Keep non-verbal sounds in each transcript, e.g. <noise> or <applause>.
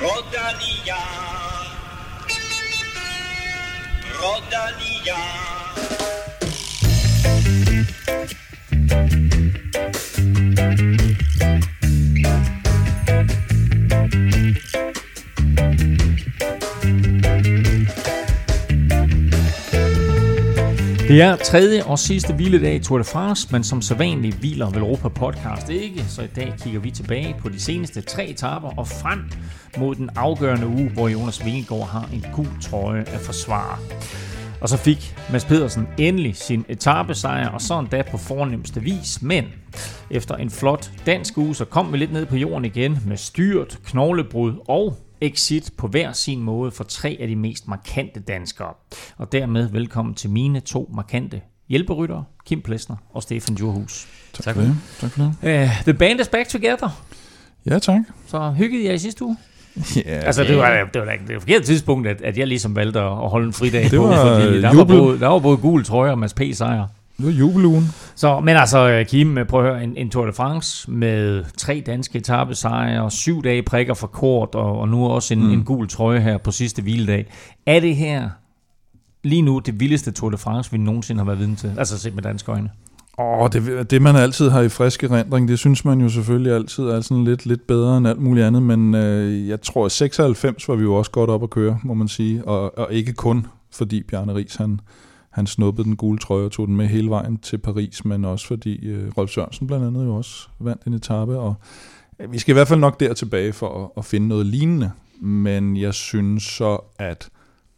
Rodalia. Rodalia. Det er tredje og sidste hviledag i Tour de France, men som sædvanligt hviler Europa Podcast ikke, så i dag kigger vi tilbage på de seneste tre etaper og frem mod den afgørende uge, hvor Jonas Vingegaard har en gul trøje at forsvare. Og så fik Mads Pedersen endelig sin etapesejr, og så endda på fornemmeste vis. Men efter en flot dansk uge, så kom vi lidt ned på jorden igen med styrt, knoglebrud og exit på hver sin måde for tre af de mest markante danskere. Og dermed velkommen til mine to markante hjælperyttere, Kim Plesner og Stefan Djurhus. Tak, tak for det. Tak for det. Uh, the band is back together. Ja, tak. Så hyggede jeg i sidste uge? Ja, <laughs> altså, det var, det var det, det forkerte tidspunkt, at, at jeg ligesom valgte at holde en fridag det på, var fordi der var, både, der var både gul trøje og Mads P. sejr. Det var jubelugen. Så, men altså, Kim, prøv at høre, en, en Tour de France med tre danske etappesejre, syv dage prikker for kort, og, og nu også en, mm. en gul trøje her på sidste hviledag. Er det her lige nu det vildeste Tour de France, vi nogensinde har været viden til? Altså set med danske øjne. Åh, oh, det, det man altid har i frisk erindring, det synes man jo selvfølgelig altid er sådan lidt, lidt bedre end alt muligt andet, men øh, jeg tror, at 96 var vi jo også godt op at køre, må man sige, og, og ikke kun fordi Bjarne Ries, han, han snuppede den gule trøje og tog den med hele vejen til Paris, men også fordi øh, Rolf Sørensen blandt andet jo også vandt en etape, og øh, vi skal i hvert fald nok der tilbage for at, at finde noget lignende, men jeg synes så, at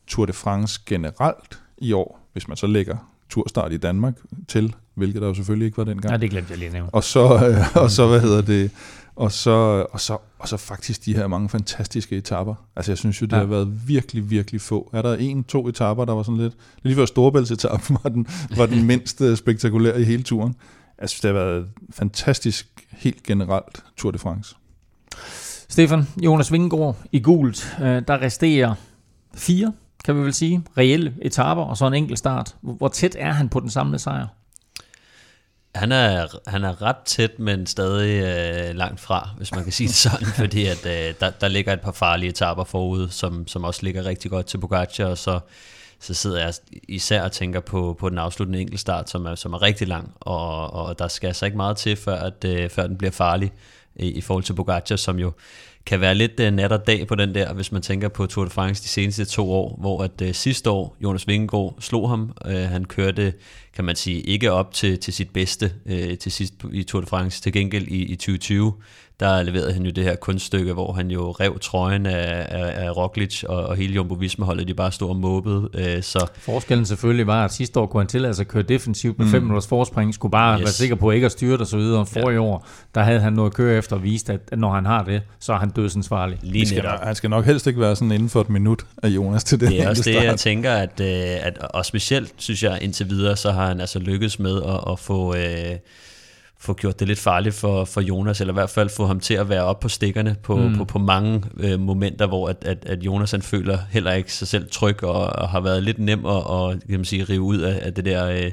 Tour de France generelt i år, hvis man så lægger turstart i Danmark til, hvilket der jo selvfølgelig ikke var dengang. Ja, det glemte jeg lige at nævne. Og så, øh, og så hvad hedder det, og så, og, så, og så faktisk de her mange fantastiske etapper. Altså jeg synes jo, det ja. har været virkelig, virkelig få. Er der en, to etapper, der var sådan lidt... Lige før Storebæltsetappen var den, var den <laughs> mindst øh, spektakulære i hele turen. Jeg synes, det har været fantastisk helt generelt Tour de France. Stefan, Jonas Vingegaard i gult. Der resterer fire, kan vi vel sige, reelle etapper og så en enkelt start. Hvor tæt er han på den samlede sejr? Han er, han er ret tæt, men stadig øh, langt fra, hvis man kan sige det sådan, <laughs> fordi at, øh, der, der ligger et par farlige etaper forud, som, som også ligger rigtig godt til Pogacar, og så, så sidder jeg især og tænker på, på den afsluttende enkeltstart, som er, som er rigtig lang, og, og der skal altså ikke meget til, før, at, øh, før den bliver farlig i, i forhold til Pogacar, som jo kan være lidt uh, nat og dag på den der, hvis man tænker på Tour de France de seneste to år, hvor at uh, sidste år Jonas Vingegaard slog ham. Uh, han kørte, kan man sige, ikke op til, til sit bedste uh, til sidst i Tour de France. Til gengæld i, i 2020, der leverede han jo det her kunststykke, hvor han jo rev trøjen af, af, af Roglic, og, og hele Jumbo Visma-holdet, de bare stod og måbede. Øh, så. Forskellen selvfølgelig var, at sidste år kunne han tillade sig at køre defensivt med 5 mm. minutters forspring, skulle bare yes. være sikker på ikke at styre det og så videre. For ja. i år, der havde han noget at køre efter og viste, at når han har det, så er han dødsensvarlig. Lige skal, han skal nok helst ikke være sådan inden for et minut af Jonas til det. Det er også det, jeg tænker, at, øh, at, og specielt synes jeg indtil videre, så har han altså lykkes med at, at få... Øh, få gjort det lidt farligt for, for Jonas, eller i hvert fald få ham til at være op på stikkerne på, mm. på, på mange øh, momenter, hvor at, at, at Jonas han føler heller ikke sig selv tryg, og, og har været lidt nem at, og, kan man sige, rive ud af, af det der øh,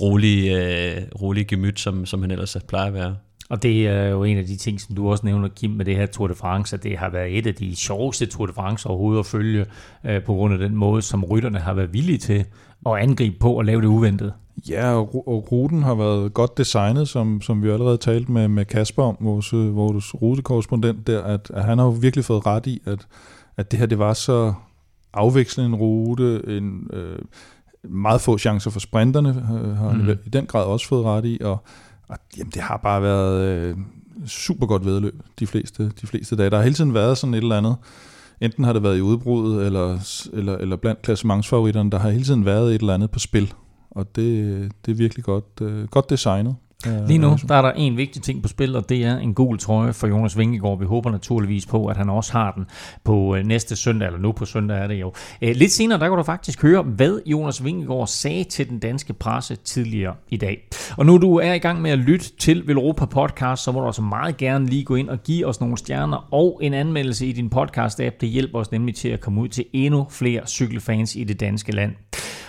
rolige, øh, rolige gemyt, som, som han ellers plejer at være. Og det er jo en af de ting, som du også nævner, Kim, med det her Tour de France, at det har været et af de sjoveste Tour de France overhovedet at følge, øh, på grund af den måde, som rytterne har været villige til at angribe på og lave det uventet. Ja, og, ruten har været godt designet, som, som vi allerede talte med, med Kasper om, vores, vores rutekorrespondent der, at, at han har jo virkelig fået ret i, at, at det her det var så afvekslende en rute, en, øh, meget få chancer for sprinterne, øh, har han mm. i den grad også fået ret i, og, og jamen, det har bare været øh, super godt vedløb de fleste, de fleste dage. Der har hele tiden været sådan et eller andet, enten har det været i udbruddet, eller, eller, eller blandt klassementsfavoritterne, der har hele tiden været et eller andet på spil og det, det er virkelig godt, øh, godt designet. Lige nu der er der en vigtig ting på spil, og det er en gul trøje for Jonas Vingegaard. Vi håber naturligvis på, at han også har den på øh, næste søndag, eller nu på søndag er det jo. Øh, lidt senere, der kan du faktisk høre, hvad Jonas Vingegaard sagde til den danske presse tidligere i dag. Og nu du er i gang med at lytte til Velropa Podcast, så må du også meget gerne lige gå ind og give os nogle stjerner og en anmeldelse i din podcast-app. Det hjælper os nemlig til at komme ud til endnu flere cykelfans i det danske land.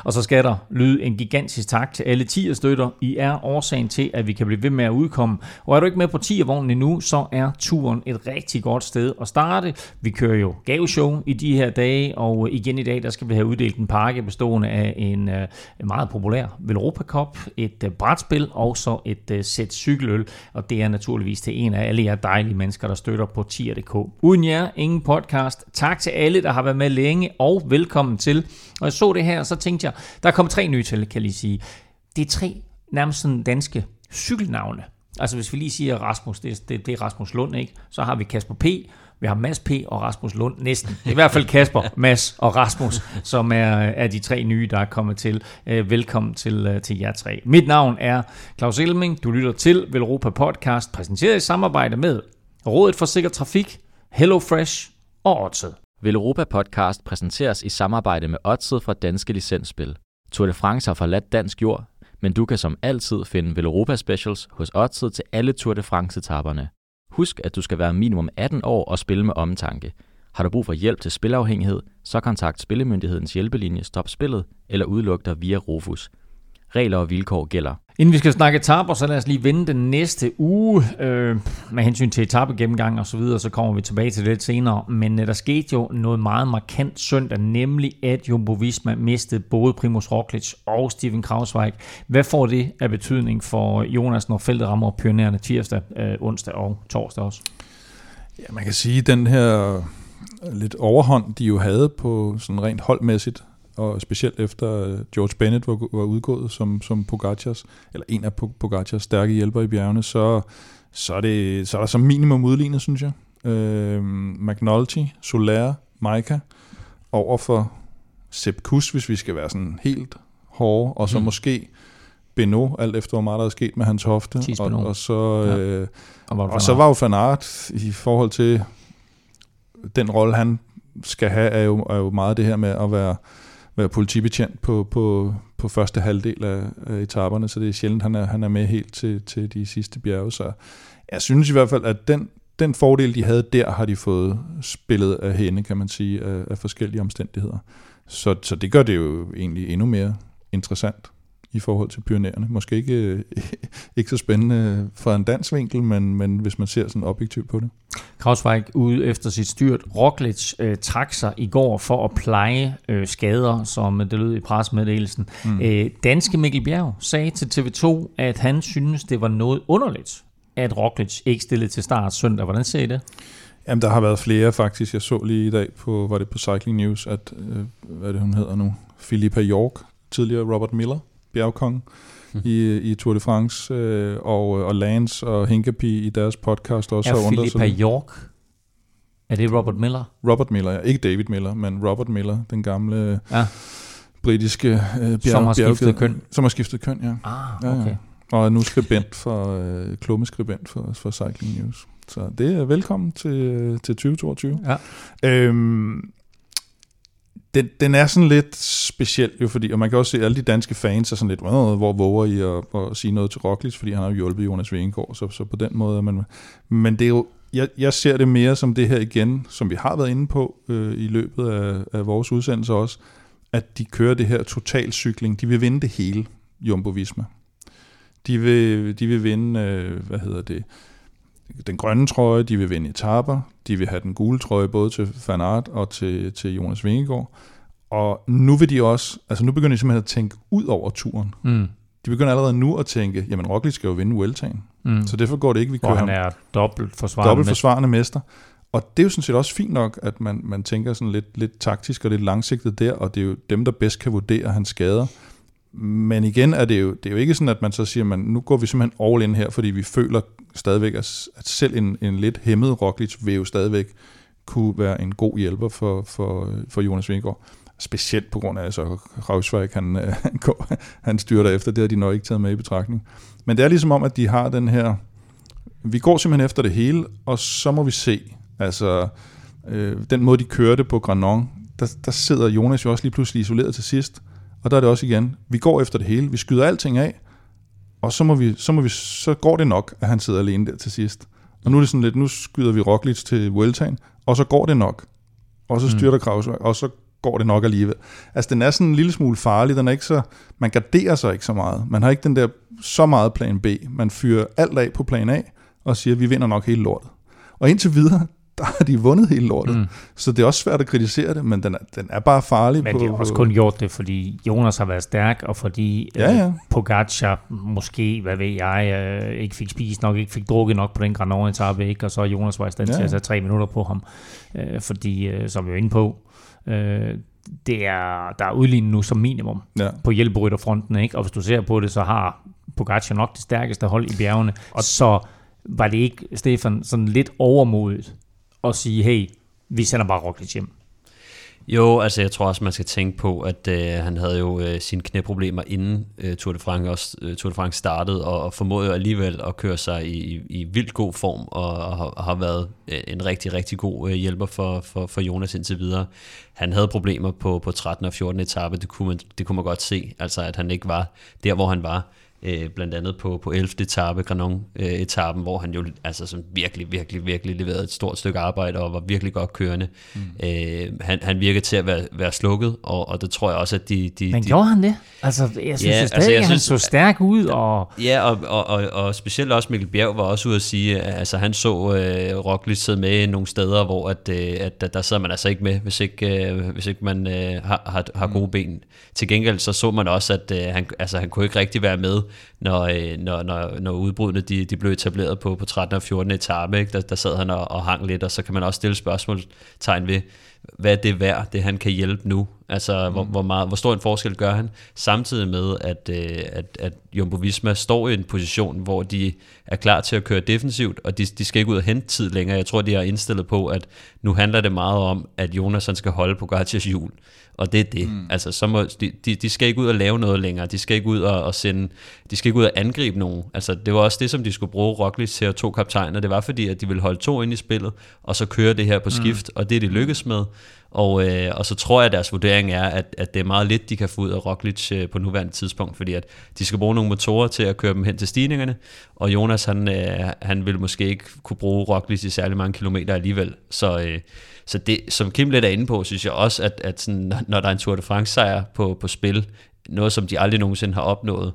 Og så skal der lyde en gigantisk tak til alle 10 støtter. I er årsagen til, at vi kan blive ved med at udkomme. Og er du ikke med på 10'er-vognen endnu, så er turen et rigtig godt sted at starte. Vi kører jo gaveshow i de her dage, og igen i dag, der skal vi have uddelt en pakke bestående af en uh, meget populær Velropa Cup, et uh, brætspil og så et uh, sæt cykeløl. Og det er naturligvis til en af alle jer dejlige mennesker, der støtter på tier.dk. Uden jer, ingen podcast. Tak til alle, der har været med længe, og velkommen til. Og jeg så det her, og så tænkte jeg, der er kommet tre nye til, kan jeg lige sige. Det er tre nærmest sådan danske cykelnavne. Altså hvis vi lige siger Rasmus, det, det, det er Rasmus Lund, ikke? Så har vi Kasper P., vi har Mads P. og Rasmus Lund næsten. I hvert fald Kasper, Mads og Rasmus, som er, er de tre nye, der er kommet til. Øh, velkommen til, øh, til jer tre. Mit navn er Claus Elming. Du lytter til Velropa Podcast, præsenteret i samarbejde med Rådet for Sikker Trafik, HelloFresh og Odset. Velropa Podcast præsenteres i samarbejde med Odset fra Danske Licensspil. Tour de France har forladt dansk jord, men du kan som altid finde Velropa Specials hos Odset til alle Tour de France-etaperne. Husk, at du skal være minimum 18 år og spille med omtanke. Har du brug for hjælp til spilafhængighed, så kontakt Spillemyndighedens hjælpelinje Stop Spillet eller udluk dig via Rufus. Regler og vilkår gælder. Inden vi skal snakke etaper, så lad os lige vende den næste uge øh, med hensyn til etapegennemgang og så videre, så kommer vi tilbage til det lidt senere. Men øh, der skete jo noget meget markant søndag, nemlig at Jumbo Visma mistede både Primus Roglic og Steven Krausweig. Hvad får det af betydning for Jonas, når feltet rammer pionerende tirsdag, øh, onsdag og torsdag også? Ja, man kan sige, at den her lidt overhånd, de jo havde på sådan rent holdmæssigt, og specielt efter øh, George Bennett var, var udgået som, som Pogacars, eller en af Pogacars stærke hjælper i bjergene, så, så, er, det, så er der som minimum udlignet, synes jeg. Øh, McNulty, Soler, Maika, over for Sepp Kuss, hvis vi skal være sådan helt hårde, og så mm. måske Beno, alt efter hvor meget der er sket med hans hofte. Og, og, så, ja. øh, og, og så var jo Van Aert i forhold til den rolle, han skal have, er jo, er jo meget det her med at være være politibetjent på, på, på første halvdel af, af etaperne, så det er sjældent, han er, han er med helt til, til de sidste bjerge. Så jeg synes i hvert fald, at den, den fordel, de havde der, har de fået spillet af hende, kan man sige, af, af forskellige omstændigheder. Så, så det gør det jo egentlig endnu mere interessant i forhold til pionererne. Måske ikke, <laughs> ikke så spændende fra en dansk vinkel, men, men hvis man ser sådan objektivt på det. Krausweig ude efter sit styrt. Roglic øh, trak sig i går for at pleje øh, skader, som det lød i pressemeddelelsen. Mm. Øh, danske Mikkel Bjerg sagde til TV2, at han synes, det var noget underligt, at Roglic ikke stillede til start søndag. Hvordan ser I det? Jamen, der har været flere faktisk. Jeg så lige i dag på, var det på Cycling News, at, øh, hvad det hun hedder nu, Philippa York, tidligere Robert Miller, bjergkonge mm. i, i Tour de France, øh, og, og Lance og Hinkapie i deres podcast også er har undret sig. Er York? Er det Robert Miller? Robert Miller, ja. Ikke David Miller, men Robert Miller, den gamle ja. britiske øh, bjerg, Som har skiftet køn? Som har skiftet køn, ja. Ah, okay. Ja, ja. Og er nu skribent for, øh, klummeskribent for, for Cycling News. Så det er velkommen til, til 2022. Ja. Øhm, den, den er sådan lidt speciel jo, fordi, og man kan også se, at alle de danske fans er sådan lidt, hvor våger I at, at sige noget til Roglic, fordi han har jo hjulpet Jonas Vingegaard, så, så på den måde er man... Men det er jo, jeg, jeg ser det mere som det her igen, som vi har været inde på øh, i løbet af, af vores udsendelse også, at de kører det her totalcykling. De vil vinde det hele, Jumbo Visma. De vil, de vil vinde, øh, hvad hedder det, den grønne trøje, de vil vinde etaper, de vil have den gule trøje både til Van Aert og til, til Jonas Vingegaard. Og nu vil de også, altså nu begynder de simpelthen at tænke ud over turen. Mm. De begynder allerede nu at tænke, jamen Roglic skal jo vinde Vueltaen. Mm. Så derfor går det ikke, vi kører han er dobbelt forsvarende, dobbelt forsvarende mester. Og det er jo sådan set også fint nok, at man, man tænker sådan lidt, lidt taktisk og lidt langsigtet der, og det er jo dem, der bedst kan vurdere hans skader. Men igen er det jo, det er jo ikke sådan, at man så siger, man, nu går vi simpelthen all in her, fordi vi føler stadigvæk, at, selv en, en lidt hæmmet Roglic vil jo stadigvæk kunne være en god hjælper for, for, for Jonas Vingegaard. Specielt på grund af, at altså, Rausweig, han, han, øh, <laughs> går, han styrer efter, det har de nok ikke taget med i betragtning. Men det er ligesom om, at de har den her, vi går simpelthen efter det hele, og så må vi se, altså øh, den måde, de kørte på Granon, der, der sidder Jonas jo også lige pludselig isoleret til sidst, og der er det også igen, vi går efter det hele, vi skyder alting af, og så, må vi, så, må vi, så går det nok, at han sidder alene der til sidst. Og nu er det sådan lidt, nu skyder vi Roglic til Vueltaen, og så går det nok. Og så mm. styrter mm. Kraus, og så går det nok alligevel. Altså, den er sådan en lille smule farlig. Den er ikke så, man garderer sig ikke så meget. Man har ikke den der så meget plan B. Man fyrer alt af på plan A, og siger, vi vinder nok hele lortet. Og indtil videre, der har de vundet hele lortet. Mm. Så det er også svært at kritisere det, men den er, den er bare farlig. Men på, de har også kun gjort det, fordi Jonas har været stærk, og fordi Ja, ja. Øh, Pogacar måske, hvad ved jeg, øh, ikke fik spist nok, ikke fik drukket nok på den ikke? og så Jonas var i stand Ja, til ja. at sætte tre minutter på ham, øh, fordi, øh, som vi er inde på, øh, det er, der er udlignet nu som minimum Ja. på hjælperytterfronten, ikke? og hvis du ser på det, så har Pogacar nok det stærkeste hold i bjergene, og så var det ikke, Stefan, sådan lidt overmodigt og sige, hey, vi sender bare Roglic hjem. Jo, altså jeg tror også, man skal tænke på, at øh, han havde jo øh, sine knæproblemer inden øh, Tour de France, også, øh, Tour de France startede, og, og formåede jo alligevel at køre sig i, i, i vildt god form, og, og, har, og har været øh, en rigtig, rigtig god øh, hjælper for, for, for Jonas indtil videre. Han havde problemer på, på 13. og 14. etape, det kunne, man, det kunne man godt se, altså at han ikke var der, hvor han var. Øh, blandt andet på, på 11. etape, Granon-etappen, hvor han jo altså sådan virkelig, virkelig, virkelig leverede et stort stykke arbejde og var virkelig godt kørende. Mm. Øh, han, han virkede til at være, være slukket, og, og det tror jeg også, at de... de Men de, gjorde han det? Altså, jeg synes Ja, ja, altså, stadig, jeg at han synes- så stærk ud, og Ja, og, og, og, og specielt også Mikkel Bjerg var også ude at sige, at altså, han så øh, Roglic sidde med nogle steder, hvor at, øh, at, der, der sidder man altså ikke med, hvis ikke, øh, hvis ikke man øh, har, har, har gode ben. Til gengæld så så man også, at øh, han, altså, han kunne ikke rigtig være med, når, øh, når, når, når udbruddene de, de blev etableret på, på 13. og 14. etape. Ikke? Der, der sad han og, og hang lidt, og så kan man også stille spørgsmålstegn ved, hvad er det værd, det han kan hjælpe nu? Altså, mm. hvor, hvor, meget, hvor stor en forskel gør han? Samtidig med, at, øh, at, at Jumbo Visma står i en position, hvor de er klar til at køre defensivt, og de, de skal ikke ud og hente tid længere. Jeg tror, de er indstillet på, at nu handler det meget om, at Jonas skal holde på Gartias hjul. Og det er det. Mm. Altså, så må, de, de, de skal ikke ud og lave noget længere. De skal ikke ud og, og sende, de skal ikke ud og angribe nogen. Altså, det var også det, som de skulle bruge Roglic til at to kaptajner. Det var fordi, at de ville holde to ind i spillet, og så køre det her på skift, mm. og det er de lykkes med. Og, øh, og så tror jeg, at deres vurdering er, at, at det er meget lidt, de kan få ud af Roglic øh, på nuværende tidspunkt, fordi at de skal bruge nogle motorer til at køre dem hen til stigningerne, og Jonas, han, øh, han vil måske ikke kunne bruge Roglic i særlig mange kilometer alligevel. Så, øh, så det, som Kim lidt er inde på, synes jeg også, at, at sådan, når- der er en Tour de France sejr på, på spil, noget som de aldrig nogensinde har opnået,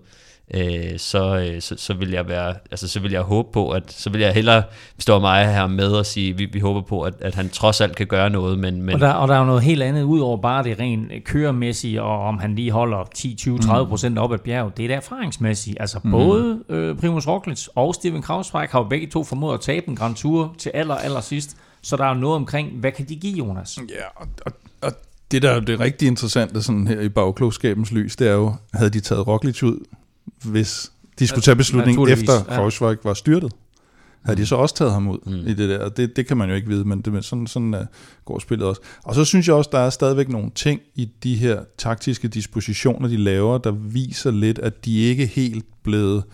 øh, så, øh, så, så vil jeg være, altså så vil jeg håbe på, at så vil jeg hellere, var mig her med og sige, vi, vi håber på, at, at han trods alt kan gøre noget, men, men Og der, og der er jo noget helt andet, ud over bare det rent køremæssige, og om han lige holder 10, 20, 30 procent op ad bjerget. Det er det erfaringsmæssige. Altså mm. både øh, Primus Roglic og Steven Krausweig har jo begge to formået at tabe en Grand Tour til aller, aller sidst. Så der er jo noget omkring, hvad kan de give, Jonas? Ja, og, og, og det der er det rigtig interessante sådan her i bagklogskabens lys, det er jo, havde de taget Roglic ud, hvis de skulle tage beslutningen efter ja. Krausweig var styrtet? Havde de så også taget ham ud Mm. mm. i det der? Det, det kan man jo ikke vide, men det, sådan, sådan uh, går spillet også. Og så synes jeg også, der er stadigvæk nogle ting i de her taktiske dispositioner, de laver, der viser lidt, at de ikke helt blevet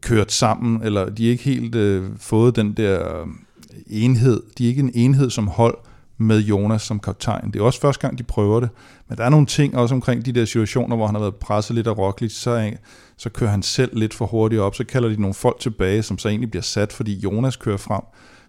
kørt sammen, eller de ikke helt øh, fået den der øh, enhed. De er ikke en enhed som hold med Jonas som kaptajn. Det er også første gang, de prøver det. Men der er nogle ting også omkring de der situationer, hvor han har været presset lidt af Roglic, så, så kører han selv lidt for hurtigt op, så kalder de nogle folk tilbage, som så egentlig bliver sat, fordi Jonas kører frem.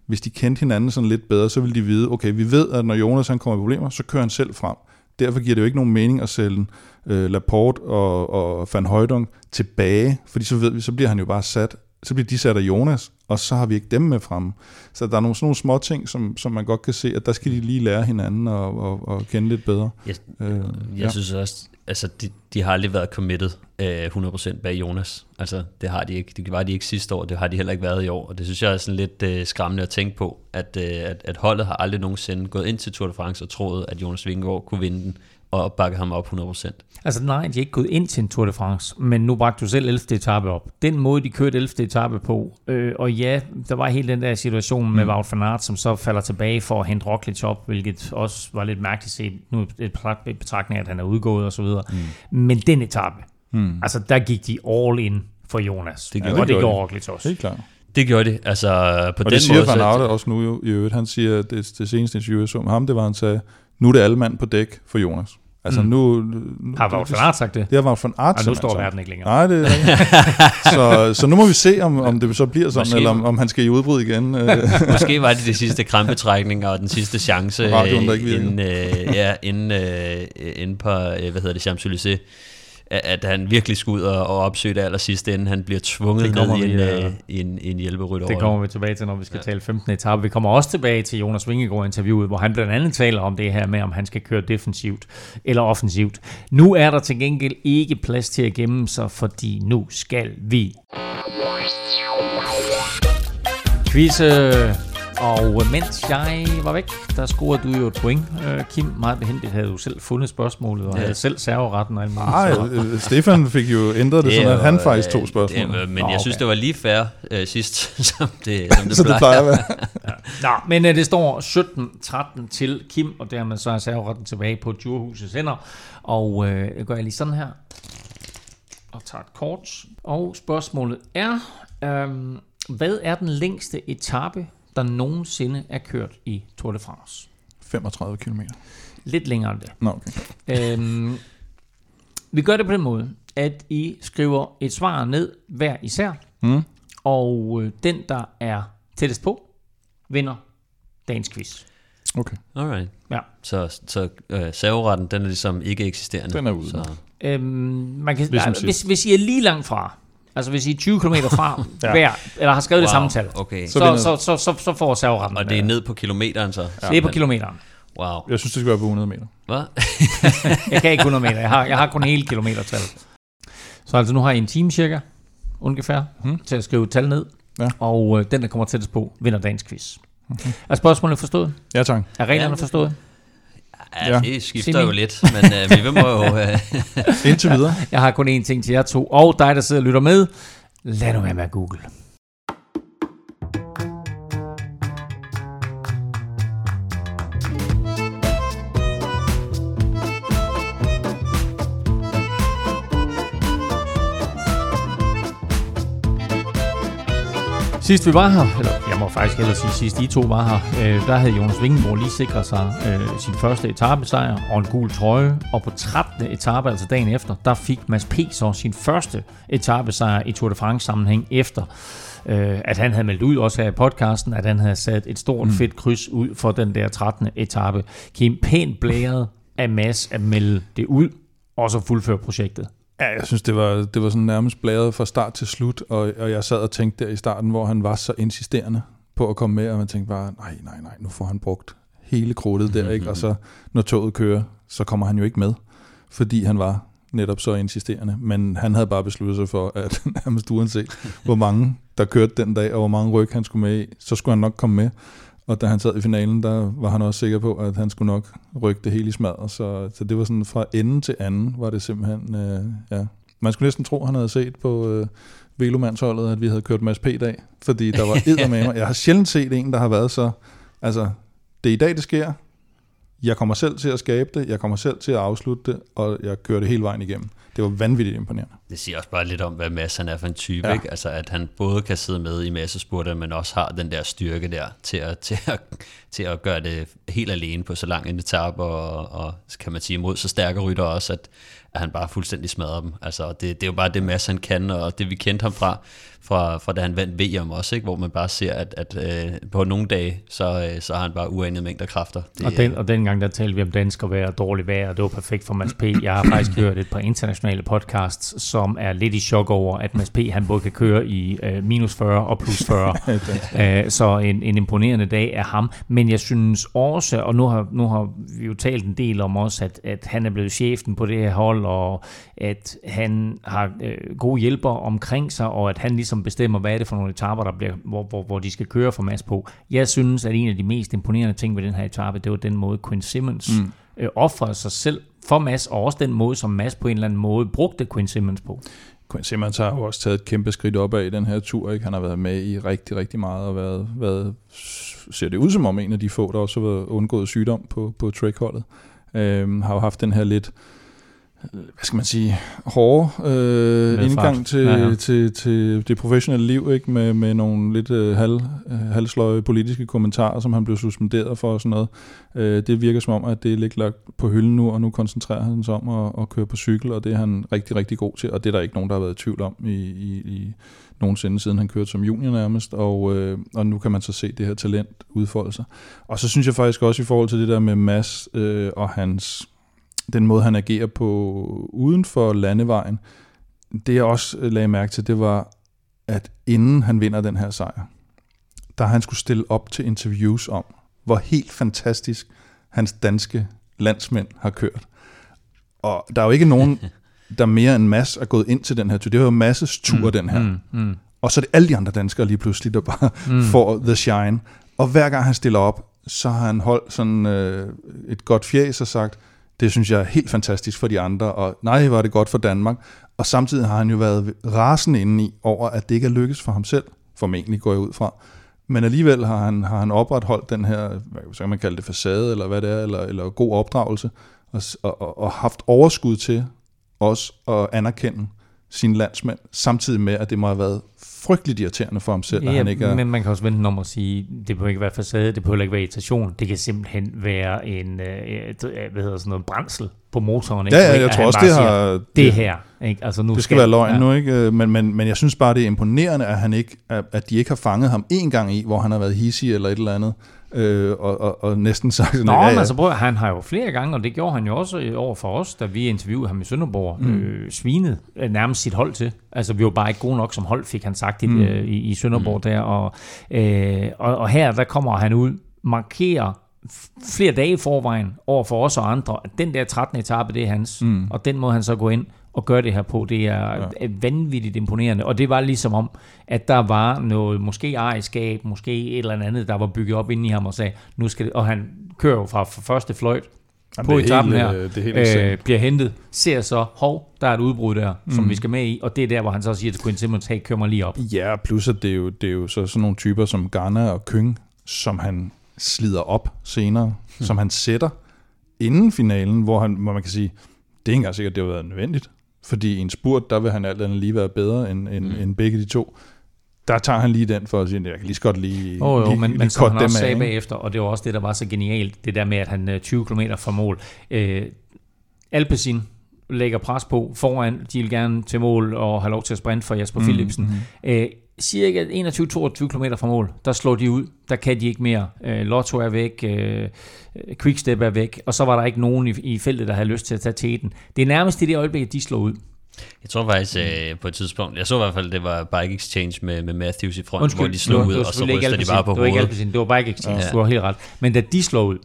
Hvis de kendte hinanden sådan lidt bedre, så ville de vide, okay, vi ved, at når Jonas han kommer i problemer, så kører han selv frem. Derfor giver det jo ikke nogen mening at sælge øh, Laporte og, og Van Højdung tilbage, fordi så ved vi, så bliver han jo bare sat, så bliver de sat af Jonas, og så har vi ikke dem med fremme. Så der er nogle sådan nogle små ting, som, som man godt kan se, at der skal de lige lære hinanden og, og, og kende lidt bedre. Jeg, Øh, jeg ja. synes også, altså de, de har aldrig været committed øh, 100% bag Jonas. Altså det har de ikke. Det var de ikke sidste år, det har de heller ikke været i år. Og det synes jeg er sådan lidt øh, skræmmende at tænke på, at, øh, at, at holdet har aldrig nogensinde gået ind til Tour de France og troet, at Jonas Vingegaard kunne vinde den og bakke ham op 100%. Altså nej, de er ikke gået ind til en Tour de France, men nu bragte du selv 11. etape op. Den måde, de kørte 11. etape på, øh, og ja, der var hele den der situation med mm. Wout van Aert, som så falder tilbage for at hente Roglic op, hvilket også var lidt mærkeligt set, nu et betragt- et betragtning af, at han er udgået og så videre. Mm. Men den etape, mm. altså der gik de all in for Jonas, Det det gjorde og de. det gjorde Roglic også. Helt klart. Det gjorde de. Altså på Og den det siger måde, Van så- Aute også nu jo, i øvrigt. Han siger, at det, det seneste interview, jeg så med ham, det var, han sagde, nu er det alle mand på dæk for Jonas. Altså Mm. nu, nu... Har Wout van Aert sagt det? Det har Wout van Aert Og nu står verden ikke længere. Nej, det er <laughs> så, så nu må vi se, om, om det så bliver sådan, Måske- eller om, om han skal i udbrud igen. Øh, <laughs> Måske var det de sidste krampetrækninger og den sidste chance Radioen, der øh, ikke virker. inden, øh, ja, inden, øh, inden på, øh, hvad hedder det, Champs-Élysées, at, han virkelig skulle ud og, og opsøge det allersidste, inden han bliver tvunget ned i en, øh, øh, en, en hjælperytter. Det kommer vi tilbage til, når vi skal ja. tale 15. etape. Vi kommer også tilbage til Jonas Vingegaard-interviewet, hvor han blandt andet taler om det her med, om han skal køre defensivt eller offensivt. Nu er der til gengæld ikke plads til at gemme sig, fordi nu skal vi. Quiz, øh, og mens jeg var væk, der scorede du jo et point. Øh, Kim, meget behendigt havde du selv fundet spørgsmålet, og Ja. havde selv serveretten og alt muligt. Nej, Så- øh, Stefan fik jo ændret det, sådan at han faktisk tog øh, spørgsmålet. Det, men jeg synes, okay. det var lige fair øh, sidst, <laughs> som det, som det, Så det plejer at være. Nå, men uh, det står 17-13 til Kim, og dermed så er serveretten tilbage på Djurhusets hænder. Og det gør jeg lige sådan her. Og tager et kort. Og spørgsmålet er, øhm, hvad er den længste etape, der nogensinde er kørt i Tour de France? 35 km. Lidt længere end det. Nå, okay. Øhm, vi gør det på den måde, at I skriver et svar ned hver især, Mm. og øh, den, der er tættest på, vinder dagens quiz. okay. Alright. Ja. Så, så øh, serveretten, den er ligesom ikke eksisterende. Den er ude. Så, Øhm, man kan, Ligesom nej, hvis, hvis I er lige langt fra, altså hvis I er 20 km fra <laughs> Ja. hver, eller har skrevet wow. det samme tal, okay. så, Så så, så, så, så, så får serveretten. og det er ned på kilometeren så? det er på kilometeren. Wow. Jeg synes, det skal være på 100 meter. Hvad? <laughs> Jeg kan ikke 100 meter, jeg har, jeg har kun hele kilometertal. Så altså nu har I en time cirka, ungefær, hmm. til at skrive et tal ned, Ja. og øh, den, der kommer tættest på, vinder dagens quiz. Er spørgsmålet forstået? Ja, tak. Er reglerne Ja. forstået? Ja, Ja. det skifter Simi. jo lidt, men øh, vi må jo... Øh, <laughs> Indtil videre. Jeg har kun én ting til jer to, og dig, der sidder og lytter med. Lad nu være med at google. Sidst vi var her, eller jeg må faktisk hellere sige sidst I to var her, øh, der havde Jonas Vingegaard lige sikret sig øh, sin første etappesejr og en gul trøje. Og på 13. etape, altså dagen efter, der fik Mads P. så sin første etappesejr i Tour de France sammenhæng efter øh, at han havde meldt ud også her i podcasten, at han havde sat et stort mm. fedt kryds ud for den der 13. etape. Kim pænt blæret af Mads at melde det ud, og så fuldføre projektet. Ja, jeg synes, det var, det var sådan nærmest bladet fra start til slut, og, og jeg sad og tænkte der i starten, hvor han var så insisterende på at komme med, og man tænkte bare, nej, nej, nej, nu får han brugt hele krudtet der, ikke? Og så når toget kører, så kommer han jo ikke med, fordi han var netop så insisterende. Men han havde bare besluttet sig for, at <laughs> nærmest uanset hvor mange, der kørte den dag, og hvor mange ryg han skulle med i, så skulle han nok komme med. Og da han sad i finalen, der var han også sikker på, at han skulle nok rykke det hele i smadret. Så, så det var sådan fra ende til anden, var det simpelthen, øh, ja. Man skulle næsten tro, han havde set på øh, Velomandsholdet, at vi havde kørt Mads P-dag, fordi der var <laughs> eddermame. Jeg har sjældent set en, der har været så, altså, det er i dag, det sker. Jeg kommer selv til at skabe det, jeg kommer selv til at afslutte det, og jeg kører det hele vejen igennem. Det var vanvittigt imponerende. det siger også bare lidt om, hvad Mads han er for en type. Ja. Ikke? Altså, at han både kan sidde med i massespurter, men også har den der styrke der til at, <laughs> til at, til at gøre det helt alene på så lang en etape, og, og kan man sige, mod så stærke rytter også, at, at han bare fuldstændig smadrer dem. Altså, det, det er jo bare det Mads han kan, og det vi kendte ham fra, fra, fra da han vandt VM også, ikke? hvor man bare ser, at, at øh, på nogle dage, så, øh, så har han bare uanede mængder kræfter. Det, Og, den, og dengang der talte vi om dansk vejr og dårligt vejr, og det var perfekt for Mads P. Jeg har faktisk <clears throat> hørt et par internationale podcasts, som er lidt i chok over, at Mads P. han både kan køre i øh, minus 40 og plus 40. <laughs> øh, så en, en imponerende dag af ham. Men jeg synes også, og nu har, nu har vi jo talt en del om også, at, at han er blevet chefen på det her hold, og at han har øh, gode hjælpere omkring sig, og at han ligesom bestemmer, hvad er det for nogle etaper, der bliver, hvor, hvor, hvor de skal køre for Mads på. Jeg synes, at en af de mest imponerende ting ved den her etape, det var den måde, Quinn Simmons mm. øh, offrede sig selv for Mads, og også den måde, som Mads på en eller anden måde brugte Quinn Simmons på. Quinn Simmons har jo også taget et kæmpe skridt opad i den her tur. Ikke? Han har været med i rigtig, rigtig meget og været, været, ser det ud som om en af de få, der også har været undgået sygdom på, på trackholdet. Øhm, har jo haft den her lidt hvad skal man sige, hårde øh, indgang til, ja, ja. Til, til det professionelle liv, ikke med, med nogle lidt øh, halv, øh, halvsløje politiske kommentarer, som han blev suspenderet for og sådan noget. Øh, det virker som om, at det er lidt lagt på hylden nu, og nu koncentrerer han sig om at, at køre på cykel, og det er han rigtig, rigtig god til, og det er der ikke nogen, der har været i tvivl om i, i, i nogensinde, siden han kørte som junior nærmest, og, øh, og nu kan man så se det her talent udfolde sig. Og så synes jeg faktisk også i forhold til det der med Mads øh, og hans den måde, han agerer på uden for landevejen, det jeg også lagde mærke til, det var, at inden han vinder den her sejr, der han skulle stille op til interviews om, hvor helt fantastisk hans danske landsmænd har kørt. Og der er jo ikke nogen, <laughs> der mere end Mass er gået ind til den her tur. Det var jo Masses tur, mm, den her. Mm, mm. Og så er det alle de andre danskere lige pludselig, der bare mm. <laughs> får the shine. Og hver gang han stiller op, så har han holdt sådan øh, et godt fjæs og sagt, det synes jeg er helt fantastisk for de andre, og nej, var det godt for Danmark. Og samtidig har han jo været rasende inde i over, at det ikke er lykkes for ham selv, formentlig går jeg ud fra. Men alligevel har han, har han opretholdt den her, hvad kan man kalde det, facade, eller hvad det er, eller, eller god opdragelse, og, og, og haft overskud til også at anerkende sine landsmænd, samtidig med, at det må have været frygteligt irriterende for ham selv, ja, at han ikke er... men man kan også vente om at sige, det behøver ikke være facade, det behøver ikke være irritation, det kan simpelthen være en, øh, hvad hedder sådan noget, brændsel på motoren. Ikke? Ja, ja, jeg tror også, det har... Siger, det her, ikke? Altså, nu det skal, skal være løgn ja. nu, ikke? Men, men, men jeg synes bare, det er imponerende, at, han ikke, at de ikke har fanget ham en gang i, hvor han har været hissig eller et eller andet øh, og, og, og næsten sagt sådan, Nå, ja, ja. altså prøv, han har jo flere gange, og det gjorde han jo også over for os, da vi interviewede ham i Sønderborg, mm. øh, svinet øh, nærmest sit hold til. Altså vi var bare ikke gode nok som hold, fik han sagt i, mm. øh, i, i Sønderborg mm. der, og, øh, og, og her der kommer han ud, markerer flere dage i forvejen over for os og andre, at den der 13. etape, det er hans, mm. og den må han så gå ind og gøre det her på. Det er ja. vanvittigt imponerende. Og det var ligesom om, at der var noget, måske ejerskab, måske et eller andet, der var bygget op inde i ham og sagde, nu skal det, og han kører jo fra, fra første fløjt Jamen, på etappen her, øh, det er øh, bliver hentet, ser så, hov, der er et udbrud der, mm. som vi skal med i, og det er der, hvor han så siger til Quinn Simmons, hey, kør mig lige op. Ja, plus at det er jo, det er jo så sådan nogle typer som Garner og Kyng, som han slider op senere, mm. som han sætter inden finalen, hvor, han, hvor man kan sige, det er ikke engang sikkert, det har været nødvendigt. Fordi i en spurt, der vil han alt andet lige være bedre end, end, mm. end begge de to. Der tager han lige den for at sige, at jeg kan lige så godt lige oh, jo, lige, men, lige men som han også sagde bagefter, og det var også det, der var så genialt, det der med, at han 20 km fra mål. Øh, Alpecin lægger pres på foran, de vil gerne til mål og have lov til at sprinte for Jasper mm, Philipsen. Mm. Øh, cirka 21-22 km fra mål, der slår de ud. Der kan de ikke mere. Øh, Lotto er væk, øh, Quickstep er væk, og så var der ikke nogen i, i feltet, der havde lyst til at tage teten. Det er nærmest i det øjeblik, de slår ud. Jeg tror faktisk øh, på et tidspunkt, jeg så i hvert fald, det var Bike Exchange med, med Matthews i front, Undskyld, hvor de slog ud, og så ryster de bare på hovedet. Det var ikke det var Bike Exchange, ja. du har helt ret. Men da de slår ud,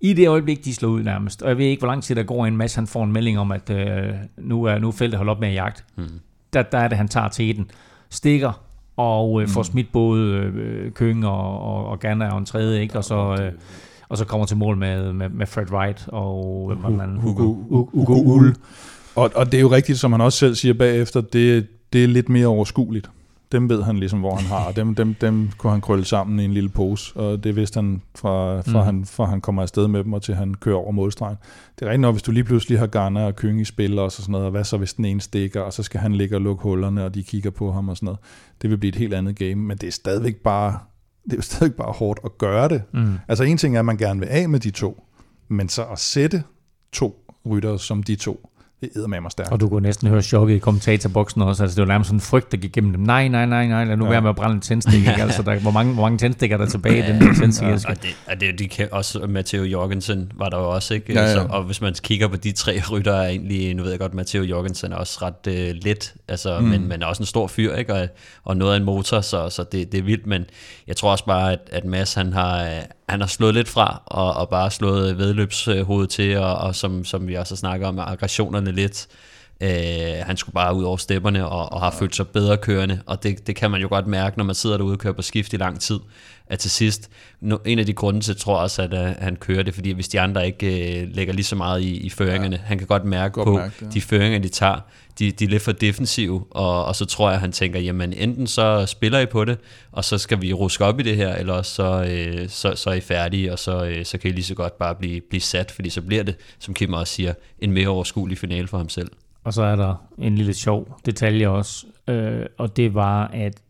i det øjeblik, de slår ud nærmest, og jeg ved ikke, hvor lang tid der går en masse, han får en melding om, at øh, nu er nu er feltet holdt op med at jagt. Hmm. Der, der er det, han tager teten, stikker, og øh, får mm. smidt både øh, Køng og, og, og Ganna og en tredje, ikke? Og så, øh, og så kommer til mål med, med, med Fred Wright og man? Hugo, Hugo, Hugo Ull. Og, og det er jo rigtigt, som han også selv siger bagefter, det, det er lidt mere overskueligt dem ved han ligesom, hvor han har, og dem, dem, dem kunne han krølle sammen i en lille pose, og det vidste han fra, fra, mm. han, fra han kommer afsted med dem, og til han kører over målstregen. Det er rigtigt nok, hvis du lige pludselig har Garner og Køng i spil og sådan noget, og hvad så hvis den ene stikker, og så skal han ligge og lukke hullerne, og de kigger på ham og sådan noget. Det vil blive et helt andet game, men det er stadigvæk bare, det er jo stadigvæk bare hårdt at gøre det. Mm. Altså en ting er, at man gerne vil af med de to, men så at sætte to rytter som de to, det er med stærkt. Og du kunne næsten høre chokket i kommentatorboksen også. Altså, det var nærmest sådan en frygt, der gik gennem dem. Nej, nej, nej, nej, lad nu ja. være med at brænde en tændstik. altså, der, hvor, mange, hvor mange tændstikker der er tilbage i den der tændstik? Ja. Og det, og det, de kan også, Matteo Jorgensen var der jo også, ikke? Ja, ja. Så, og hvis man kigger på de tre rytter, er egentlig, nu ved jeg godt, Matteo Jorgensen er også ret uh, let, altså, mm. men, men er også en stor fyr, ikke? Og, og noget af en motor, så, så det, det er vildt, men jeg tror også bare, at, at Mads, han har, han har slået lidt fra, og, og bare slået vedløbshovedet til, og, og som, som vi også snakker om, aggressionerne lidt. Øh, han skulle bare ud over stepperne og, og har følt sig bedre kørende, og det, det kan man jo godt mærke, når man sidder derude og kører på skift i lang tid, at til sidst, no, en af de grunde til, tror jeg også, at uh, han kører det, fordi hvis de andre ikke uh, lægger lige så meget i, i føringerne, ja. han kan godt mærke godt på mærke, ja. de føringer, de tager, de, de er lidt for defensive, og, og så tror jeg, at han tænker, jamen enten så spiller I på det, og så skal vi ruske op i det her, eller så, øh, så, så er I færdige, og så, øh, så kan I lige så godt bare blive, blive sat, fordi så bliver det, som Kim også siger, en mere overskuelig finale for ham selv. Og så er der en lille sjov detalje også, øh, og det var, at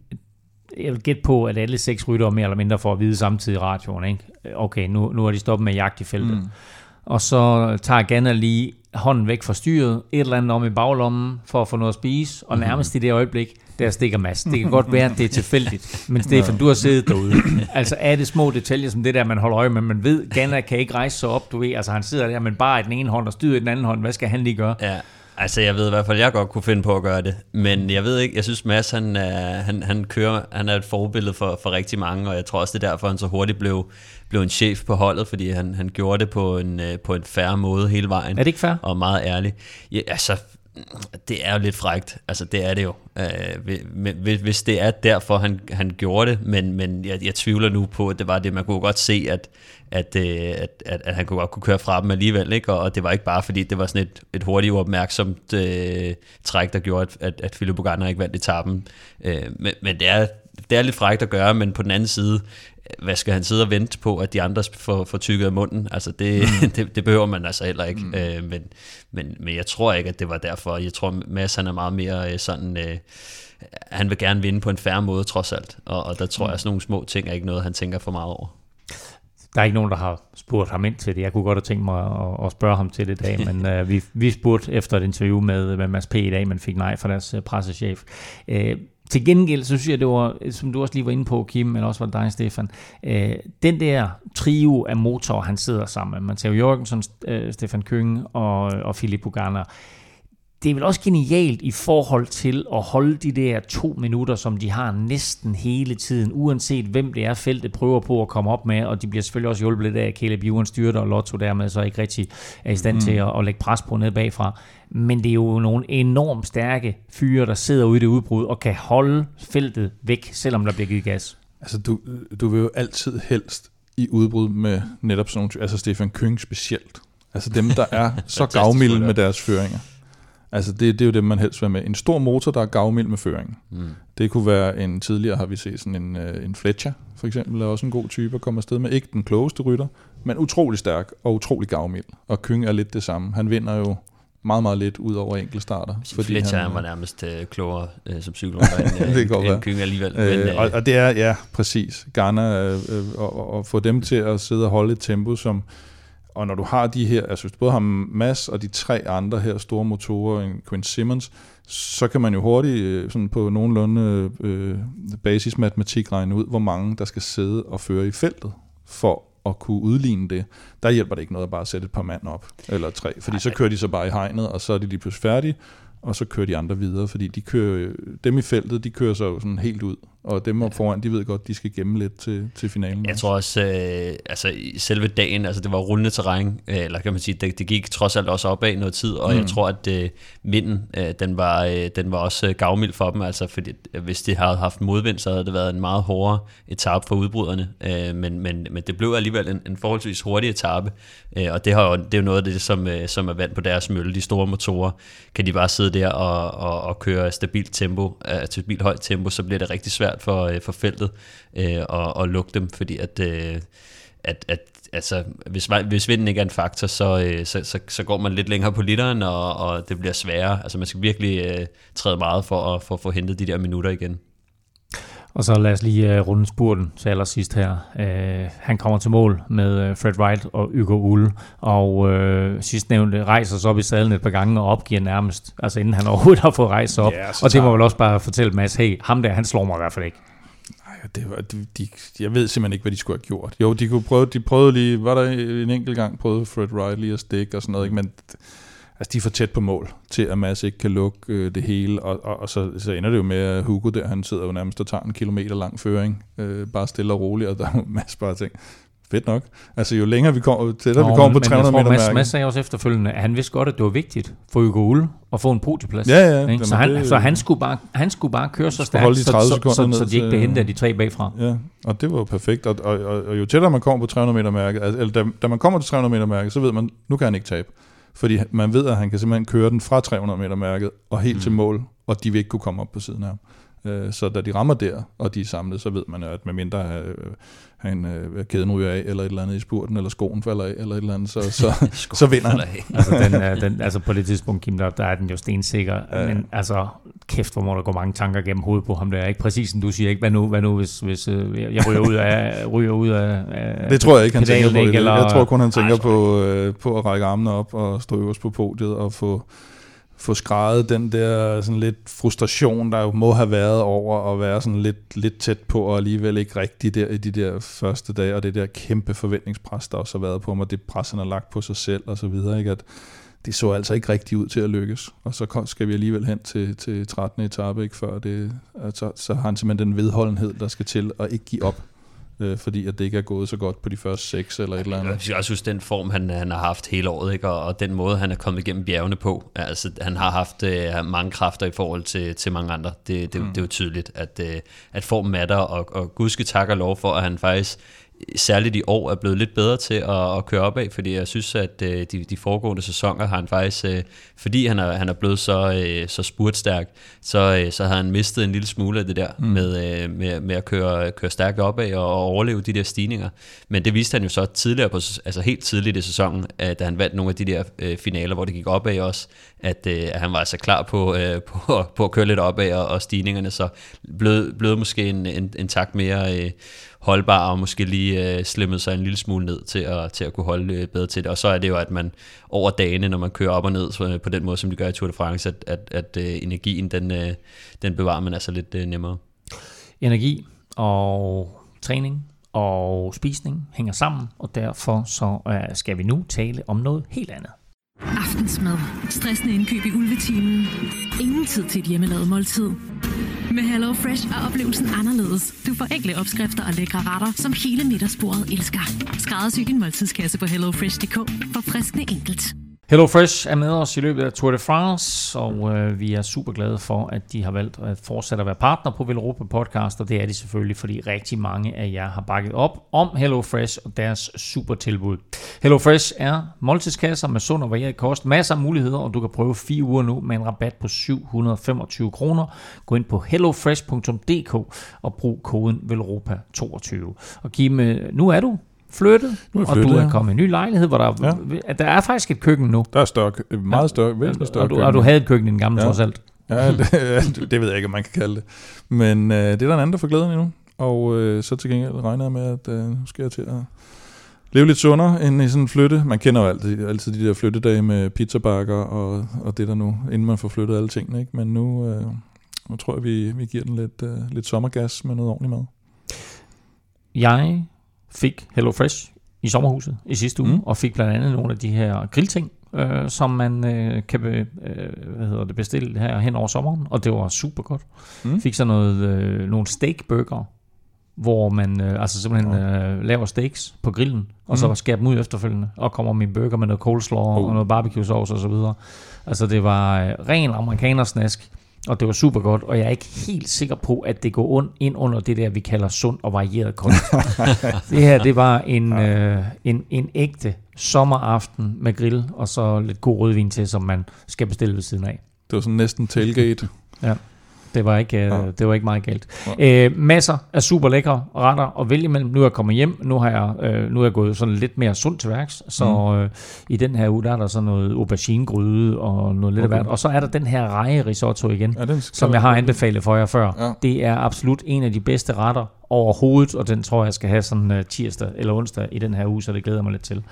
jeg vil gætte på, at alle seks rytter mere eller mindre får at vide samtidig i radioen. Ikke? Okay, nu, nu er de stoppet med jagt i feltet. Mm. Og så tager Ganna lige hånden væk fra styret, et eller andet om i baglommen for at få noget at spise, og mhm. nærmest i det øjeblik, der stikker Mads. Det kan godt være, at det er tilfældigt, men Stefan, du har siddet derude. Altså er det små detaljer som det der, man holder øje med, man ved, Ganna kan ikke rejse sig op, du ved, altså han sidder der, men bare i den ene hånd og styrer i den anden hånd, hvad skal han lige gøre? Ja. Altså, jeg ved i hvert fald, jeg godt kunne finde på at gøre det. Men jeg ved ikke, jeg synes Mads, han, han, han kører, han er et forbillede for, for rigtig mange, og jeg tror også, det er derfor, han så hurtigt blev, blev en chef på holdet, fordi han, han gjorde det på en, øh, på en færre måde hele vejen. Er det ikke fair? Og meget ærlig. Ja, altså, det er jo lidt frægt. Altså, det er det jo. Øh, hvis det er derfor, han, han gjorde det, men, men jeg, jeg tvivler nu på, at det var det. Man kunne godt se, at, at, øh, at, at, at han kunne godt kunne køre fra dem alligevel, ikke? Og, og det var ikke bare, fordi det var sådan et, et hurtigt opmærksomt øh, træk, der gjorde, at, at, at Philip Bogander ikke vandt etappen. Øh, men, men det er, det er lidt frægt at gøre, men på den anden side, hvad skal han sidde og vente på, at de andre får, får tykket af munden? Altså det, mm. <laughs> det, det behøver man altså heller ikke. Mm. Øh, men, men, men jeg tror ikke, at det var derfor. Jeg tror, Mads han er meget mere øh, sådan... Øh, han vil gerne vinde på en færre måde, trods alt. Og, og der tror mm. jeg, at sådan nogle små ting er ikke noget, han tænker for meget over. Der er ikke nogen, der har spurgt ham ind til det. Jeg kunne godt have tænkt mig at, at spørge ham til det i dag, men uh, <laughs> vi, vi spurgte efter et interview med, med Mads P. i dag, men fik nej fra deres uh, pressechef. Uh, til gengæld, så synes jeg, det var, som du også lige var inde på, Kim, eller også var det dig, Stefan, øh, den der trio af motorer, han sidder sammen med, Matteo Jorgensen, øh, Stefan Køng og, og Philip Buganer, det er vel også genialt i forhold til at holde de der to minutter, som de har næsten hele tiden, uanset hvem det er, feltet prøver på at komme op med, og de bliver selvfølgelig også hjulpet lidt af, at Caleb Ewan styrter, og Lotto dermed så ikke rigtig er i stand mm. til at, at lægge pres på ned bagfra. Men det er jo nogle enormt stærke fyre, der sidder ude i det udbrud, og kan holde feltet væk, selvom der bliver givet gas. Altså, du, du vil jo altid helst i udbrud med netop sådan nogle, altså Stefan Køng specielt. Altså dem, der er <laughs> så gavmilde med deres føringer. Altså det, det er jo det, man helst vil med. En stor motor, der er gavmild med føring. Mm. Det kunne være en, tidligere har vi set sådan en, uh, en Fletcher, for eksempel, er også en god type at komme afsted med. Ikke den klogeste rytter, men utrolig stærk og utrolig gavmild. Og Kyng er lidt det samme. Han vinder jo meget, meget lidt ud over starter. Fordi Fletcher han, var nærmest uh, klogere uh, som cykelrytter end, <laughs> det end, end Kyng alligevel. Øh, men, uh, og, og det er, ja, præcis. Garner, uh, og, og få dem til at sidde og holde et tempo, som og når du har de her, altså både har Mass og de tre andre her store motorer, en Quinn Simmons, så kan man jo hurtigt øh, sådan på nogenlunde øh, basismatematik regne ud, hvor mange der skal sidde og føre i feltet for at kunne udligne det. Der hjælper det ikke noget at bare sætte et par mand op, eller tre, fordi så kører de så bare i hegnet, og så er de lige pludselig færdige, og så kører de andre videre, fordi de kører, dem i feltet, de kører så sådan helt ud, og dem op foran, de ved godt, de skal gemme lidt til, til finalen. Jeg også. tror også, øh, altså i selve dagen, altså det var rullende terræn, øh, eller kan man sige, det, det gik trods alt også opad noget tid, og mm. jeg tror, at øh, vinden, øh, den, var, øh, den var også øh, gavmild for dem, altså fordi hvis de havde haft modvind, så havde det været en meget hårdere etape for udbryderne, øh, men, men, men det blev alligevel en, en forholdsvis hurtig etape, øh, og det, har jo, det er jo noget af det, som, øh, som er vand på deres mølle, de store motorer, kan de bare sidde der og, og, og køre stabilt tempo, øh, stabilt højt tempo, så bliver det rigtig svært svært for, øh, for feltet øh, at, at lukke dem, fordi at, øh, at, at altså, hvis, hvis vinden ikke er en faktor, så, øh, så, så, så går man lidt længere på literen, og, og det bliver sværere. Altså man skal virkelig øh, træde meget for at for, få hentet de der minutter igen. Og så lad os lige uh, runde spurten til allersidst her. Uh, han kommer til mål med uh, Fred Wright og Hugo Ull, og uh, sidstnævnte rejser sig op i sadlen et par gange og opgiver nærmest, altså inden han <laughs> overhovedet har fået rejst op. Ja, og det må vel også bare fortælle Mads, hey, ham der, han slår mig i hvert fald ikke. Nej, det var, de, de, jeg ved simpelthen ikke, hvad de skulle have gjort. Jo, de kunne prøve, de prøvede lige, var der en enkelt gang, prøvede Fred Wright lige at stikke og sådan noget, ikke? men altså de er for tæt på mål til, at Mads ikke kan lukke øh, det hele, og, og, og så, så ender det jo med, at Hugo der, han sidder jo nærmest og tager en kilometer lang føring, øh, bare stille og roligt, og der er Mads bare tænkt, fedt nok. Altså jo længere vi kommer, tættere vi kommer på 300 meter mærke. Mads, Mads sagde også efterfølgende, at han vidste godt, at det var vigtigt for Hugo Ulle at få en podieplads. Ja, ja. Ikke? Så, han, det, så han, skulle bare, han skulle bare køre så stærkt, holde de 30 så, så, så, så de ikke blev hentet af de tre bagfra. Ja, og det var jo perfekt. Og, og, og, og jo tættere man kommer på 300 meter mærket, altså, eller da, da man kommer til 300 meter mærket, så ved man, nu kan han ikke tabe. Fordi man ved, at han kan simpelthen køre den fra 300 meter mærket og helt mm. til mål, og de vil ikke kunne komme op på siden af ham. Øh, Så da de rammer der, og de er samlet, så ved man jo, at medmindre øh, han øh, kæden ryger af, eller et eller andet i spurten, eller skoen falder af, eller et eller andet, så, så, <laughs> så vinder han. altså, den, er- den, altså på det tidspunkt, Kim, der, der er den jo stensikker. Ja. Men altså, kæft, hvor må der gå mange tanker gennem hovedet på ham der. Ikke præcis som du siger, ikke? Hvad nu, hvad nu hvis, hvis øh, jeg ryger ud af, <laughs> ryger ud af, af Det tror jeg ikke, han tænker på. ikke? Eller- Jeg tror kun, han tænker tror på, øh, på at række armene op og stå øverst på podiet og få, få skrejet den der sådan lidt frustration, der jo må have været over at være sådan lidt, lidt tæt på og alligevel ikke rigtig der i de der første dage, og det der kæmpe forventningspres, der også har været på mig, det pres, han har lagt på sig selv og så videre, ikke? at det så altså ikke rigtig ud til at lykkes. Og så skal vi alligevel hen til, til 13. etape, ikke før det, altså, så har han simpelthen den vedholdenhed, der skal til at ikke give op øh, fordi at det ikke er gået så godt på de første seks eller et eller andet. Jeg skal også den form, han, han har haft hele året, ikke? Og, og den måde, han er kommet igennem bjergene på. Altså, han har haft øh, mange kræfter i forhold til, til mange andre. Det, det, mm. det er jo tydeligt, at, øh, at formen er der, og, og Gud skal takke og lov for, at han faktisk særligt i år er blevet lidt bedre til at, at køre op af, fordi jeg synes, at øh, de, de foregående sæsoner har han faktisk, øh, fordi han er, han er blevet så, øh, så spurtstærk, så, øh, så har han mistet en lille smule af det der mm. med, øh, med, med at køre, køre stærkt opad og, og overleve de der stigninger. Men det viste han jo så tidligere, på, altså helt tidligt i sæsonen, at da han vandt nogle af de der øh, finaler, hvor det gik opad også, at, øh, at han var altså klar på, øh, <laughs> på, på at køre lidt opad og, og stigningerne, så blev, blev måske en, en, en tak mere øh, holdbar og måske lige øh, slimmet sig en lille smule ned til at, til at kunne holde øh, bedre til det. Og så er det jo, at man over dagene, når man kører op og ned så, øh, på den måde, som de gør i Tour de France, at, at, at øh, energien, den, øh, den bevarer man altså lidt øh, nemmere. Energi og træning og spisning hænger sammen, og derfor så øh, skal vi nu tale om noget helt andet. Aftensmad. Stressende indkøb i ulvetimen. Ingen tid til et hjemmelavet måltid. Med Hello Fresh er oplevelsen anderledes. Du får enkle opskrifter og lækre retter, som hele middagsbordet elsker. Skræddersy din måltidskasse på hellofresh.dk. For friskende enkelt. HelloFresh er med os i løbet af Tour de France, og øh, vi er super glade for, at de har valgt at fortsætte at være partner på Velropa Podcast, og det er de selvfølgelig, fordi rigtig mange af jer har bakket op om HelloFresh og deres super tilbud. HelloFresh er måltidskasser med sund og varieret kost, masser af muligheder, og du kan prøve fire uger nu med en rabat på 725 kroner. Gå ind på hellofresh.dk og brug koden VELROPA22. Og Kim, øh, nu er du flyttet, Nu er jeg og flyttet, du er ja. kommet i en ny lejlighed, hvor der, ja. der er faktisk et køkken nu. Der er større, meget større, væsentligt større og, du, køkken. og du havde et køkken i den gamle, Ja. ja. trods alt. <laughs> Ja, det, det ved jeg ikke, om man kan kalde det. Men øh, det er der en anden, der får glæden endnu. Og øh, så til gengæld regner jeg med, at øh, nu skal jeg til at leve lidt sundere end i sådan en flytte. Man kender jo altid, altid de der flyttedage med pizzabakker og, og det der nu, inden man får flyttet alle tingene. Ikke? Men nu, øh, nu tror jeg, vi, vi giver den lidt, øh, lidt sommergas med noget ordentligt mad. Jeg fik HelloFresh i sommerhuset i sidste uge, Mm. og fik blandt andet nogle af de her grillting, øh, som man øh, kan be, øh, hvad hedder det, bestille her hen over sommeren, og det var super godt. Mm. Fik så noget, øh, nogle steakburger, hvor man øh, altså simpelthen øh, laver steaks på grillen, og så Mm. skærer dem ud efterfølgende, og kommer med en burger med noget coleslaw Oh. og noget barbecue sauce og så videre. Altså det var øh, ren amerikanersnask, og det var super godt, og jeg er ikke helt sikker på, at det går und, ind under det der, vi kalder sund og varieret kost. <laughs> det her, det var en, øh, en, en ægte sommeraften med grill, og så lidt god rødvin til, som man skal bestille ved siden af. Det var sådan næsten tailgate. Det var ikke, Ja. øh, det var ikke meget galt. Øh, masser af super lækre retter at vælge imellem. Nu er jeg kommet hjem, nu har jeg, øh, nu er jeg gået sådan lidt mere sundt til værks, så Mm. øh, i den her uge, der er der så noget auberginegryde og noget lidt af Okay. hvert. Og så er der den her reje risotto igen, Ja, som jeg har anbefalet for jer før. Ja. Det er absolut en af de bedste retter overhovedet, og den tror jeg skal have sådan uh, tirsdag eller onsdag i den her uge, så det glæder jeg mig lidt til.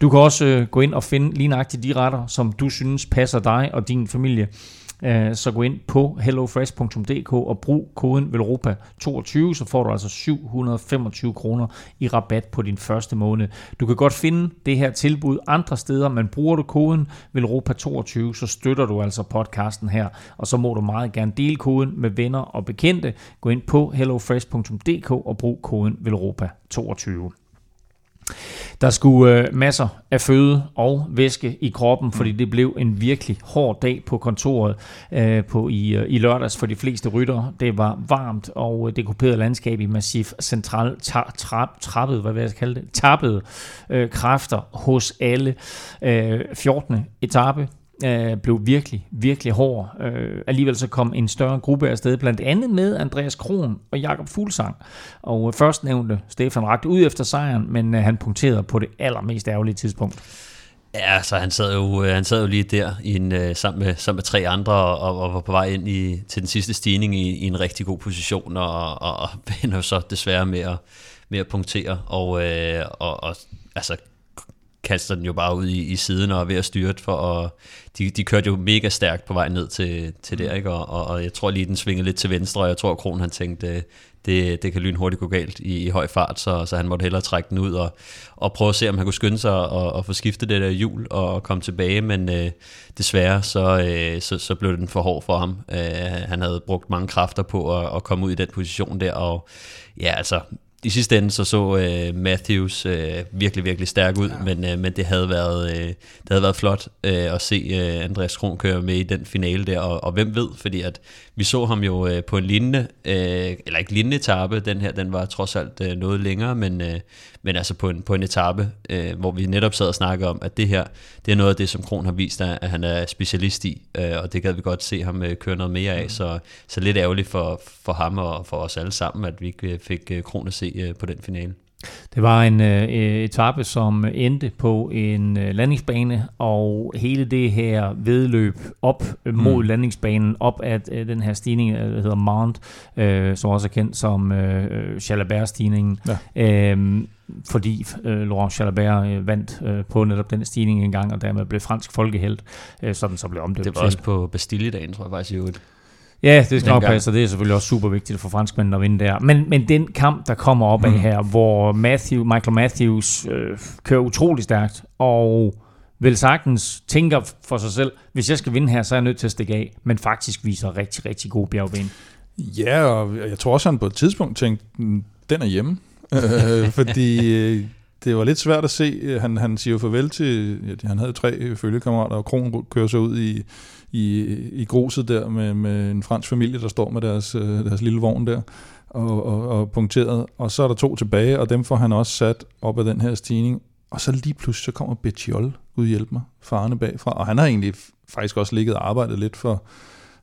Du kan også uh, gå ind og finde lige nøjagtigt de retter, som du synes passer dig og din familie. Øh, så gå ind på hellofresh.dk og brug koden VELROPA22, så får du altså 725 kroner i rabat på din første måned. Du kan godt finde det her tilbud andre steder, men bruger du koden VELROPA22, så støtter du altså podcasten her, og så må du meget gerne dele koden med venner og bekendte. Gå ind på hellofresh.dk og brug koden VELROPA22. Der skulle øh, masser af føde og væske i kroppen, fordi det blev en virkelig hård dag på kontoret øh, på i, øh, i lørdags for de fleste ryttere. Det var varmt og øh, det kuperede landskab i massiv central tra, tra, trappet, hvad vil jeg kalde det, tappede øh, kræfter hos alle. Øh, 14. etape øh, blev virkelig, virkelig hård. Øh, alligevel så kom en større gruppe afsted, blandt andet med Andreas Kron og Jakob Fuglsang. Og øh, først nævnte Stefan Ragt ud efter sejren, men øh, han punkterede på det allermest ærgerlige tidspunkt. Ja, så han sad jo, øh, han sad jo lige der i en, øh, sammen, med, sammen med tre andre og, og var på vej ind i, til den sidste stigning i, i en rigtig god position og, og, og <laughs> ender så desværre med at, med at punktere og, øh, og, og altså kaster den jo bare ud i, i siden og er ved at styre for at, de, de kørte jo mega stærkt på vej ned til, til der, ikke? Og, og, og jeg tror lige, den svingede lidt til venstre, og jeg tror, Kron han tænkte, det, det kan lyn hurtigt gå galt i, i høj fart, så, så han måtte hellere trække den ud og, og prøve at se, om han kunne skynde sig og, og få skiftet det der hjul og komme tilbage, men øh, desværre så, øh, så, så blev den for hård for ham. Øh, han havde brugt mange kræfter på at, at komme ud i den position der, og ja, altså i sidste ende så så uh, Matthews uh, virkelig, virkelig stærk ud, ja. men, uh, men det havde været, uh, det havde været flot uh, at se uh, Andreas Kron køre med i den finale der, og, og hvem ved, fordi at vi så ham jo uh, på en lignende, uh, eller ikke lignende etape, den her, den var trods alt uh, noget længere, men, uh, men altså på en, på en etape, uh, hvor vi netop sad og snakkede om, at det her, det er noget af det, som Kron har vist, at han er specialist i, uh, og det gad vi godt se ham uh, køre noget mere af, mm. så, så lidt ærgerligt for, for ham og for os alle sammen, at vi ikke fik uh, Kron at se øh, på den finale. Det var en øh, etape, som endte på en øh, landingsbane, og hele det her vedløb op øh, mod mm. landingsbanen, op af øh, den her stigning, øh, der hedder Mount, øh, som også er kendt som øh, Chalabert-stigningen. Ja. Øh, fordi øh, Laurent Chalabert øh, vandt øh, på netop den stigning en gang, og dermed blev fransk folkehelt, øh, sådan så blev omdøbt Det var også på Bastille-dagen, tror jeg faktisk i øvrigt. Ja, det skal nok passe, det er selvfølgelig også super vigtigt for franskmændene at vinde der. Men, men den kamp, der kommer op af mm. her, hvor Matthew, Michael Matthews øh, kører utrolig stærkt, og vel sagtens tænker for sig selv, hvis jeg skal vinde her, så er jeg nødt til at stikke af, men faktisk viser rigtig, rigtig god bjergben. Ja, og jeg tror også, han på et tidspunkt tænkte, mm, den er hjemme. <laughs> Øh, fordi øh, det var lidt svært at se. Han, han siger jo farvel til, ja, han havde tre følgekammerater, og Kron kører så ud i, i, i gruset der med, med en fransk familie, der står med deres, øh, deres lille vogn der og, og, og punkteret. Og så er der to tilbage, og dem får han også sat op af den her stigning. Og så lige pludselig så kommer Betjol, Gud hjælp mig, farne bagfra. Og han har egentlig faktisk også ligget og arbejdet lidt for,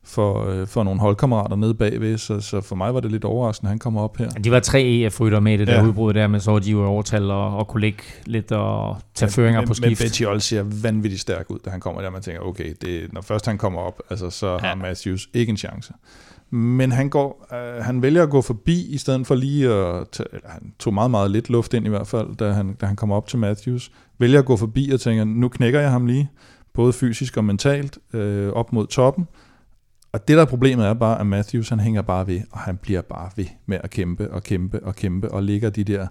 for, øh, for nogle holdkammerater nede bagved, så, så for mig var det lidt overraskende, at han kommer op her. De var tre EF-rytter med i det ja. der udbrud der, men så var de jo overtal og, og kunne ligge lidt og tage men, føringer men, på skift. Men Betty ser vanvittigt stærk ud, da han kommer der. Man tænker, okay, det, når først han kommer op, altså, så ja. har Matthews ikke en chance. Men han, går, øh, han vælger at gå forbi, i stedet for lige at tage, han tog meget, meget lidt luft ind i hvert fald, da han, da han kommer op til Matthews. Vælger at gå forbi og tænker, nu knækker jeg ham lige, både fysisk og mentalt, øh, op mod toppen og det der problemet er bare, at Matthews han hænger bare ved, og han bliver bare ved med at kæmpe og kæmpe og kæmpe, og ligger de der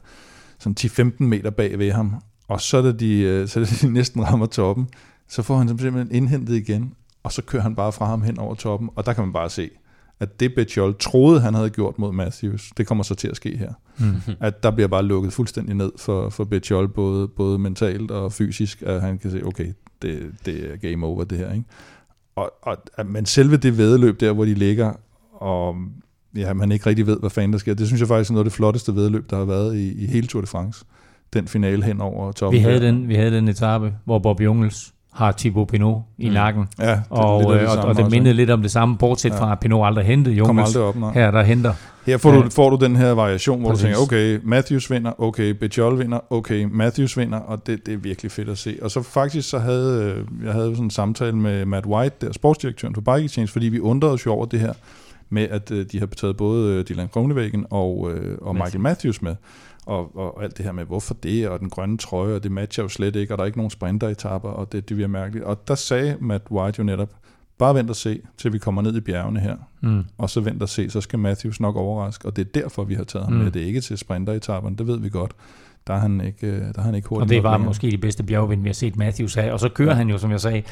sådan 10-15 meter bag ved ham. Og så er det de, øh, så er det <laughs> de næsten rammer toppen, så får han simpelthen indhentet igen, og så kører han bare fra ham hen over toppen, og der kan man bare se, at det Betjol troede, han havde gjort mod Matthews, det kommer så til at ske her. Mm-hmm. At der bliver bare lukket fuldstændig ned for, for Betjol, både, både mentalt og fysisk, at han kan se, okay, det, det er game over det her. Ikke? Og, og, men selve det vedløb der, hvor de ligger, og ja, man ikke rigtig ved, hvad fanden der sker, det synes jeg faktisk er noget af det flotteste vedløb, der har været i, i hele Tour de France. Den finale hen over toppen. Vi havde, den, vi havde den etape, hvor Bob Jungels har Thibaut Pinot i mm. nakken. Ja, det, og, det, det, og, og det mindede lidt om det samme, bortset ja. fra at Pinot aldrig hentede Jungels. aldrig op, nej. Her der henter. Her får, du, får du den her variation, hvor Præcis. du tænker, okay, Matthews vinder, okay, Bejol vinder, okay, Matthews vinder, og det, det er virkelig fedt at se. Og så faktisk så havde øh, jeg havde sådan en samtale med Matt White, der sportsdirektøren for Bike Exchange, fordi vi undrede os jo over det her med, at øh, de har betaget både Dylan Kronevæggen og, øh, og Michael Matthews med og, og alt det her med, hvorfor det, og den grønne trøje, og det matcher jo slet ikke, og der er ikke nogen sprinteretapper, og det, det bliver mærkeligt. Og der sagde Matt White jo netop, bare vent og se, til vi kommer ned i bjergene her, mm. og så vent og se, så skal Matthews nok overraske, og det er derfor, vi har taget ham mm. med. Det er ikke til sprinteretapperne, det ved vi godt. der er han ikke, øh, der er han ikke hurtigt Og det var længere. måske de bedste bjergvind, vi har set Matthews have. Og så kører ja. han jo, som jeg sagde,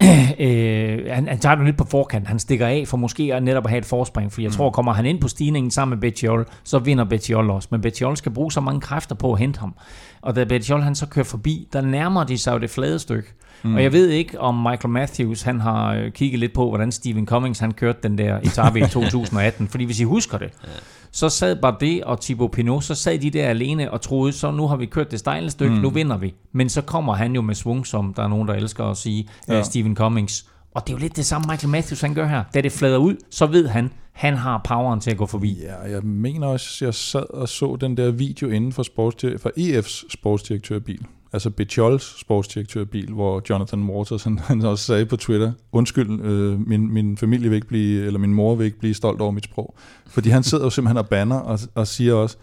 <clears throat> øh, han, han tager det lidt på forkant. Han stikker af for måske at netop at have et forspring. For jeg mm. tror, kommer han ind på stigningen sammen med Betjol, så vinder Betjol også. Men Betjol skal bruge så mange kræfter på at hente ham. Og da Betjol han så kører forbi, der nærmer de sig jo det flade stykke. Mm. Og jeg ved ikke, om Michael Matthews han har øh, kigget lidt på, hvordan Stephen Cummings han kørte den der etape i <laughs> 2018. Fordi hvis I husker det, så sad Bardet og Thibaut Pinot, så sad de der alene og troede, så nu har vi kørt det stejle stykke, mm. nu vinder vi. Men så kommer han jo med svung, som der er nogen, der elsker at sige, ja. Ja. Stephen Cummings. Og det er jo lidt det samme, Michael Matthews han gør her. Da det flader ud, så ved han, han har poweren til at gå forbi. Ja, jeg mener også, jeg sad og så den der video inden for, sportsdir- for EF's sportsdirektørbil. Altså Bechols sportsdirektørbil, hvor Jonathan Waters han, han også sagde på Twitter, undskyld, øh, min, min familie vil ikke blive, eller min mor vil ikke blive stolt over mit sprog. Fordi han sidder jo simpelthen og banner og, og siger også,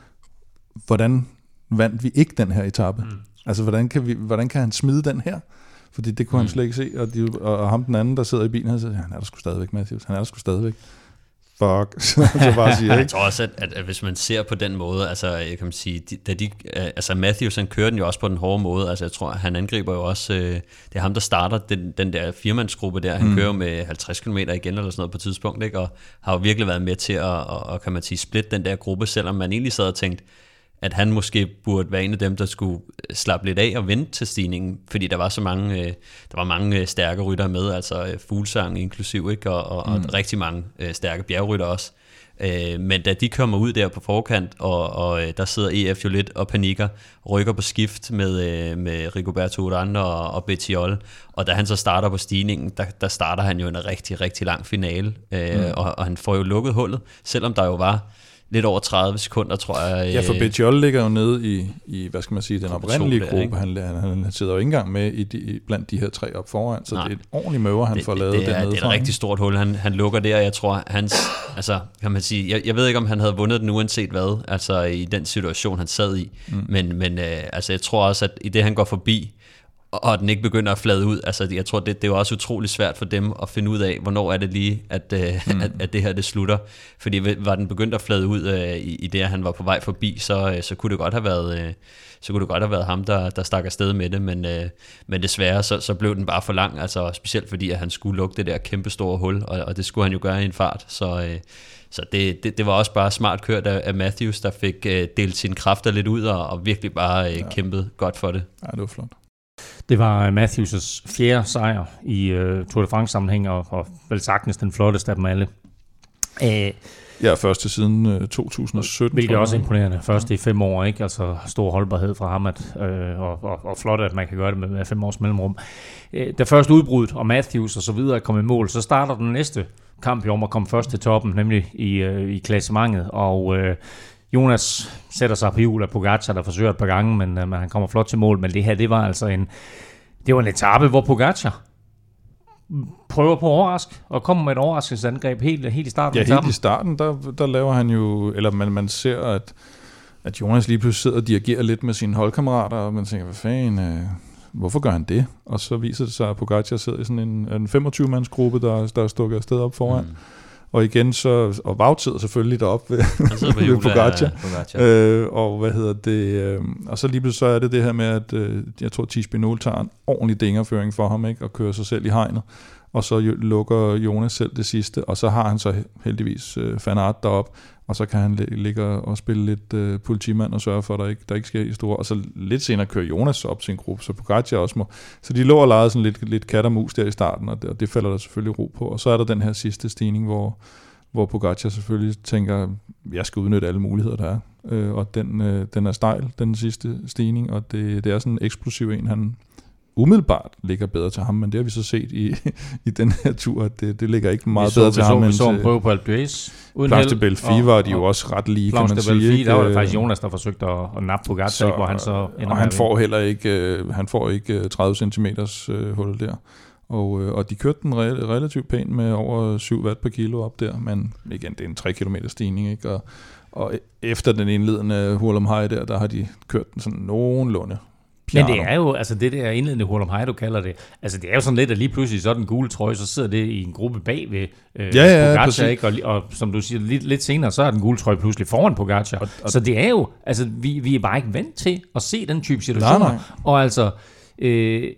hvordan vandt vi ikke den her etape? Mm. Altså, hvordan kan, vi, hvordan kan han smide den her? Fordi det kunne mm. han slet ikke se, og, de, og, og ham den anden, der sidder i bilen, han siger, han er der sgu stadigvæk, Matthews, han er der sgu stadigvæk. Fuck, <laughs> så bare siger, Jeg ikke? tror også, at, at, at hvis man ser på den måde, altså jeg kan sige, de, da de, øh, altså Matthews han kører den jo også på den hårde måde, altså jeg tror, han angriber jo også, øh, det er ham, der starter den, den der firmandsgruppe der, han mm. kører med 50 km igen eller sådan noget på et tidspunkt, ikke? og har jo virkelig været med til at, og, og, kan man sige, splitte den der gruppe, selvom man egentlig sad og tænkte, at han måske burde være en af dem, der skulle øh, slappe lidt af og vente til stigningen, fordi der var så mange, øh, der var mange øh, stærke rytter med, altså øh, fuglsang inklusiv, ikke? Og, og, mm. og rigtig mange øh, stærke bjergrytter også. Øh, men da de kommer ud der på forkant, og, og der sidder EF jo lidt og panikker, rykker på skift med, med Rigoberto Urán og, og Bettiol, og da han så starter på stigningen, der, der starter han jo en rigtig, rigtig lang finale, øh, mm. og, og han får jo lukket hullet, selvom der jo var lidt over 30 sekunder, tror jeg. Ja, for øh, Betjol ligger jo nede i, i, hvad skal man sige, den oprindelige der, gruppe. Han, han, han sidder jo ikke engang med i de, blandt de her tre op foran, så Nej. det er et ordentligt møver, han det, får lavet det, det, er, det er et rigtig stort hul, han, han lukker der, jeg tror, hans, <coughs> altså, kan man sige, jeg, jeg ved ikke, om han havde vundet den uanset hvad, altså i den situation, han sad i, mm. men, men øh, altså, jeg tror også, at i det, han går forbi, og og den ikke begynder at flade ud, altså jeg tror, det, det er jo også utrolig svært for dem at finde ud af, hvornår er det lige, at, øh, mm. <laughs> at, at det her det slutter. Fordi var den begyndt at flade ud øh, i, i det, at han var på vej forbi, så, øh, så kunne det godt have været... Øh, så kunne det godt have været ham, der, der stak afsted med det, men, øh, men desværre så, så blev den bare for lang, altså specielt fordi, at han skulle lukke det der kæmpe store hul, og, og det skulle han jo gøre i en fart, så, øh, så det, det, det var også bare smart kørt af, af Matthews, der fik øh, delt sine kræfter lidt ud, og, og virkelig bare øh, kæmpet godt for det. Ja, det var flot. Det var Matthews' fjerde sejr i uh, Tour de France sammenhæng, og, og vel sagtens den flotteste af dem alle. Uh, Ja, første siden øh, 2017. hvilket er også imponerende. Første i fem år, ikke? Altså stor holdbarhed fra ham, at, øh, og, og, og flot, at man kan gøre det med, med fem års mellemrum. Øh, da først udbruddet, og Matthews og så videre er kommet i mål, så starter den næste kamp om at komme først til toppen, nemlig i, øh, i klassementet, og øh, Jonas sætter sig på hjul af Pogacar, der forsøger et par gange, men, øh, men han kommer flot til mål, men det her, det var altså en, det var en etape, hvor Pogacar prøver på at overraske, og kommer med et overraskelsesangreb helt, helt i starten Ja, helt i starten, der, der laver han jo, eller man, man ser, at, at Jonas lige pludselig sidder og dirigerer lidt med sine holdkammerater, og man tænker, hvad fanden, øh, hvorfor gør han det? Og så viser det sig, at Pogacar sidder i sådan en, en 25-mands gruppe, der, der er stukket afsted op foran. Mm. Og igen så, og sidder selvfølgelig deroppe ved, på <laughs> ved hjulet Pogacar. Pogacar. Øh, og hvad hedder det, øh, og så lige pludselig så er det det her med, at øh, jeg tror, Tis Binol tager en ordentlig dingerføring for ham, ikke, og kører sig selv i hegnet, og så lukker Jonas selv det sidste, og så har han så heldigvis øh, fanart derop, og så kan han ligge og spille lidt øh, politimand og sørge for, at der ikke, der ikke sker i store. Og så lidt senere kører Jonas op til en gruppe, så Pogacar også må. Så de lå og legede sådan lidt, lidt kat og mus der i starten, og det, og det falder der selvfølgelig ro på. Og så er der den her sidste stigning, hvor, hvor Pogacar selvfølgelig tænker, jeg skal udnytte alle muligheder, der er. Øh, og den, øh, den er stejl, den sidste stigning, og det, det er sådan en eksplosiv en, han umiddelbart ligger bedre til ham, men det har vi så set i, <laughs> i den her tur, at det, det ligger ikke meget vi så, bedre vi til så, ham vi så en prøve på Alpe uden held, Belfi var de jo også ret lige, kan man sige. Ikke? der var det Øh, faktisk Jonas, der forsøgte at, at nappe Pogacar, ikke, hvor han så ender og han får heller ikke, øh, han får ikke øh, 30 cm øh, hul der. Og, øh, og de kørte den re- relativt pænt med over 7 watt per kilo op der, men igen, det er en 3 km stigning, ikke? Og, og efter den indledende hurlum high der, der har de kørt den sådan nogenlunde. Men det er jo, altså det der indledende hurlum hej, du kalder det, altså det er jo sådan lidt, at lige pludselig så den gule trøje, så sidder det i en gruppe bag ved øh, Ja, ja, Pogacar, ikke? Og, og, som du siger, lidt, lidt senere, så er den gule trøje pludselig foran Pogacar. Og, og, så det er jo, altså vi, vi er bare ikke vant til at se den type situationer. Nej, nej. Og altså, øh,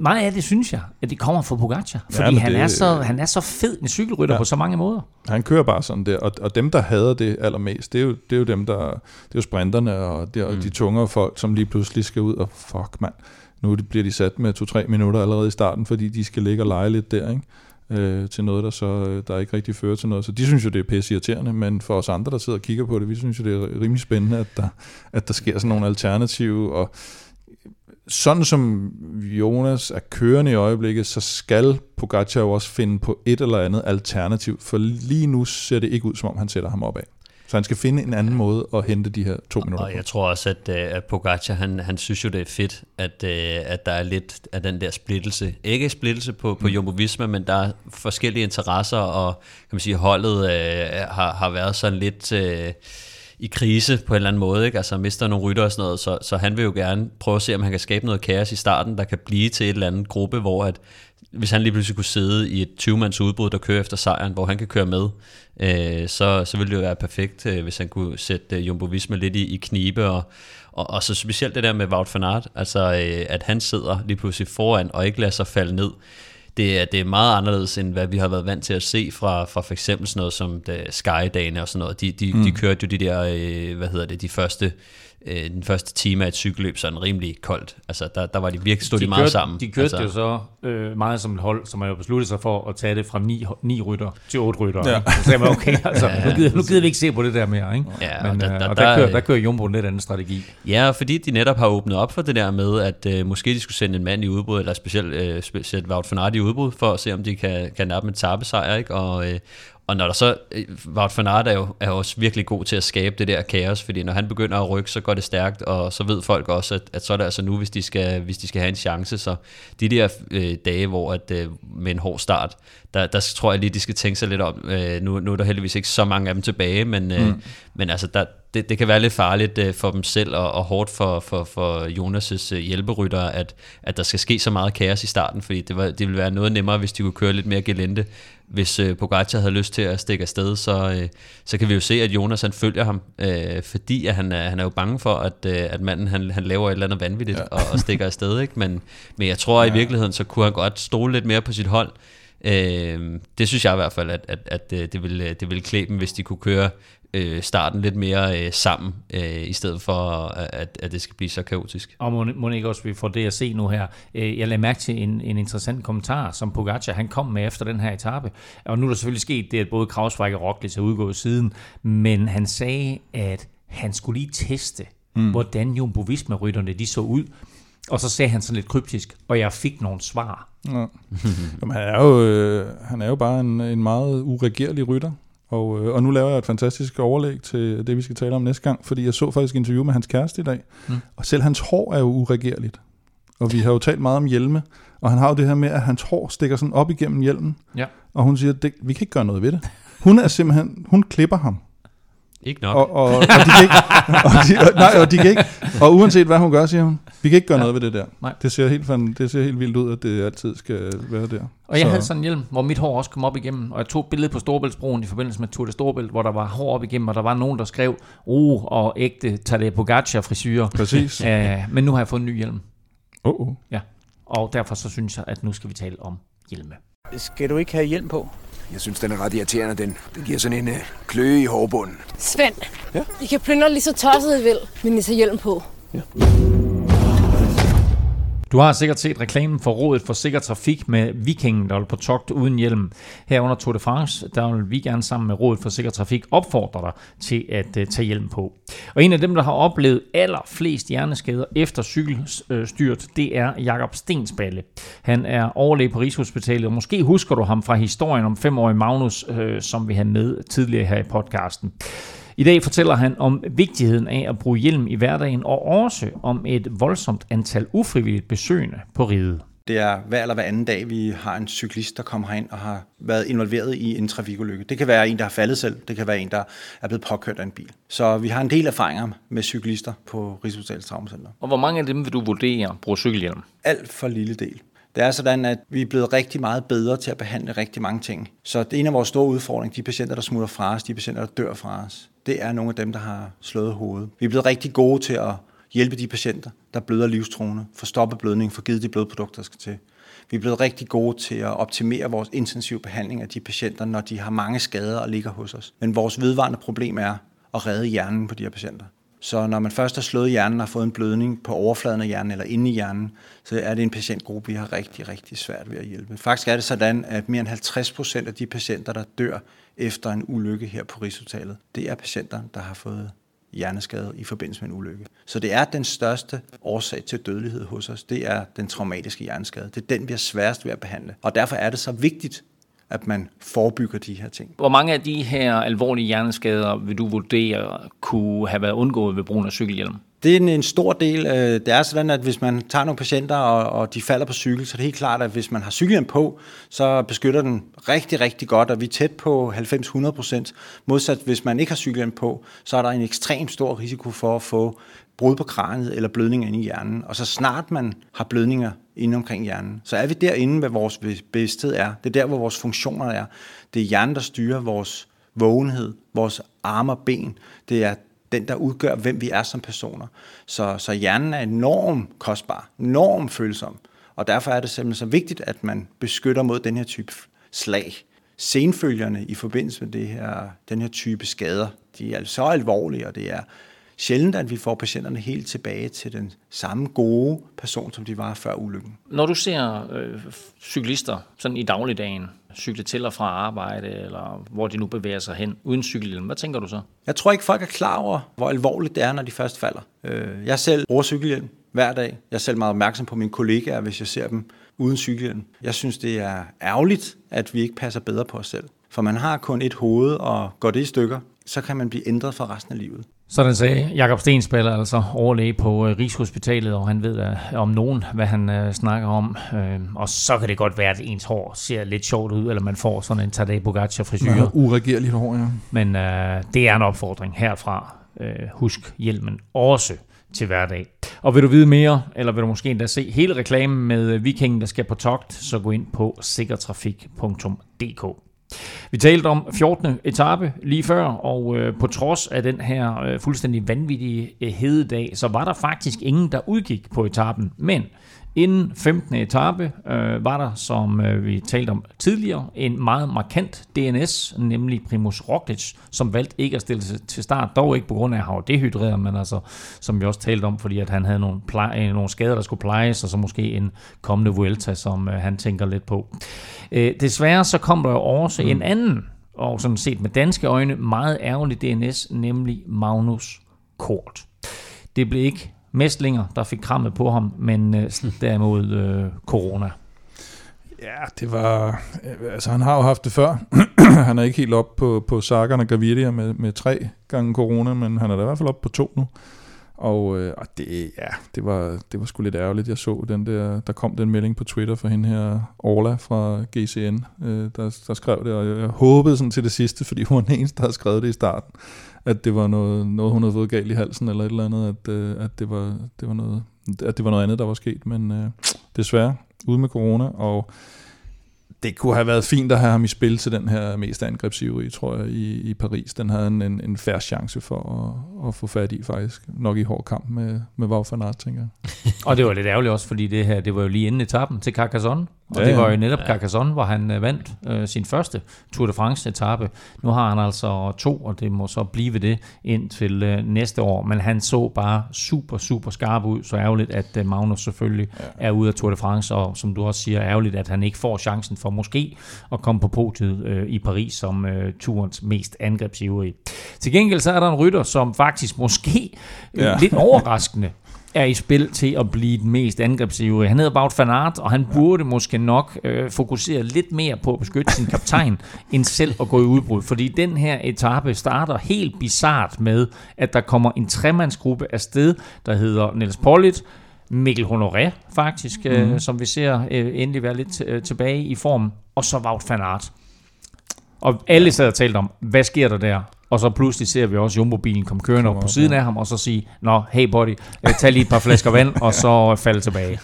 meget af det synes jeg, at det kommer fra Pogacar. Fordi men han, det- er så, han er så fed en cykelrytter ja. Ja. på så mange måder. Han kører bare sådan der, og, og dem, der hader det allermest, det er jo, det er jo dem, der, det er jo sprinterne og, det, og mm. de tungere folk, som lige pludselig skal ud og fuck mand, nu bliver de sat med 2-3 minutter allerede i starten, fordi de skal ligge og lege lidt der, ikke? Øh, til noget, der så øh, der ikke rigtig fører til noget. Så de synes jo, det er pisse irriterende, men for os andre, der sidder og kigger på det, vi synes jo, det er rimelig spændende, at der, at der sker sådan nogle alternative, og sådan som Jonas er kørende i øjeblikket, så skal Pogacar jo også finde på et eller andet alternativ, for lige nu ser det ikke ud, som om han sætter ham opad. Så han skal finde en anden måde at hente de her to minutter Og på. jeg tror også, at, øh, at Pogacar, han, han synes jo, det er fedt, at, øh, at der er lidt af den der splittelse. Ikke splittelse på, på Jumbo Visma, men der er forskellige interesser, og kan man sige, holdet øh, har, har været sådan lidt øh, i krise på en eller anden måde. Ikke? Altså mister nogle rytter og sådan noget, så, så han vil jo gerne prøve at se, om han kan skabe noget kaos i starten, der kan blive til et eller andet gruppe, hvor at hvis han lige pludselig kunne sidde i et 20-mands udbrud, der kører efter sejren, hvor han kan køre med, øh, så, så ville det jo være perfekt, øh, hvis han kunne sætte øh, Jumbo Visma lidt i, i knibe, og, og, og så specielt det der med Wout van Aert, altså øh, at han sidder lige pludselig foran, og ikke lader sig falde ned. Det er, det er meget anderledes, end hvad vi har været vant til at se fra, fra for eksempel sådan noget som Sky-dagene og sådan noget. De, de, mm. de kørte jo de der, øh, hvad hedder det, de første øh, den første time af et cykelløb sådan rimelig koldt. Altså der, der var de virkelig, stod de, de meget kørte, sammen. De kørte altså, jo så øh, meget som et hold, som har jo besluttet sig for at tage det fra ni, ni rytter til otte rytter. Ja. Så sagde man, okay, altså, ja, nu, gider, nu gider vi ikke se på det der mere. Ikke? Ja, Men, og der- øh, der- og der- der, kører, der kører Jumbo en lidt anden strategi. Ja, fordi de netop har åbnet op for det der med, at øh, måske de skulle sende en mand i udbrud, eller specielt øh, sætte Wout van Aert i udbrud, for at se, om de kan, kan nappe en tabesejr, ikke? Og, øh, og når der så, øh, Wout van Aert er jo, er også virkelig god til at skabe det der kaos, fordi når han begynder at rykke, så går det stærkt, og så ved folk også, at, at så er det altså nu, hvis de skal, hvis de skal have en chance. Så de der øh, dage, hvor at, øh, med en hård start, der, der tror jeg lige, de skal tænke sig lidt om. Øh, nu, nu er der heldigvis ikke så mange af dem tilbage, men, øh, mm. men altså, der, det, det kan være lidt farligt øh, for dem selv, og, og hårdt for, for, for Jonas' øh, hjælperytter, at, at der skal ske så meget kaos i starten, fordi det, var, det ville være noget nemmere, hvis de kunne køre lidt mere gelente. Hvis øh, Pogacar havde lyst til at stikke afsted, så, øh, så kan vi jo se, at Jonas han følger ham, øh, fordi at han, er, han er jo bange for, at, øh, at manden han, han laver et eller andet vanvittigt ja. og, og stikker afsted. Ikke? Men, men jeg tror, at i virkeligheden, så kunne han godt stole lidt mere på sit hold. Øh, det synes jeg i hvert fald, at, at, at øh, det, ville, det ville klæbe dem, hvis de kunne køre øh, starten lidt mere øh, sammen, øh, i stedet for, at, at det skal blive så kaotisk. Og må, må ikke også vi får det at se nu her. Øh, Jeg lagde mærke til en, en interessant kommentar, som Pogacar han kom med efter den her etape. Og nu er der selvfølgelig sket det, at både Krausweig og Roglic er udgået siden, men han sagde, at han skulle lige teste, mm. hvordan Jumbo Visma-rytterne de så ud. Og så sagde han sådan lidt kryptisk, og jeg fik nogle svar. Ja. <laughs> Jamen, han, er jo, øh, han er jo bare en, en meget uregerlig rytter. Og, øh, og nu laver jeg et fantastisk overlæg til det, vi skal tale om næste gang, fordi jeg så faktisk interview med hans kæreste i dag, mm. og selv hans hår er jo uregerligt. Og vi har jo talt meget om hjelme, og han har jo det her med, at hans hår stikker sådan op igennem hjelmen, Ja. og hun siger, det, vi kan ikke gøre noget ved det. Hun er simpelthen, hun klipper ham. Ikke nok. Og, og, og, de kan ikke, og, de, og, nej, og de kan ikke, og uanset hvad hun gør, siger hun, vi kan ikke gøre ja. noget ved det der. Nej. Det ser, helt, fan- det ser helt vildt ud, at det altid skal være der. Og jeg så. havde sådan en hjelm, hvor mit hår også kom op igennem, og jeg tog et billede på Storebæltsbroen i forbindelse med Tour de Storebælt, hvor der var hår op igennem, og der var nogen, der skrev, oh, og ægte Tadej Pogacar frisyrer. Præcis. Æh, men nu har jeg fået en ny hjelm, Oh, oh. ja. Og derfor så synes jeg, at nu skal vi tale om hjelme. Skal du ikke have hjelm på? Jeg synes, den er ret irriterende, den. Den giver sådan en øh, kløe i hårbunden. Svend, ja? I kan plyndre lige så tosset I vil, men I tager hjelm på. Du har sikkert set reklamen for Rådet for Sikker Trafik med Vikingen, der på togt uden hjelm. Her under Tour de France, der vil vi gerne sammen med Rådet for Sikker Trafik opfordre dig til at uh, tage hjelm på. Og en af dem, der har oplevet allerflest hjerneskader efter cykelstyrt, det er Jakob Stensballe. Han er overlæge på Rigshospitalet, og måske husker du ham fra historien om femårig Magnus, øh, som vi havde med tidligere her i podcasten. I dag fortæller han om vigtigheden af at bruge hjelm i hverdagen, og også om et voldsomt antal ufrivilligt besøgende på riget. Det er hver eller hver anden dag, vi har en cyklist, der kommer herind og har været involveret i en trafikulykke. Det kan være en, der har faldet selv. Det kan være en, der er blevet påkørt af en bil. Så vi har en del erfaringer med cyklister på Rigshospitalets Traumacenter. Og hvor mange af dem vil du vurdere bruger cykelhjelm? Alt for lille del. Det er sådan, at vi er blevet rigtig meget bedre til at behandle rigtig mange ting. Så det er en af vores store udfordringer, de patienter, der smutter fra os, de patienter, der dør fra os, det er nogle af dem, der har slået hovedet. Vi er blevet rigtig gode til at hjælpe de patienter, der bløder livstruende, få stoppet blødningen, få givet de blodprodukter, der skal til. Vi er blevet rigtig gode til at optimere vores intensive behandling af de patienter, når de har mange skader og ligger hos os. Men vores vedvarende problem er at redde hjernen på de her patienter. Så når man først har slået hjernen og har fået en blødning på overfladen af hjernen eller inde i hjernen, så er det en patientgruppe, vi har rigtig, rigtig svært ved at hjælpe. Faktisk er det sådan, at mere end 50 procent af de patienter, der dør efter en ulykke her på Rigshospitalet, det er patienter, der har fået hjerneskade i forbindelse med en ulykke. Så det er den største årsag til dødelighed hos os. Det er den traumatiske hjerneskade. Det er den, vi er sværest ved at behandle. Og derfor er det så vigtigt, at man forebygger de her ting. Hvor mange af de her alvorlige hjerneskader vil du vurdere kunne have været undgået ved brugen af cykelhjelm? Det er en stor del. Det er sådan, at hvis man tager nogle patienter, og de falder på cykel, så er det helt klart, at hvis man har cykelhjelm på, så beskytter den rigtig, rigtig godt, og vi er tæt på 90-100 procent. Modsat hvis man ikke har cykelhjelm på, så er der en ekstremt stor risiko for at få brud på kraniet eller blødninger inde i hjernen. Og så snart man har blødninger inde omkring hjernen, så er vi derinde, hvad vores bevidsthed er. Det er der, hvor vores funktioner er. Det er hjernen, der styrer vores vågenhed, vores arme og ben. Det er den, der udgør, hvem vi er som personer. Så, så hjernen er enormt kostbar, enormt følsom. Og derfor er det simpelthen så vigtigt, at man beskytter mod den her type slag. Senfølgerne i forbindelse med det her, den her type skader, de er så alvorlige, og det er sjældent, at vi får patienterne helt tilbage til den samme gode person, som de var før ulykken. Når du ser øh, cyklister sådan i dagligdagen, cykle til og fra arbejde, eller hvor de nu bevæger sig hen, uden cykelhjelm, hvad tænker du så? Jeg tror ikke, folk er klar over, hvor alvorligt det er, når de først falder. Øh, jeg selv bruger cykelhjelm hver dag. Jeg er selv meget opmærksom på mine kollegaer, hvis jeg ser dem uden cykelhjelm. Jeg synes, det er ærgerligt, at vi ikke passer bedre på os selv. For man har kun et hoved, og går det i stykker, så kan man blive ændret for resten af livet. Sådan sagde Jakob Stensballer, altså overlæge på øh, Rigshospitalet, og han ved uh, om nogen, hvad han uh, snakker om. Uh, og så kan det godt være, at ens hår ser lidt sjovt ud, eller man får sådan en Tadej Pogacar frisyr. Ja, uregerligt hår, ja. Men uh, det er en opfordring herfra. Uh, husk hjelmen også til hverdag. Og vil du vide mere, eller vil du måske endda se hele reklamen med vikingen, der skal på togt, så gå ind på sikkertrafik.dk. Vi talte om 14. etape lige før, og øh, på trods af den her øh, fuldstændig vanvittige øh, hededag, så var der faktisk ingen, der udgik på etappen. Men Inden 15. etape øh, var der, som øh, vi talte om tidligere, en meget markant DNS, nemlig Primus Roglic, som valgte ikke at stille sig til start, dog ikke på grund af, at han var dehydreret, men altså, som vi også talte om, fordi at han havde nogle, pleje, øh, nogle skader, der skulle plejes, og så måske en kommende Vuelta, som øh, han tænker lidt på. Øh, desværre så kom der også mm. en anden, og sådan set med danske øjne, meget ærgerlig DNS, nemlig Magnus Kort. Det blev ikke mæstlinger, der fik krammet på ham, men øh, <laughs> derimod øh, corona. Ja, det var... Øh, altså, han har jo haft det før. <clears throat> han er ikke helt op på, på Sagan og Gaviria med, med tre gange corona, men han er da i hvert fald op på to nu. Og, øh, og det, ja, det var, det var sgu lidt ærgerligt. Jeg så den der, der kom den melding på Twitter fra hende her, Orla fra GCN, øh, der, der skrev det, og jeg, jeg håbede sådan til det sidste, fordi hun var den eneste, der havde skrevet det i starten at det var noget, noget hun havde fået galt i halsen eller et eller andet, at, øh, at, det, var, det var noget, at det var noget andet, der var sket. Men øh, desværre, ude med corona, og det kunne have været fint at have ham i spil til den her mest angrebsivrige, tror jeg, i, i Paris. Den havde en, en, en færre chance for at, at få fat i, faktisk. Nok i hård kamp med, med Wout van Aert, tænker jeg. <laughs> og det var lidt ærgerligt også, fordi det her, det var jo lige inden etappen til Carcassonne. Og ja, det var jo netop ja. Carcassonne, hvor han uh, vandt uh, sin første Tour de France-etappe. Nu har han altså to, og det må så blive det indtil uh, næste år. Men han så bare super, super skarp ud. Så ærgerligt, at uh, Magnus selvfølgelig ja. er ude af Tour de France. Og som du også siger, ærgerligt, at han ikke får chancen for måske at komme på podiet uh, i Paris som uh, turens mest angrebsivrige. Til gengæld så er der en rytter, som faktisk måske ja. lidt overraskende <laughs> er i spil til at blive den mest angrebsivrige. Han hedder Wout van Aert, og han burde måske nok øh, fokusere lidt mere på at beskytte sin kaptajn, <laughs> end selv at gå i udbrud. Fordi den her etape starter helt bizart med, at der kommer en tremandsgruppe af sted, der hedder Niels Pollitt, Mikkel Honoré faktisk, mm. øh, som vi ser øh, endelig være lidt øh, tilbage i form, og så Wout van Aert. Og alle sad og talte om, hvad sker der der? Og så pludselig ser vi også Jumbo-bilen komme kørende op på siden af ham, og så sige, nå, hey buddy, øh, tag lige et par flasker vand, og så falde tilbage.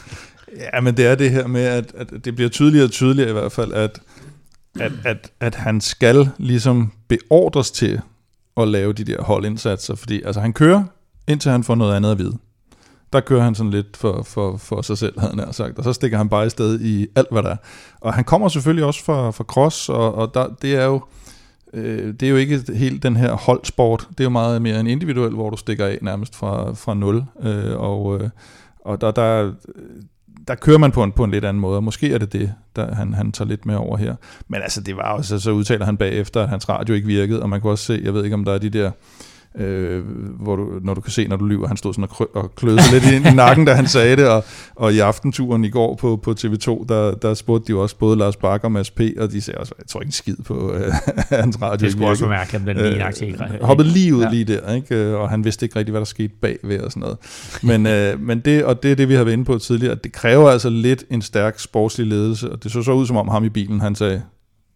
Ja, men det er det her med, at, at det bliver tydeligere og tydeligere i hvert fald, at, at, at, at han skal ligesom beordres til at lave de der holdindsatser, fordi altså, han kører, indtil han får noget andet at vide. Der kører han sådan lidt for, for, for sig selv, havde han sagt, og så stikker han bare i sted i alt, hvad der er. Og han kommer selvfølgelig også fra, fra cross, og, og der, det er jo øh, det er jo ikke helt den her holdsport, det er jo meget mere en individuel, hvor du stikker af nærmest fra, fra nul, øh, og, øh, og der, der, der kører man på en, på en lidt anden måde, og måske er det det, der han, han tager lidt mere over her. Men altså, det var også, så udtaler han bagefter, at hans radio ikke virkede, og man kan også se, jeg ved ikke, om der er de der øh, hvor du, når du kan se, når du lyver, han stod sådan og, og kløede lidt ind i nakken, da han sagde det, og, og i aftenturen i går på, på TV2, der, der spurgte de også både Lars Bakker og Mads P., og de sagde også, jeg tror ikke en skid på øh, <laughs> hans radio. Det skulle også bemærke, om den lige artikel. Øh, hoppede lige ud ja. lige der, ikke? Øh, og han vidste ikke rigtig, hvad der skete bagved og sådan noget. Men, øh, men det, og det er det, vi har været inde på tidligere, det kræver altså lidt en stærk sportslig ledelse, og det så så ud som om ham i bilen, han sagde,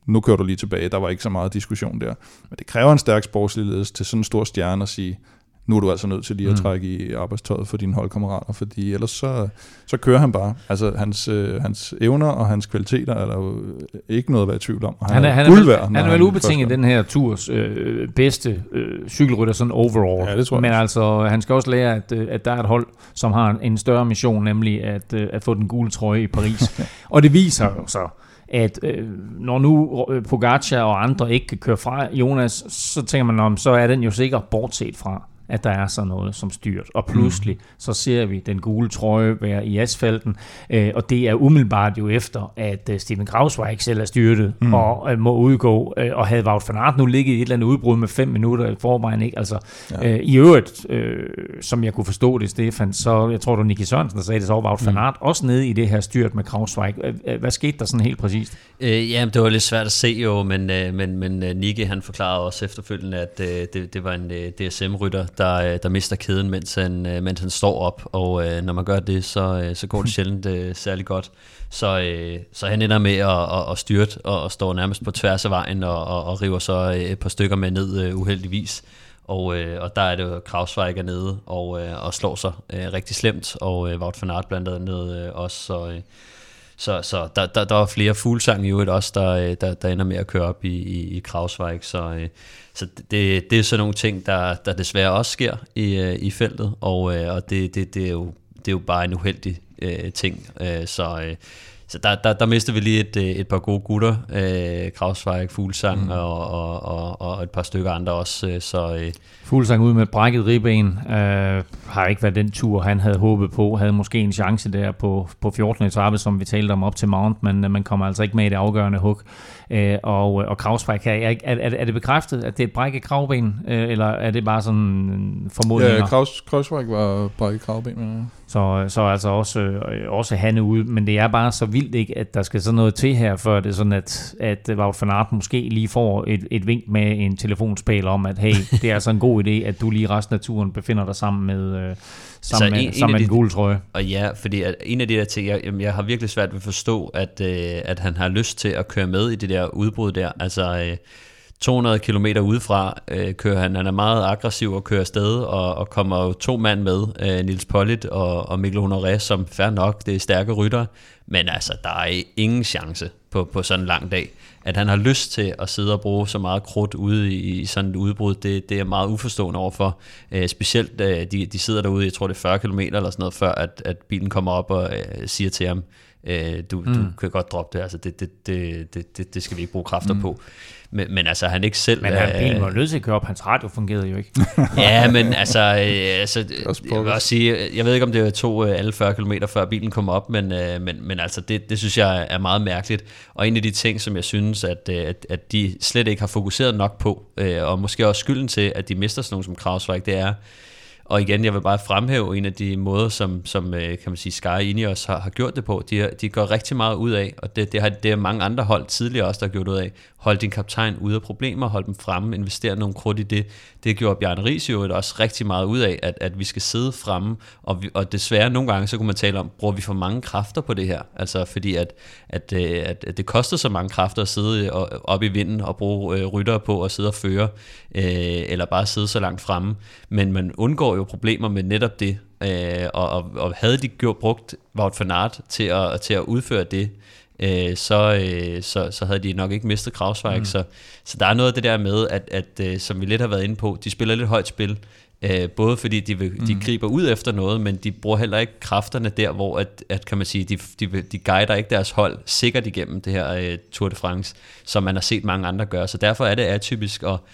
nu kører du lige tilbage, der var ikke så meget diskussion der. Men det kræver en stærk sportslig ledelse til sådan en stor stjerne at sige, nu er du altså nødt til lige at mm. trække i arbejdstøjet for dine holdkammerater, fordi ellers så, så kører han bare. Altså hans, øh, hans evner og hans kvaliteter er der jo ikke noget at være i tvivl om. Han, han er, han er, vel, han er vel ubetinget den her turs øh, bedste øh, cykelrytter sådan overall. Ja, det tror jeg. Men altså, han skal også lære, at, øh, at der er et hold, som har en større mission, nemlig at, øh, at få den gule trøje i Paris. <laughs> og det viser jo så, at øh, når nu øh, Pogacar og andre ikke kan køre fra Jonas, så tænker man, om så er den jo sikkert bortset fra at der er sådan noget som styrt. Og pludselig mm. så ser vi den gule trøje være i asfalten, øh, og det er umiddelbart jo efter, at øh, Steven Krausweig selv er styrtet mm. og øh, må udgå, øh, og havde Wout van Aert nu ligget i et eller andet udbrud med fem minutter i forvejen, ikke? Altså, ja. øh, i øvrigt, øh, som jeg kunne forstå det, Stefan, så jeg tror du, Nicky Sørensen, der sagde det, så var Wout van mm. Aert mm. også nede i det her styrt med Krausweig. Hvad skete der sådan helt præcist? Øh, jamen, det var lidt svært at se jo, men, øh, men, men øh, Nicky han forklarede også efterfølgende, at øh, det, det var en øh, DSM-rytter, der, øh, der mister kæden, mens han, øh, mens han står op, og øh, når man gør det, så, øh, så går det <laughs> sjældent øh, særlig godt. Så, øh, så han ender med at, at, at styrte og, og står nærmest på tværs af vejen og, og, og river så et par stykker med ned øh, uheldigvis. Og, øh, og der er det jo Krausweig nede og, øh, og slår sig øh, rigtig slemt, og øh, Wout van Aert blandt andet øh, også, så... Øh, så, så der, der, der var flere fuglsang i øvrigt også, der, der, der ender med at køre op i, i, i Krausweig. Så, så det, det er sådan nogle ting, der, der desværre også sker i, øh, i feltet, og, og det, det, det, er jo, det er jo bare en uheldig øh, ting. Så, så der, der, der mister vi lige et, et par gode gutter, øh, Krausweig, Fuglsang mm. og, og, og, og et par stykker andre også. Så, øh, Fuglsang ud med et brækket ribben, øh, har ikke været den tur, han havde håbet på. Havde måske en chance der på, på 14. etape, som vi talte om op til Mount, men man kommer altså ikke med i det afgørende hug. Øh, og, og Krausweig, er, er, er, er det bekræftet, at det er et brækket kravben, øh, eller er det bare sådan formodninger? Ja, Kraus, Krausweig var brækket kravben, ja. Så, så altså også, øh, også han ude, men det er bare så vildt ikke, at der skal sådan noget til her, før det er sådan, at, at Wout van Aert måske lige får et, et vink med en telefonspil om, at hey, det er altså en god idé, at du lige resten af turen befinder dig sammen med, øh, sammen med, en, sammen en med den gule trøje. Og ja, fordi at en af de der ting, jeg, jamen, jeg har virkelig svært ved at forstå, at, øh, at han har lyst til at køre med i det der udbrud der. Altså, øh, 200 km udefra øh, kører han. Han er meget aggressiv og kører afsted, og, og kommer jo to mand med, øh, Nils Pollitt og, og Mikkel Honoré, som fair nok, det er stærke rytter, men altså, der er ingen chance på, på sådan en lang dag. At han har lyst til at sidde og bruge så meget krudt ude i, i sådan et udbrud, det, det er meget uforstående overfor. Øh, specielt, øh, de, de sidder derude, jeg tror det er 40 km eller sådan noget, før at, at bilen kommer op og øh, siger til ham, øh, du, mm. du kan godt droppe det, altså det, det, det, det, det skal vi ikke bruge kræfter mm. på. Men, men altså, han ikke selv... Men han, bilen var nødt til at køre op, hans radio fungerede jo ikke. <laughs> ja, men altså, øh, altså jeg vil også sige, jeg ved ikke, om det tog øh, alle 40 km før bilen kom op, men, øh, men, men altså, det, det synes jeg er meget mærkeligt. Og en af de ting, som jeg synes, at, øh, at, at de slet ikke har fokuseret nok på, øh, og måske også skylden til, at de mister sådan nogen som Krausweig, det er, og igen, jeg vil bare fremhæve en af de måder, som, som øh, kan man sige, Sky Ineos har, har gjort det på. De, de går rigtig meget ud af, og det, det har det er mange andre hold tidligere også, der har gjort ud af. Hold din kaptajn ude af problemer, hold dem fremme, investere nogle krudt i det. Det gjorde Bjørn Ries jo også rigtig meget ud af, at, at vi skal sidde fremme, og, vi, og desværre nogle gange, så kunne man tale om, bruger vi for mange kræfter på det her? Altså fordi, at, at, øh, at, at det koster så mange kræfter at sidde øh, op i vinden og bruge øh, rytter på at sidde og føre, øh, eller bare sidde så langt fremme. Men man undgår jo problemer med netop det, øh, og, og, og havde de gjort, brugt Wout van Aert til at, til at udføre det, øh, så, øh, så, så havde de nok ikke mistet Krausweig. Mm. Så, så der er noget af det der med, at, at øh, som vi lidt har været inde på, de spiller lidt højt spil, øh, både fordi de, vil, mm. de griber ud efter noget, men de bruger heller ikke kræfterne der, hvor at, at kan man sige, de, de, de guider ikke deres hold sikkert igennem det her øh, Tour de France, som man har set mange andre gøre. Så derfor er det atypisk, og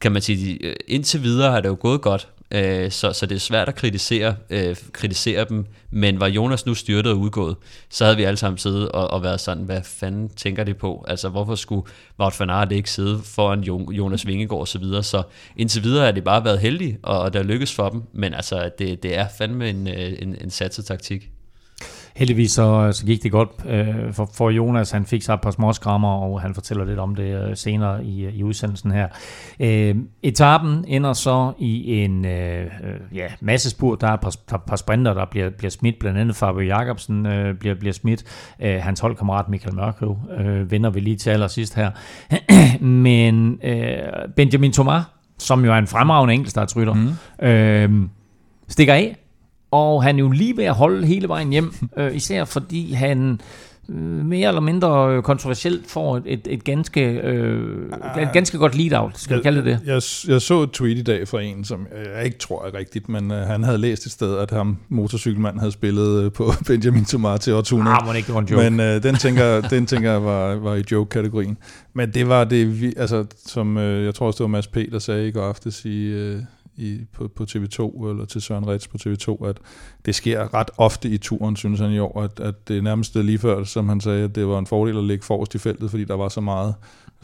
kan man sige, øh, indtil videre har det jo gået godt, Øh, så, så det er svært at kritisere, øh, kritisere dem, men var Jonas nu styrtet og udgået, så havde vi alle sammen siddet og, og været sådan, hvad fanden tænker det på? Altså, hvorfor skulle Wout van Aert ikke sidde foran Jonas Vingegaard og så videre? Så indtil videre har det bare været heldigt, og, og der lykkes for dem, men altså, det, det er fandme en, øh, en, en satset taktik. Heldigvis så, så gik det godt øh, for, for Jonas. Han fik sig et par småskrammer, og han fortæller lidt om det øh, senere i, i udsendelsen her. Øh, etappen ender så i en øh, øh ja, masse spur. Der er et par, par, par sprinter, der bliver, bliver smidt. Blandt andet Fabio Jacobsen øh, bliver, bliver smidt. Øh, hans holdkammerat Michael Mørkøv øh, vender vi lige til allersidst her. <clears throat> Men øh, Benjamin Thomas, som jo er en fremragende enkeltstartsrytter, mm. øh, stikker af og han er jo lige ved at holde hele vejen hjem, <laughs> øh, især fordi han øh, mere eller mindre kontroversielt får et, et, et, ganske, øh, et ganske godt lead-out, skal jeg, vi kalde det? Jeg, jeg så et tweet i dag fra en, som jeg ikke tror er rigtigt, men øh, han havde læst et sted, at ham motorcykelmand havde spillet øh, på <laughs> Benjamin Tomar til årtusinder. Ah, ikke, det var en joke. Men øh, den tænker, den tænker jeg var, var i joke-kategorien. Men det var det, altså, som øh, jeg tror også, det var Mads P., der sagde i går aftes i... Øh, i, på, på TV2, eller til Søren Rets på TV2, at det sker ret ofte i turen, synes han i år, at, at det nærmest lige før, som han sagde, at det var en fordel at ligge forrest i feltet, fordi der var så meget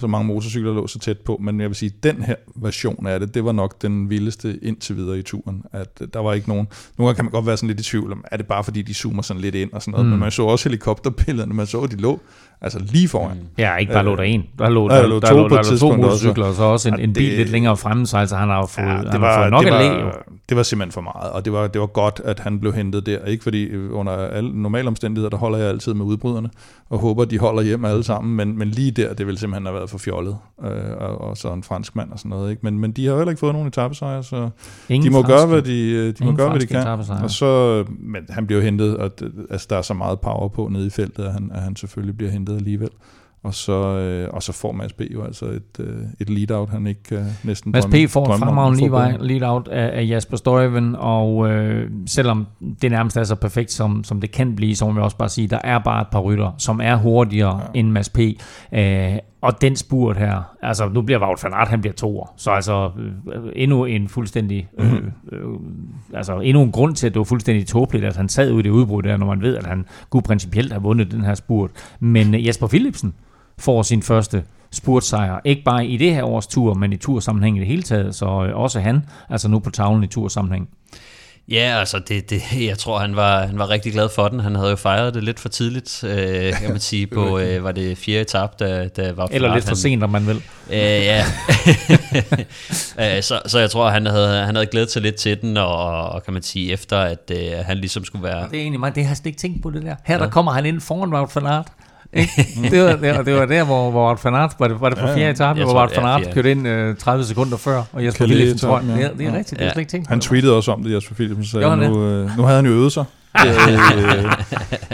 så mange motorcykler lå så tæt på, men jeg vil sige, at den her version af det, det var nok den vildeste indtil videre i turen, at der var ikke nogen, nogle gange kan man godt være sådan lidt i tvivl om, er det bare fordi de zoomer sådan lidt ind og sådan noget, mm. men man så også helikopterbillederne, man så, at de lå Altså lige foran. Mm. Ja, ikke bare lå der en. Der lå, der, der, lå, der, lå, der, lå to motorcykler, og så også en, en bil det, lidt længere fremme, så altså han har fået, ja, det han var, har fået nok det var, at Det var simpelthen for meget, og det var, det var godt, at han blev hentet der. Ikke fordi øh, under alle normale omstændigheder, der holder jeg altid med udbryderne, og håber, de holder hjem alle sammen, men, men lige der, det vil simpelthen have været for fjollet, øh, og, og så en fransk mand og sådan noget. Ikke? Men, men de har heller ikke fået nogen etappesejr, så Ingen de må franske, gøre, hvad de, øh, de, må gøre, hvad de kan. Og så, men han bliver hentet, og altså, der er så meget power på nede i feltet, at han, at han selvfølgelig bliver hentet alligevel. Og så, øh, og så får Mads B. jo altså et, øh, et lead-out, han ikke øh, næsten Mads P. får et fremragende lead-out af, af Jasper Støjven, og øh, selvom det nærmest er så perfekt, som, som det kan blive, så må vi også bare sige, der er bare et par rytter, som er hurtigere ja. end Mads P. Øh, og den spurt her, altså nu bliver Wout van Aert, han bliver år, så altså øh, endnu en fuldstændig, øh, mhm. øh, altså endnu en grund til, at det var fuldstændig tåbeligt, at han sad ude i det udbrud der, når man ved, at han kunne principielt have vundet den her spurt. Men øh, Jesper Philipsen, får sin første spurtsejr. Ikke bare i det her års tur, men i tursammenhæng i det hele taget. Så øh, også han, altså nu på tavlen i tursammenhæng. Ja, altså det, det, <laughs> jeg tror, han var, han var rigtig glad for den. Han havde jo fejret det lidt for tidligt, øh, kan man sige, <laughs> på, øh, var det fjerde etap, da, da var Eller lidt for han, sent, om man vil. Øh, <laughs> ja. Øh, så, så jeg tror, han havde, han havde glædet sig lidt til den, og, og kan man sige, efter at øh, han ligesom skulle være... Det er egentlig mig, det har jeg slet ikke tænkt på det der. Her ja. der kommer han ind foran Wout van Aert det, var, det, var, det var der, hvor, hvor Wout van Aert, var det, var det på fjerde etape, hvor Wout van Aert kørte ind uh, 30 sekunder før, og Jesper Philipsen tror jeg. Det, det er rigtigt, det er slet ikke tænkt Han tweetede også om det, Jesper Philipsen sagde, nu, øh, nu havde han jo øvet sig. Øh,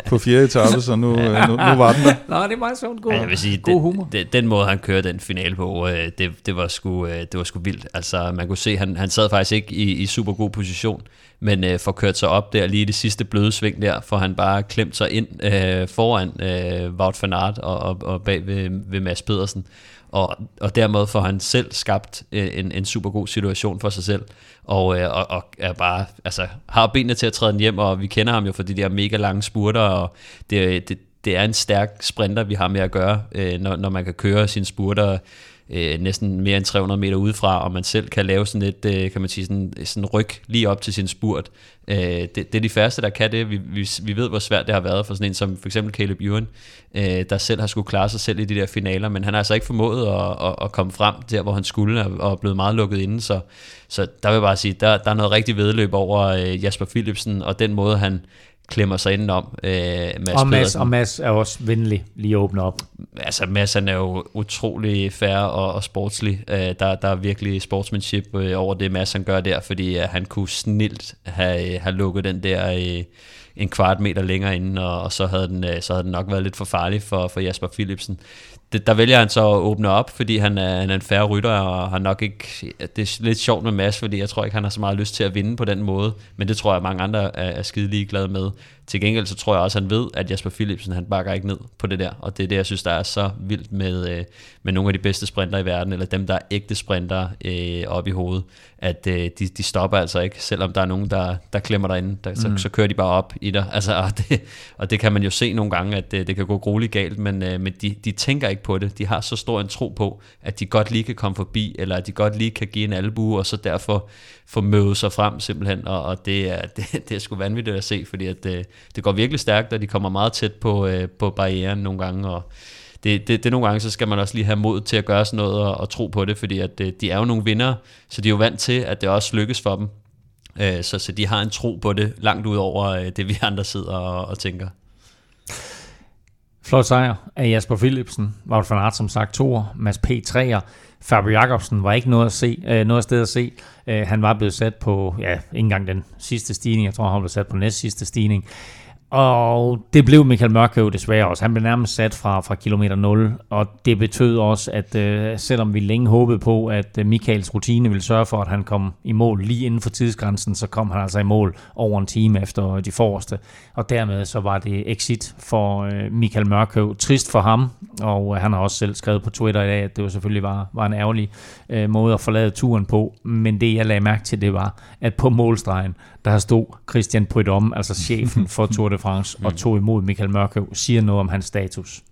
på fjerde etape, så nu, ja. nu, nu var den der. Nå, det er meget sådan god, ja, jeg vil sige, god humor. Den, den måde, han kørte den finale på, øh, det, det, var sgu, øh, det var sgu vildt. Altså, man kunne se, han, han sad faktisk ikke i, i super god position, men øh, får kørt sig op der lige i det sidste bløde sving der, får han bare klemt sig ind øh, foran øh, Wout van Aert og, og, og bag ved, ved Mads Pedersen og, og dermed får han selv skabt øh, en, en super god situation for sig selv, og, øh, og, og er bare, altså, har benene til at træde den hjem, og vi kender ham jo for de der mega lange spurter, og det, det, det er en stærk sprinter, vi har med at gøre, øh, når, når man kan køre sine spurter øh, næsten mere end 300 meter udefra, og man selv kan lave sådan et, øh, kan man sige, sådan, sådan ryg lige op til sin spurt. Øh, det, det er de færreste, der kan det. Vi, vi, vi ved, hvor svært det har været for sådan en som for eksempel Caleb Ewan, øh, der selv har skulle klare sig selv i de der finaler, men han har altså ikke formået at, at, at komme frem der, hvor han skulle, og er blevet meget lukket inde, så, så der vil jeg bare sige, der, der er noget rigtig vedløb over øh, Jasper Philipsen, og den måde, han klemmer sig indenom. Øh, Mads og, Mads, og Mads er også venlig lige at åbne op. Altså Mads han er jo utrolig færre og, og sportslig. Øh, der, der er virkelig sportsmanship øh, over det Mads han gør der, fordi øh, han kunne snilt have, øh, have lukket den der øh, en kvart meter længere inden, og, og så, havde den, øh, så havde den nok været lidt for farlig for, for Jasper Philipsen det, der vælger han så at åbne op, fordi han er, han er en færre rytter, og har nok ikke... Det er lidt sjovt med Mads, fordi jeg tror ikke, han har så meget lyst til at vinde på den måde, men det tror jeg, mange andre er, er skide ligeglade med. Til gengæld så tror jeg også, at han ved, at Jasper Philipsen, han bakker ikke ned på det der, og det er det, jeg synes, der er så vildt med, øh, med nogle af de bedste sprinter i verden, eller dem, der er ægte sprinter øh, op i hovedet, at øh, de, de stopper altså ikke, selvom der er nogen, der, der klemmer derinde, der, så, mm. så kører de bare op i dig. Altså, og, det, og det kan man jo se nogle gange, at det, det kan gå grueligt galt, men, øh, men de, de tænker ikke på det. De har så stor en tro på, at de godt lige kan komme forbi, eller at de godt lige kan give en albu, og så derfor få mødet sig frem simpelthen, og, og det, er, <laughs> det, det er sgu vanvittigt at se, fordi at det, det går virkelig stærkt, og de kommer meget tæt på, øh, på barrieren nogle gange, og det, det, det nogle gange, så skal man også lige have mod til at gøre sådan noget og, og tro på det, fordi at, øh, de er jo nogle vinder, så de er jo vant til, at det også lykkes for dem. Øh, så, så de har en tro på det, langt ud over øh, det, vi <laughs> andre sidder og, og tænker. Flot sejr af Jasper Philipsen, Wout van Aert som sagt to, Mads P. 3'er, Fabio Jacobsen var ikke noget, at se, øh, noget sted at se. Øh, han var blevet sat på, ja, ikke engang den sidste stigning, jeg tror han blev sat på næst sidste stigning. Og det blev Michael Mørkøv desværre også. Han blev nærmest sat fra, fra kilometer 0, og det betød også, at øh, selvom vi længe håbede på, at øh, Michaels rutine ville sørge for, at han kom i mål lige inden for tidsgrænsen, så kom han altså i mål over en time efter de forreste. Og dermed så var det exit for øh, Michael Mørkøv. Trist for ham, og øh, han har også selv skrevet på Twitter i dag, at det jo selvfølgelig var, var en ærgerlig øh, måde at forlade turen på. Men det jeg lagde mærke til, det var, at på målstregen, der stod Christian Prudhomme, altså chefen <laughs> for Tour de France, og tog imod Michael Mørkøv, siger noget om hans status.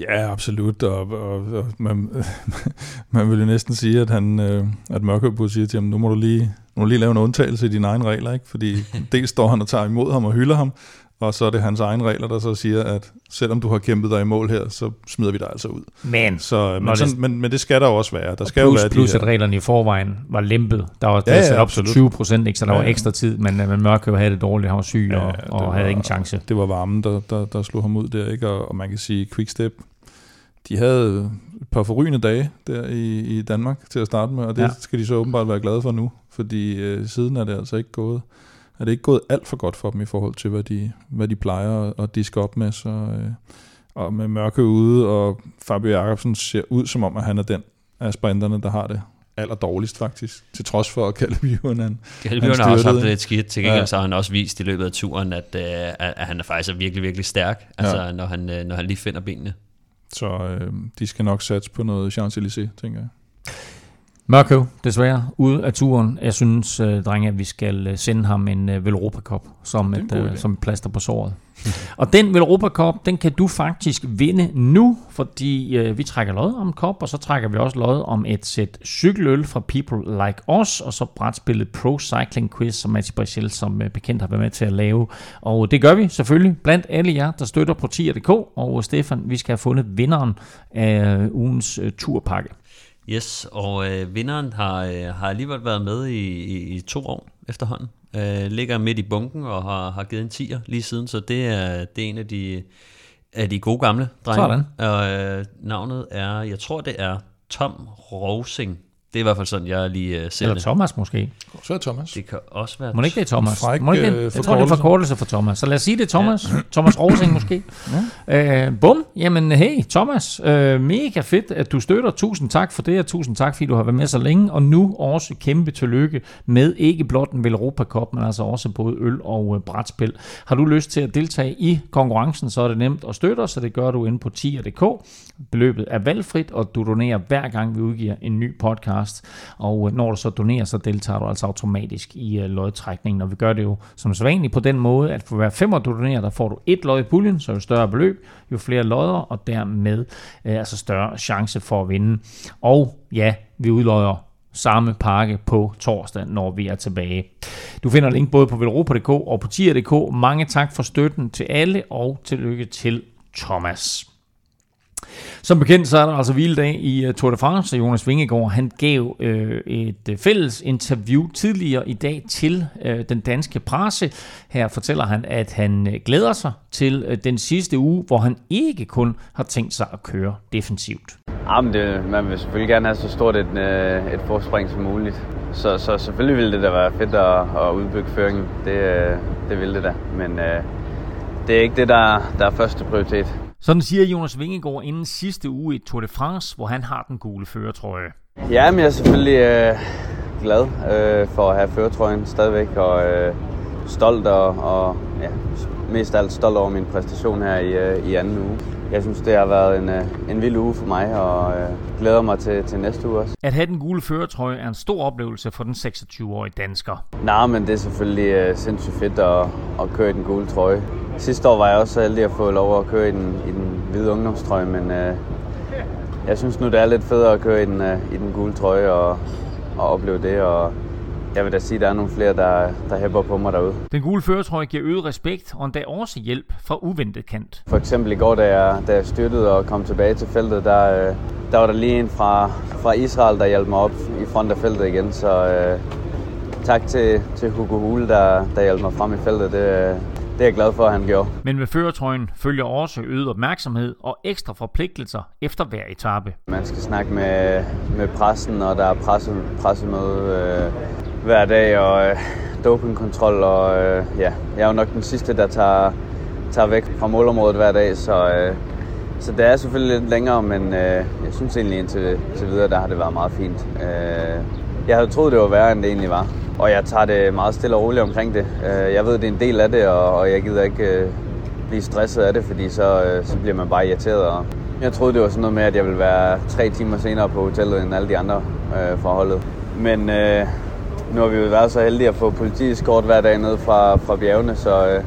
Ja, absolut, og, og, og man, <laughs> man vil jo næsten sige, at, han, øh, at Mørkøv burde sige til ham, nu må du lige, nu må du lige lave en undtagelse i dine egne regler, ikke? fordi <laughs> dels står han og tager imod ham og hylder ham, og så er det hans egen regler, der så siger, at selvom du har kæmpet dig i mål her, så smider vi dig altså ud. Men, så, men, sådan, det, men, men det skal der også være. Der skal plus, jo være plus de at reglerne i forvejen var lempet. Der var ja, ja, sat op til 20 procent, ikke, så der ja, var ekstra tid, men, øh, men Mørkøv havde det dårligt, han var syg ja, og, og var, havde ingen chance. Det var varmen, der, der, der slog ham ud der, ikke? Og, og man kan sige, Quickstep, de havde et par forrygende dage der i, i Danmark til at starte med, og det ja. skal de så åbenbart være glade for nu, fordi øh, siden er det altså ikke gået er det ikke gået alt for godt for dem i forhold til, hvad de, hvad de plejer at, at diske op med. Så, øh, og med mørke ude, og Fabio Jacobsen ser ud som om, at han er den af sprinterne, der har det aller dårligst faktisk, til trods for at Caleb Ewan han, Caleb Ewan har også haft lidt skidt, til gengæld ja. så har han også vist i løbet af turen, at, øh, at, han er faktisk er virkelig, virkelig stærk, altså ja. når, han, øh, når han lige finder benene. Så øh, de skal nok satse på noget Champs-Élysées, tænker jeg. Mørkøv, desværre, ude af turen. Jeg synes, uh, drenge, at vi skal uh, sende ham en uh, Velropa Cup som et, uh, som et plaster på såret. <laughs> og den Velropa Cup, den kan du faktisk vinde nu, fordi uh, vi trækker lod om en kop, og så trækker vi også lod om et sæt cykeløl fra People Like Us, og så brætspillet Pro Cycling Quiz, som Mati Brichel som uh, bekendt har været med til at lave. Og det gør vi selvfølgelig blandt alle jer, der støtter på tier.dk, og Stefan, vi skal have fundet vinderen af ugens turpakke. Yes, og øh, vinderen har, øh, har alligevel været med i, i, i to år efterhånden. Øh, ligger midt i bunken og har, har givet en tier lige siden, så det er, det er en af de, af de gode gamle drenge. Sådan. Og øh, navnet er, jeg tror det er Tom Rosing. Det er i hvert fald sådan, jeg lige uh, ser Eller det. Thomas måske. Så er Thomas. Det kan også være... Må det ikke det er Thomas? Fræk, Må ikke det? Øh, jeg tror, det er forkortelse for Thomas. Så lad os sige, det er Thomas. Ja. Thomas Rosing måske. Ja. Uh, bum. Jamen, hey Thomas. Uh, mega fedt, at du støtter. Tusind tak for det, og tusind tak, fordi du har været med så længe. Og nu også kæmpe tillykke med ikke blot en Europa Cup, men altså også både øl og uh, brætspil. Har du lyst til at deltage i konkurrencen, så er det nemt at støtte os, så det gør du inde på tier.dk. Beløbet er valgfrit, og du donerer hver gang, vi udgiver en ny podcast podcast. Og øh, når du så donerer, så deltager du altså automatisk i øh, lodtrækningen. Og vi gør det jo som sædvanligt på den måde, at for hver femmer du donerer, der får du et lod i puljen, så jo større beløb, jo flere lodder, og dermed øh, altså større chance for at vinde. Og ja, vi udlodder samme pakke på torsdag, når vi er tilbage. Du finder link både på velropa.dk og på tier.dk. Mange tak for støtten til alle, og tillykke til Thomas. Som bekendt, så er der altså hviledag i øh, Tour de France, og Jonas Vingegaard, han gav øh, et øh, fælles interview tidligere i dag til øh, den danske presse. Her fortæller han, at han øh, glæder sig til øh, den sidste uge, hvor han ikke kun har tænkt sig at køre defensivt. Jamen det, man vil selvfølgelig gerne have så stort et, øh, et forspring som muligt. Så, så selvfølgelig ville det da være fedt at, at udbygge føringen. Det, øh, det ville det da. Men øh, det er ikke det, der, der er første prioritet. Sådan siger Jonas Vingegaard inden sidste uge i Tour de France, hvor han har den gule føretrøje. Ja, men jeg er selvfølgelig øh, glad øh, for at have føretrøjen stadigvæk, og øh, stolt og, og ja, mest alt stolt over min præstation her i, øh, i anden uge. Jeg synes, det har været en, øh, en vild uge for mig, og øh, glæder mig til, til næste uge også. At have den gule føretrøje er en stor oplevelse for den 26-årige dansker. Nej, men det er selvfølgelig øh, sindssygt fedt at, at køre i den gule trøje. Sidste år var jeg også så heldig at få lov at køre i den, i den hvide ungdomstrøje, men øh, jeg synes nu, det er lidt federe at køre i den, øh, i den gule trøje og, og opleve det, og jeg vil da sige, at der er nogle flere, der, der hæpper på mig derude. Den gule føretrøje giver øget respekt og endda også hjælp fra uventet kant. For eksempel i går, da jeg, da jeg styrtede og kom tilbage til feltet, der, øh, der var der lige en fra, fra Israel, der hjalp mig op i front af feltet igen, så øh, tak til, til Hugo Hule, der, der hjalp mig frem i feltet. Det, det er jeg glad for, at han gjorde. Men med føretrøjen følger også øget opmærksomhed og ekstra forpligtelser efter hver etape. Man skal snakke med, med pressen, og der er presse, pressemøde øh, hver dag, og øh, dopingkontrol, og øh, ja, jeg er jo nok den sidste, der tager, tager væk fra målområdet hver dag, så, øh, så det er selvfølgelig lidt længere, men øh, jeg synes egentlig indtil, indtil videre, der har det været meget fint. Øh, jeg havde troet, det var værre, end det egentlig var. Og jeg tager det meget stille og roligt omkring det. Øh, jeg ved, det er en del af det, og jeg gider ikke øh, blive stresset af det, fordi så, øh, så bliver man bare irriteret. Og jeg troede, det var sådan noget med, at jeg ville være tre timer senere på hotellet end alle de andre øh, holdet. Men øh, nu har vi jo været så heldige at få politisk kort hver dag ned fra, fra bjergene, så øh,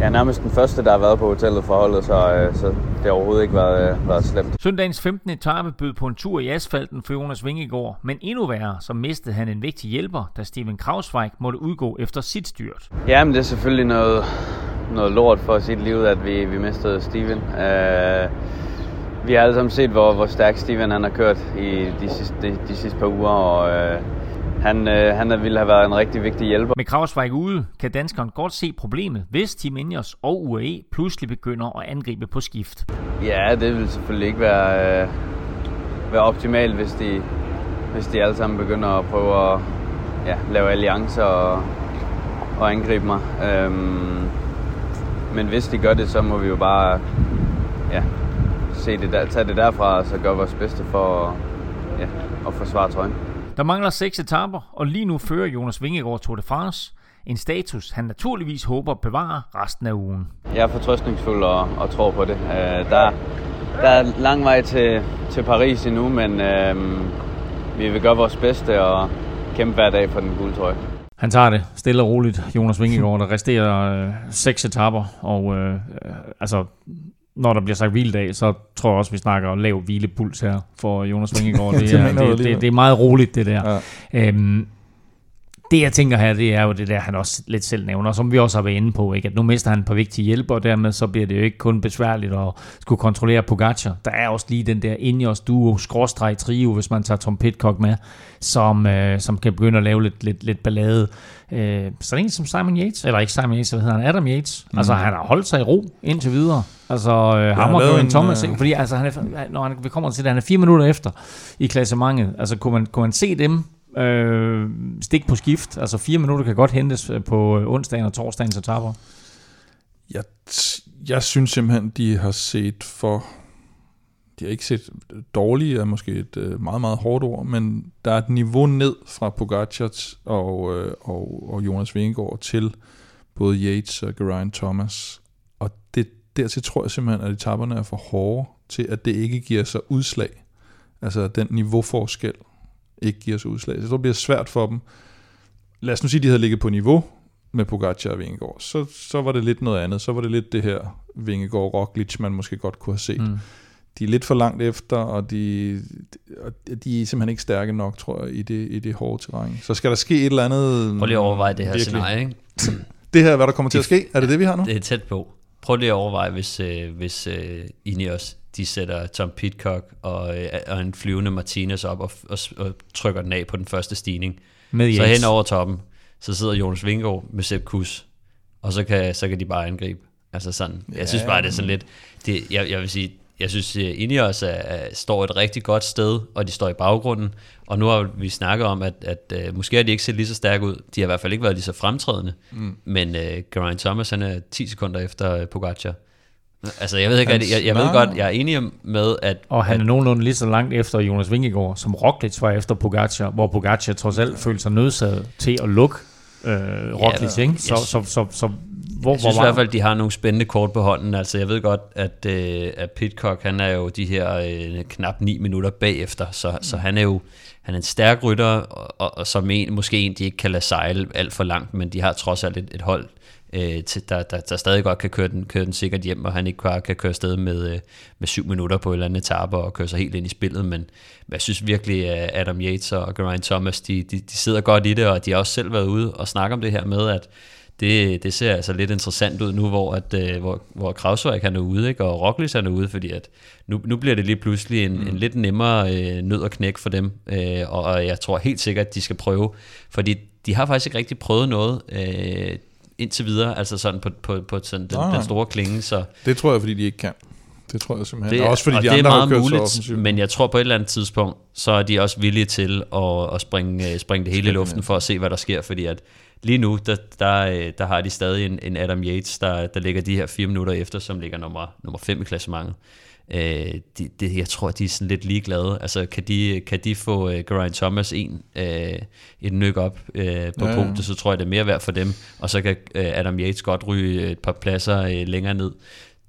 jeg er nærmest den første, der har været på hotellet for holdet, så, øh, så det har overhovedet ikke været, øh, været slemt. Søndagens 15. etape bød på en tur i asfalten for Jonas Vingegaard, men endnu værre, så mistede han en vigtig hjælper, da Steven Krausweig måtte udgå efter sit styrt. Ja, men det er selvfølgelig noget, noget lort for sit liv, at vi, vi mistede Steven. Uh, vi har alle sammen set, hvor, hvor stærk Steven han har kørt i de sidste, de, de sidste par uger, og uh, han, øh, han ville have været en rigtig vigtig hjælper. Med Krausweig ude kan danskeren godt se problemet, hvis Team Ineos og UAE pludselig begynder at angribe på skift. Ja, det vil selvfølgelig ikke være, øh, være optimalt, hvis de, hvis de alle sammen begynder at prøve at ja, lave alliancer og, og angribe mig. Øhm, men hvis de gør det, så må vi jo bare ja, se det der, tage det derfra og så gøre vores bedste for ja, at forsvare trøjen. Der mangler seks etaper, og lige nu fører Jonas Vingegaard Tour de France. En status, han naturligvis håber at bevare resten af ugen. Jeg er fortrøstningsfuld og, og tror på det. Uh, der, der er lang vej til, til Paris endnu, men uh, vi vil gøre vores bedste og kæmpe hver dag for den gule trøje. Han tager det stille og roligt, Jonas Vingegaard. Der resterer øh, seks etaper, og øh, altså når der bliver sagt hviledag, så tror jeg også, vi snakker lav hvilepuls her for Jonas Vingegaard. <laughs> Det er, det, det, det er meget roligt, det der. Ja. Øhm, det jeg tænker her, det er jo det der, han også lidt selv nævner, som vi også har været inde på, ikke? at nu mister han et par vigtige hjælper, og dermed så bliver det jo ikke kun besværligt at skulle kontrollere Pogacar. Der er også lige den der Ineos duo, skråstreg trio, hvis man tager Tom Pitcock med, som, øh, som kan begynde at lave lidt, lidt, lidt ballade. Øh, så en som Simon Yates, eller ikke Simon Yates, hvad hedder han, Adam Yates. Mm. Altså han har holdt sig i ro indtil videre. Altså øh, ham og en Thomas, øh... fordi altså, han er, når han, vi kommer til det, han er fire minutter efter i klassementet. Altså kunne man, kunne man se dem øh, stik på skift. Altså fire minutter kan godt hentes øh, på øh, onsdagen og torsdagen så tapper. Jeg, jeg synes simpelthen, de har set for... De har ikke set dårlige, er måske et øh, meget, meget hårdt ord, men der er et niveau ned fra Pogacar og, og, og Jonas Vingegaard til både Yates og Geraint Thomas. Og det, dertil tror jeg simpelthen, at etaperne er for hårde til, at det ikke giver sig udslag. Altså den niveauforskel ikke giver sig udslag. Så det bliver svært for dem. Lad os nu sige, at de havde ligget på niveau med Pogacar og Vingegaard. Så, så var det lidt noget andet. Så var det lidt det her Vingegaard Roglic, man måske godt kunne have set. Mm. De er lidt for langt efter, og de, de er simpelthen ikke stærke nok, tror jeg, i det, i det hårde terræn. Så skal der ske et eller andet... Prøv lige at overveje det her virkelig. scenarie, ikke? <clears throat> det her, hvad der kommer til at ske? Er det det, vi har nu? Det er tæt på. Prøv lige at overveje, hvis, øh, hvis øh, Ineos de sætter Tom Pitcock og, øh, og en flyvende Martinez op og, og, og trykker den af på den første stigning. Med så hen over toppen, så sidder Jonas Vingegaard med Sepp Kuss, og så kan, så kan de bare angribe. Altså sådan, ja, jeg synes bare, det er sådan lidt, det, jeg, jeg vil sige, jeg synes, at Ineos er, er, står et rigtig godt sted, og de står i baggrunden. Og nu har vi snakket om, at, at uh, måske har de ikke set lige så stærke ud. De har i hvert fald ikke været lige så fremtrædende. Mm. Men uh, Geraint Thomas, han er 10 sekunder efter Pogacar. Altså, jeg ved ikke, jeg, jeg, jeg ved godt, jeg er enig med, at... Og han at, er nogenlunde lige så langt efter Jonas Vingegaard, som Roglic var efter Pogacar, hvor Pogacar trods alt følte sig nødsaget til at lukke øh, Roglic, ja, ikke? Så, så, så, så, så hvor, jeg synes hvor i hvert fald, de har nogle spændende kort på hånden. Altså, jeg ved godt, at, øh, at Pitcock, han er jo de her øh, knap 9 minutter bagefter, så, mm. så han er jo han er en stærk rytter, og, og, og som en, måske en, de ikke kan lade sejle alt for langt, men de har trods alt et, et hold, øh, til, der, der, der stadig godt kan køre den, køre den sikkert hjem, og han ikke bare kan køre afsted med, øh, med syv minutter på et eller andet etape og køre sig helt ind i spillet, men, men jeg synes virkelig, at Adam Yates og Geraint Thomas, de, de, de sidder godt i det, og de har også selv været ude og snakke om det her med, at det, det ser altså lidt interessant ud nu, hvor, at, øh, hvor, hvor Krauswijk er ude, ikke? og Roglic er ude, fordi at nu, nu bliver det lige pludselig en, mm. en lidt nemmere øh, nød at knække for dem, øh, og, og jeg tror helt sikkert, at de skal prøve, fordi de har faktisk ikke rigtig prøvet noget øh, indtil videre, altså sådan på, på, på sådan den, den store klinge. Så. Det tror jeg, fordi de ikke kan. Det tror jeg simpelthen. Det, og også fordi og de det andre er meget har kørt muligt, så men jeg tror på et eller andet tidspunkt, så er de også villige til at, at springe, springe det hele i luften for at se, hvad der sker, fordi at lige nu, der, der, der har de stadig en, en Adam Yates, der, der ligger de her fire minutter efter, som ligger nummer, nummer fem i klassementet. Øh, de, de, jeg tror, de er sådan lidt ligeglade. Altså, kan de, kan de få uh, Geraint Thomas en, uh, et nyk op uh, på ja, punktet, så tror jeg, det er mere værd for dem. Og så kan uh, Adam Yates godt ryge et par pladser uh, længere ned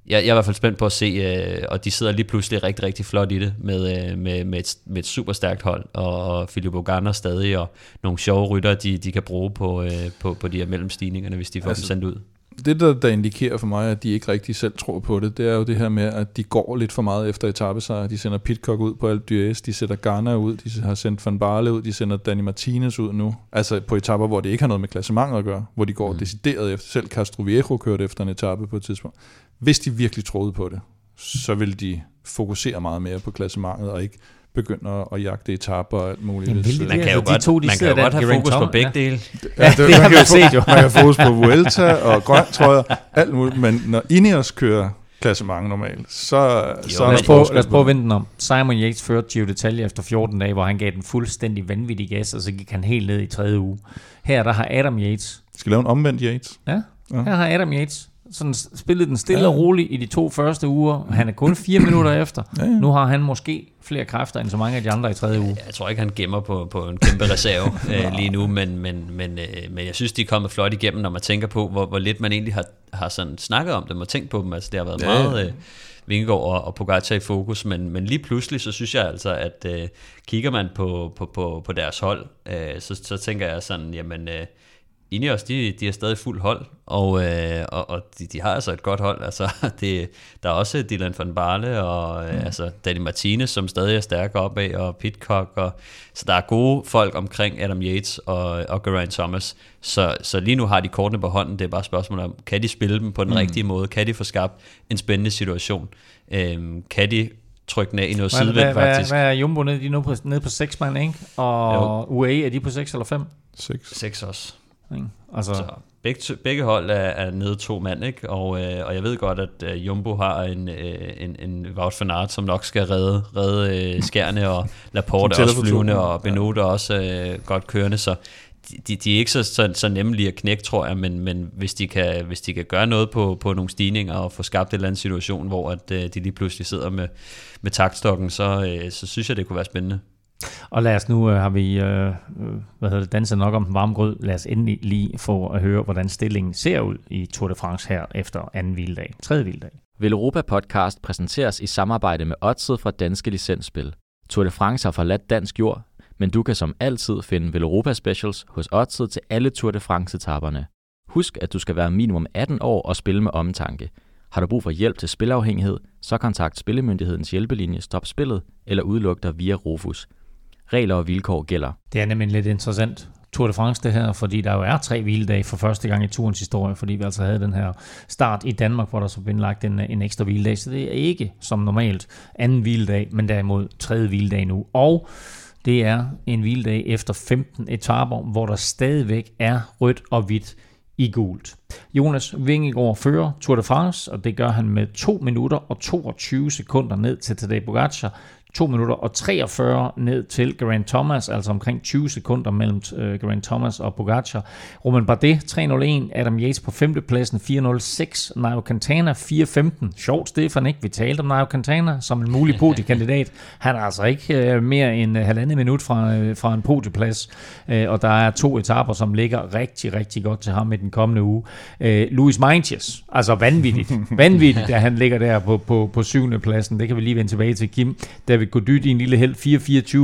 jeg, jeg er i hvert fald spændt på at se, øh, og de sidder lige pludselig rigtig, rigtig flot i det, med, øh, med, med, et, med et super stærkt hold, og, og Philip Ogander stadig, og nogle sjove rytter, de, de kan bruge på, øh, på, på de her mellemstigningerne, hvis de får altså, dem sendt ud. Det, der, der indikerer for mig, at de ikke rigtig selv tror på det, det er jo det her med, at de går lidt for meget efter etappesejr. De sender Pitcock ud på alt dyres, de sætter Garner ud, de har sendt Van Barle ud, de sender Danny Martinez ud nu. Altså på etapper, hvor det ikke har noget med klassementer at gøre, hvor de går mm. decideret efter. Selv Castro Viejo kørte efter en etape på et tidspunkt. Hvis de virkelig troede på det, så ville de fokusere meget mere på klassementet og ikke begynde at jagte etaper og alt muligt. Jamen, man kan jo godt, to, de man kan jo godt have fokus på begge dele. Ja, <laughs> det, det har vi set jo. Man kan have fokus på <laughs> Vuelta og grønt trøjer, alt muligt. Men når Ineos kører klassement normalt, så, jo, så lad, os prøve, lad os prøve at vente den om. Simon Yates førte Gio Detalje efter 14 dage, hvor han gav den fuldstændig vanvittig gas, og så gik han helt ned i tredje uge. Her der har Adam Yates. Skal lave en omvendt Yates? Ja, ja. her har Adam Yates sådan spillet den stille ja. og roligt i de to første uger. Han er kun fire <clears throat> minutter efter. Ja, ja. Nu har han måske flere kræfter end så mange af de andre i tredje uge. Jeg tror ikke, han gemmer på, på en kæmpe reserve <laughs> øh, lige nu, men, men, men, øh, men jeg synes, de er kommet flot igennem, når man tænker på, hvor, hvor lidt man egentlig har, har sådan snakket om dem og tænkt på dem. Altså, det har været ja, meget... Øh, Vingegaard og, og Pogacar i fokus, men, men lige pludselig, så synes jeg altså, at øh, kigger man på, på, på, på deres hold, øh, så, så tænker jeg sådan, jamen, øh, Ineos, de, de er stadig fuld hold, og, øh, og, og de, de har altså et godt hold. Altså, <laughs> det, der er også Dylan van Barle, og øh, mm. altså, Danny Martinez, som stadig er stærk opad, og Pitcock. Og, så der er gode folk omkring Adam Yates og, og Geraint Thomas. Så, så lige nu har de kortene på hånden. Det er bare et spørgsmål om, kan de spille dem på den mm. rigtige måde? Kan de få skabt en spændende situation? Øhm, kan de trykke af i noget sidevind, faktisk? Hvad, hvad er Jumbo nede? De er nede på, nede på 6 mand, ikke? Og jo. UAE, er de på 6 eller 5? 6. 6 også. Ikke? Altså, så begge, begge hold er, er nede to mand, ikke? Og, øh, og jeg ved godt, at øh, Jumbo har en, øh, en, en Wout van Aert, som nok skal redde, redde øh, skærne, og <laughs> Laporte også flyvende, og Benot ja. også øh, godt kørende, så de, de er ikke så, så, så nemme lige at knække, tror jeg, men, men hvis, de kan, hvis de kan gøre noget på, på nogle stigninger og få skabt en eller anden situation, hvor at, øh, de lige pludselig sidder med, med taktstokken, så, øh, så synes jeg, det kunne være spændende. Og lad os nu, øh, har vi øh, øh, hvad hedder det, danset nok om den varme grød, lad os endelig lige få at høre, hvordan stillingen ser ud i Tour de France her efter anden hviledag, tredje hviledag. Vil Europa Podcast præsenteres i samarbejde med Odset fra Danske Licensspil. Tour de France har forladt dansk jord, Men du kan som altid finde Veloropa Specials hos Odset til alle Tour de France-etaperne. Husk, at du skal være minimum 18 år og spille med omtanke. Har du brug for hjælp til spilafhængighed, så kontakt Spillemyndighedens hjælpelinje Stop Spillet eller udluk dig via Rufus. Regler og vilkår gælder. Det er nemlig lidt interessant. Tour de France det her, fordi der jo er tre hviledage for første gang i turens historie, fordi vi altså havde den her start i Danmark, hvor der så blev lagt en, en ekstra hviledag, så det er ikke som normalt anden hviledag, men derimod tredje hviledag nu. Og det er en hviledag efter 15 etaper, hvor der stadigvæk er rødt og hvidt i gult. Jonas Vingegaard fører Tour de France, og det gør han med 2 minutter og 22 sekunder ned til Tadej Pogacar. 2 minutter og 43 ned til Geraint Thomas, altså omkring 20 sekunder mellem uh, Geraint Thomas og Pogacar. Roman Bardet 301, Adam Yates på 5. pladsen 406, Nairo Quintana 415. Sjovt, Stefan, ikke? Vi talte om Nairo Quintana som en mulig podiekandidat. <laughs> Han er altså ikke uh, mere end uh, halvandet minut fra, uh, fra en podieplads, uh, og der er to etaper, som ligger rigtig, rigtig godt til ham i den kommende uge. Uh, Luis Meintjes, altså vanvittigt, <laughs> vanvittigt, at han ligger der på, på, på syvende pladsen. Det kan vi lige vende tilbage til, Kim. David Gody, din lille held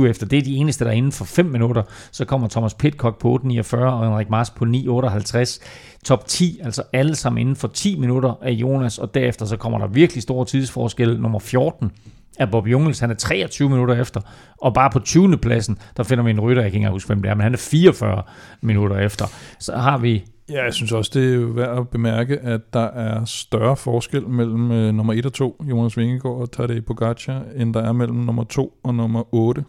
4.24 efter. Det er de eneste, der er inden for 5 minutter. Så kommer Thomas Pitcock på 8.49 og Henrik Mars på 9.58. Top 10, altså alle sammen inden for 10 minutter af Jonas, og derefter så kommer der virkelig store tidsforskelle. Nummer 14 er Bob Jungels, han er 23 minutter efter, og bare på 20. pladsen, der finder vi en rytter, jeg kan ikke huske, hvem det er, men han er 44 minutter efter. Så har vi Ja, jeg synes også, det er værd at bemærke, at der er større forskel mellem øh, nummer 1 og 2, Jonas Vingegaard og Tadej Pogacar, end der er mellem nummer 2 og nummer 8.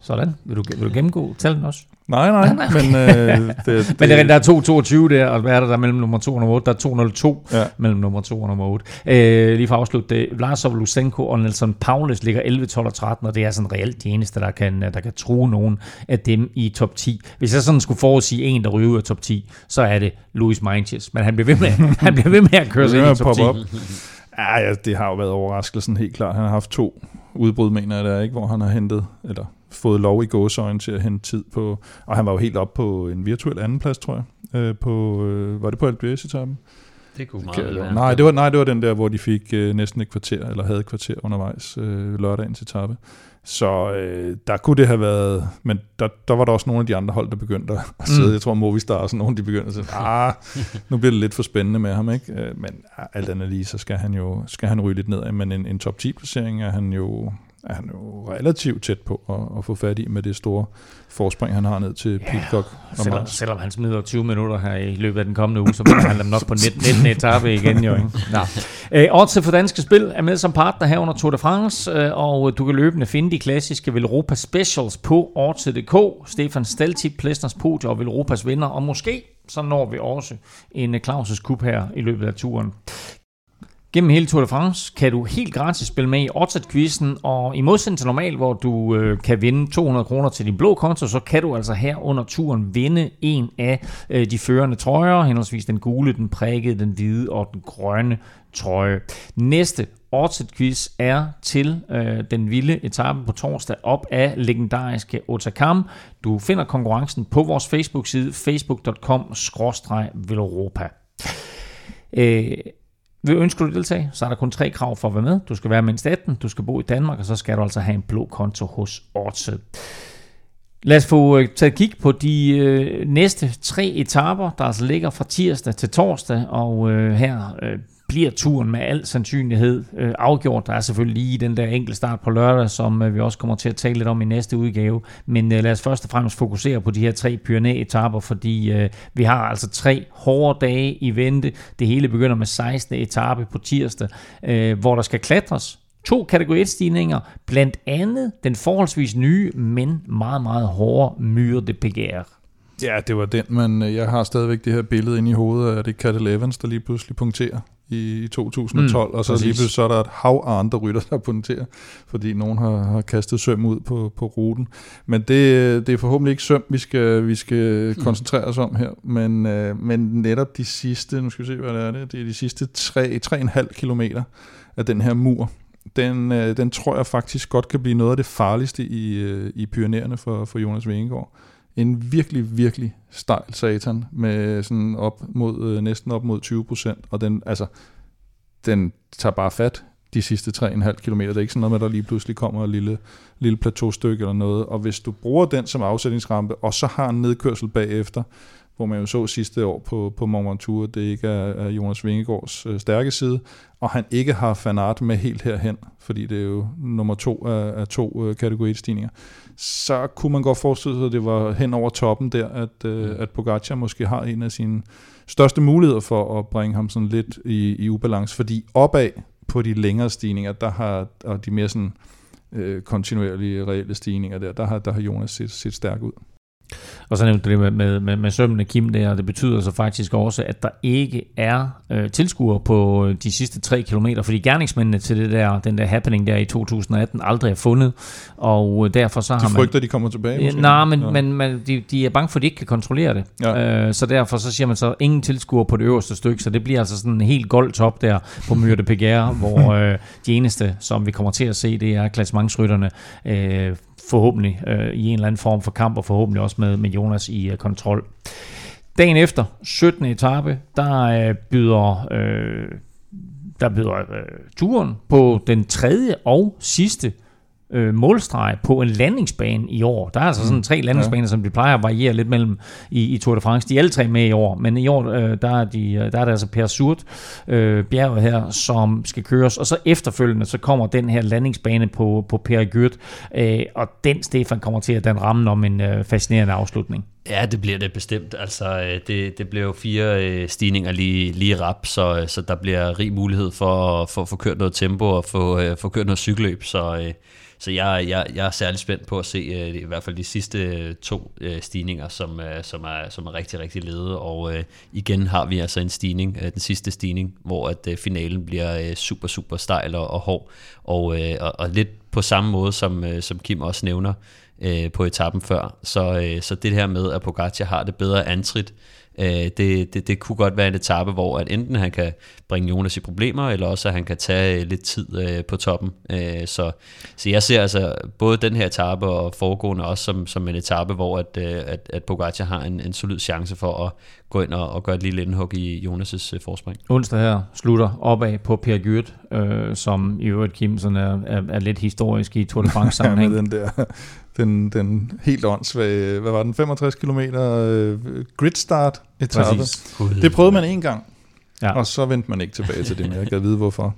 Sådan. Vil du, vil du gennemgå tallene også? Nej, nej, men... Øh, det, <laughs> det, men der er 222 der, og hvad er der der mellem nummer 2 og nummer 8? Der er 202 ja. mellem nummer 2 og nummer 8. Øh, lige for at afslutte det, Vlasov, Lusenko og Nelson Paulus ligger 11, 12 og 13, og det er sådan reelt de eneste, der kan, der kan true nogen af dem i top 10. Hvis jeg sådan skulle forudsige en, der ryger ud af top 10, så er det Luis Meintjes, men han bliver ved med, <laughs> han bliver ved med at køre sig ind i top 10. Op. Ja, ja, det har jo været overraskelsen helt klart. Han har haft to udbrud, mener jeg, der ikke, hvor han har hentet, eller fået lov i gåsøjne til at hente tid på, og han var jo helt op på en virtuel andenplads, tror jeg, øh, på, øh, var det på Albiers-etappen? Det kunne meget være. Nej, det var, nej, det var den der, hvor de fik øh, næsten et kvarter, eller havde et kvarter undervejs øh, lørdagens etape. Så øh, der kunne det have været, men der, der var der også nogle af de andre hold, der begyndte at sidde. Mm. Jeg tror, Movistar og sådan nogle, de begyndte at sige, ah, nu bliver det lidt for spændende med ham, ikke? Men alt andet lige, så skal han jo skal han ryge lidt ned, men en, en top 10 placering er han jo, er han jo relativt tæt på at, at få fat i med det store forspring, han har ned til ja, Pitcock. Selvom, selvom han smider 20 minutter her i løbet af den kommende uge, så bliver han nok på 19. 19. <laughs> etape igen. Jo, ikke? Nå. Øh, Odds for Danske Spil er med som partner her under Tour de France, øh, og du kan løbende finde de klassiske Velropa Specials på Odds.dk. Stefan Steltip, Plæstners Podium og Velropas vinder, og måske så når vi også en Claus' Cup her i løbet af turen. Gennem hele Tour de France kan du helt gratis spille med i Oddset-quizzen, og i modsætning til normalt, hvor du øh, kan vinde 200 kroner til din blå konto, så kan du altså her under turen vinde en af øh, de førende trøjer, henholdsvis den gule, den prikkede, den hvide og den grønne trøje. Næste Oddset-quiz er til øh, den vilde etape på torsdag op af legendariske Otakam. Du finder konkurrencen på vores Facebook-side facebook.com-veloropa. Øh, vil ønsker du deltage, så er der kun tre krav for at være med. Du skal være mindst 18, du skal bo i Danmark, og så skal du altså have en blå konto hos Odset. Lad os få øh, taget kig på de øh, næste tre etaper, der altså ligger fra tirsdag til torsdag, og øh, her øh, bliver turen med al sandsynlighed øh, afgjort. Der er selvfølgelig lige den der enkel start på lørdag, som øh, vi også kommer til at tale lidt om i næste udgave. Men øh, lad os først og fremmest fokusere på de her tre Pyrenæ-etapper, fordi øh, vi har altså tre hårde dage i vente. Det hele begynder med 16. etape på tirsdag, øh, hvor der skal klatres to kategori 1-stigninger, blandt andet den forholdsvis nye, men meget, meget hårde Myre de PGR. Ja, det var den, men øh, jeg har stadigvæk det her billede inde i hovedet af det Cat Evans, der lige pludselig punkterer i 2012, mm, og så præcis. lige pludselig så er der et hav af andre rytter, der punkterer, fordi nogen har, har kastet søm ud på, på ruten. Men det, det er forhåbentlig ikke søm, vi skal, vi skal mm. koncentrere os om her, men, øh, men netop de sidste, nu skal vi se, hvad det er det, det er de sidste 3,5 kilometer af den her mur, den, øh, den tror jeg faktisk godt kan blive noget af det farligste i, øh, i Pyreneerne for, for Jonas Vingegaard en virkelig, virkelig stejl satan, med sådan op mod, øh, næsten op mod 20 procent, og den, altså, den tager bare fat de sidste 3,5 km. Det er ikke sådan noget med, at der lige pludselig kommer et lille, lille plateaustykke eller noget. Og hvis du bruger den som afsætningsrampe, og så har en nedkørsel bagefter, hvor man jo så sidste år på, på Mont Ventoux, det ikke er, Jonas Vingegaards øh, stærke side, og han ikke har Fanart med helt herhen, fordi det er jo nummer to af, af to øh, kategori stigninger, så kunne man godt forestille sig, at det var hen over toppen der, at, øh, at Pogacar måske har en af sine største muligheder for at bringe ham sådan lidt i, i ubalance, fordi opad på de længere stigninger, der har, og de mere sådan øh, kontinuerlige reelle stigninger der, der har, der har Jonas set, set stærk ud. Og så nævnte du det med, med, med, med sømmene Kim der, og det betyder så faktisk også, at der ikke er øh, tilskuere på øh, de sidste 3 km, fordi gerningsmændene til det der, den der happening der i 2018 aldrig er fundet, og øh, derfor så de har man... De frygter, de kommer tilbage? Måske? Nej, men, ja. men man, de, de er bange for, at de ikke kan kontrollere det. Ja. Øh, så derfor så siger man så, ingen tilskuere på det øverste stykke, så det bliver altså sådan en helt gold top der på Myrte Pegare, hvor <laughs> øh, de eneste, som vi kommer til at se, det er klassementsrytterne, øh, forhåbentlig øh, i en eller anden form for kamp, og forhåbentlig også med, med Jonas i øh, kontrol. Dagen efter, 17. etape, der øh, byder, øh, der byder øh, turen på den tredje og sidste øh, målstreg på en landingsbane i år. Der er altså sådan mm. tre landingsbaner, ja. som de plejer at variere lidt mellem i, i Tour de France. De er alle tre med i år, men i år øh, der, er de, øh, der er det altså Per Surt øh, bjerget her, som skal køres, og så efterfølgende så kommer den her landingsbane på, på Per Gyrt, øh, og den Stefan kommer til at den ramme om en øh, fascinerende afslutning. Ja, det bliver det bestemt. Altså, øh, det, det bliver jo fire øh, stigninger lige, lige rap, så, øh, så der bliver rig mulighed for, for at få kørt noget tempo og få, få kørt noget cykelløb, så så jeg, jeg, jeg er særlig spændt på at se i hvert fald de sidste to stigninger, som, som, er, som er rigtig, rigtig lede. Og igen har vi altså en stigning, den sidste stigning, hvor at finalen bliver super, super stejl og, og hård. Og, og, og lidt på samme måde, som, som Kim også nævner uh, på etappen før. Så, uh, så det her med, at Pogacar har det bedre antrit, Øh, det, det, det kunne godt være en etape, hvor at enten han kan bringe Jonas i problemer, eller også at han kan tage lidt tid øh, på toppen. Øh, så, så jeg ser altså både den her etape og foregående også som, som en etape, hvor at, at, at Pogacar har en, en solid chance for at gå ind og, og gøre et lille indhug i Jonas' øh, forspring. Onsdag her slutter opad på Per Gyrt, øh, som i øvrigt Kim sådan er, er, er lidt historisk i Tour de France sammenhæng. <laughs> ja, den der den, den helt åndssvage, hvad var den, 65 km øh, grid start etape. Det prøvede man en gang, ja. og så vendte man ikke tilbage til det, men jeg kan vide hvorfor.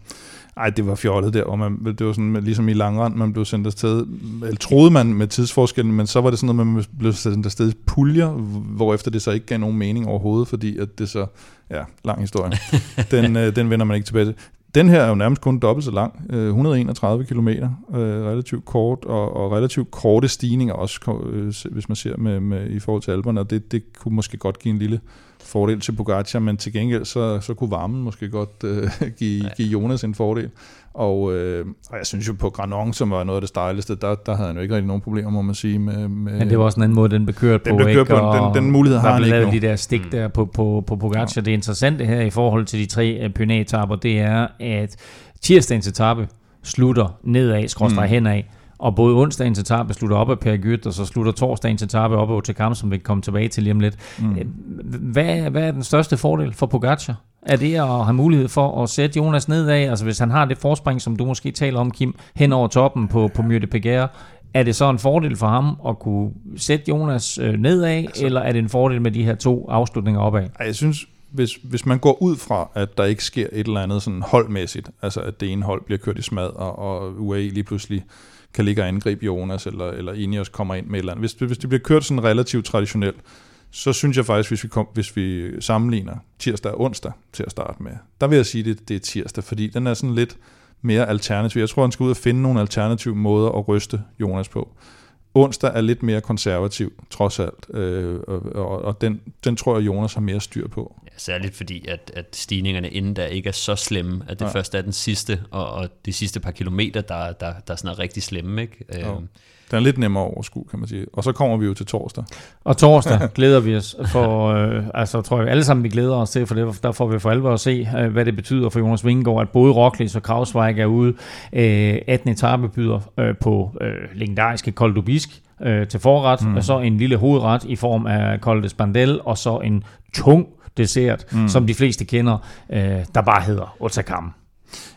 Ej, det var fjollet der, og man, det var sådan, ligesom i langrand, man blev sendt afsted, eller troede man med tidsforskellen, men så var det sådan noget, man blev sendt afsted i puljer, hvor efter det så ikke gav nogen mening overhovedet, fordi at det så, ja, lang historie, <laughs> den, øh, den vender man ikke tilbage til. Den her er jo nærmest kun dobbelt så lang, 131 km, øh, relativt kort, og, og relativt korte stigninger også, øh, hvis man ser med, med, i forhold til alberne, og det, det kunne måske godt give en lille fordel til Pogacar, men til gengæld så, så kunne varmen måske godt øh, <laughs> give, give Jonas en fordel. Og, øh, og jeg synes jo på Granon, som var noget af det stejligste, der, der havde han jo ikke rigtig nogen problemer, må man sige. Med, med Men det var også en anden måde, den blev kørt den på. Blev kørt på og den, den mulighed har han ikke nu. de der stik mm. der på, på, på Pogacar. Ja. Det interessante her i forhold til de tre uh, pyrenæ det er, at tirsdagens etape slutter nedad, skråstrej mm. henad, og både onsdagens etape slutter op af Per Gyt, og så slutter torsdagens etape op af kamp, som vi kan komme tilbage til lige om lidt. Mm. Øh, hvad, hvad er den største fordel for Pogacar? Er det at have mulighed for at sætte Jonas nedad? Altså hvis han har det forspring, som du måske taler om, Kim, hen over toppen på, på Myrte Pegare, er det så en fordel for ham at kunne sætte Jonas øh, nedad, altså, eller er det en fordel med de her to afslutninger opad? Jeg synes, hvis, hvis man går ud fra, at der ikke sker et eller andet sådan holdmæssigt, altså at det ene hold bliver kørt i smad, og, og UAE lige pludselig kan ligge og angribe Jonas, eller, eller Ineos kommer ind med et eller andet. Hvis, hvis det bliver kørt sådan relativt traditionelt, så synes jeg faktisk, hvis vi, kom, hvis vi sammenligner tirsdag og onsdag til at starte med, der vil jeg sige, at det, det er tirsdag, fordi den er sådan lidt mere alternativ. Jeg tror, han skal ud og finde nogle alternative måder at ryste Jonas på. Onsdag er lidt mere konservativ, trods alt, øh, og, og, og den, den tror jeg, Jonas har mere styr på. Ja, særligt fordi, at, at stigningerne inden der ikke er så slemme, at det ja. først er den sidste, og, og de sidste par kilometer, der, der, der er sådan rigtig slemme. Ikke? Ja. Den er lidt nemmere at overskue, kan man sige. Og så kommer vi jo til torsdag. Og torsdag <laughs> glæder vi os for, øh, altså tror jeg alle sammen, vi glæder os til, for det, der får vi for alvor at se, øh, hvad det betyder for Jonas Vingegaard, at både Roglic og Krausweig er ude. Øh, 18 etape byder øh, på øh, legendariske Col d'Ubisk øh, til forret, mm. og så en lille hovedret i form af Col de Spandel, og så en tung dessert, mm. som de fleste kender, øh, der bare hedder Otakam.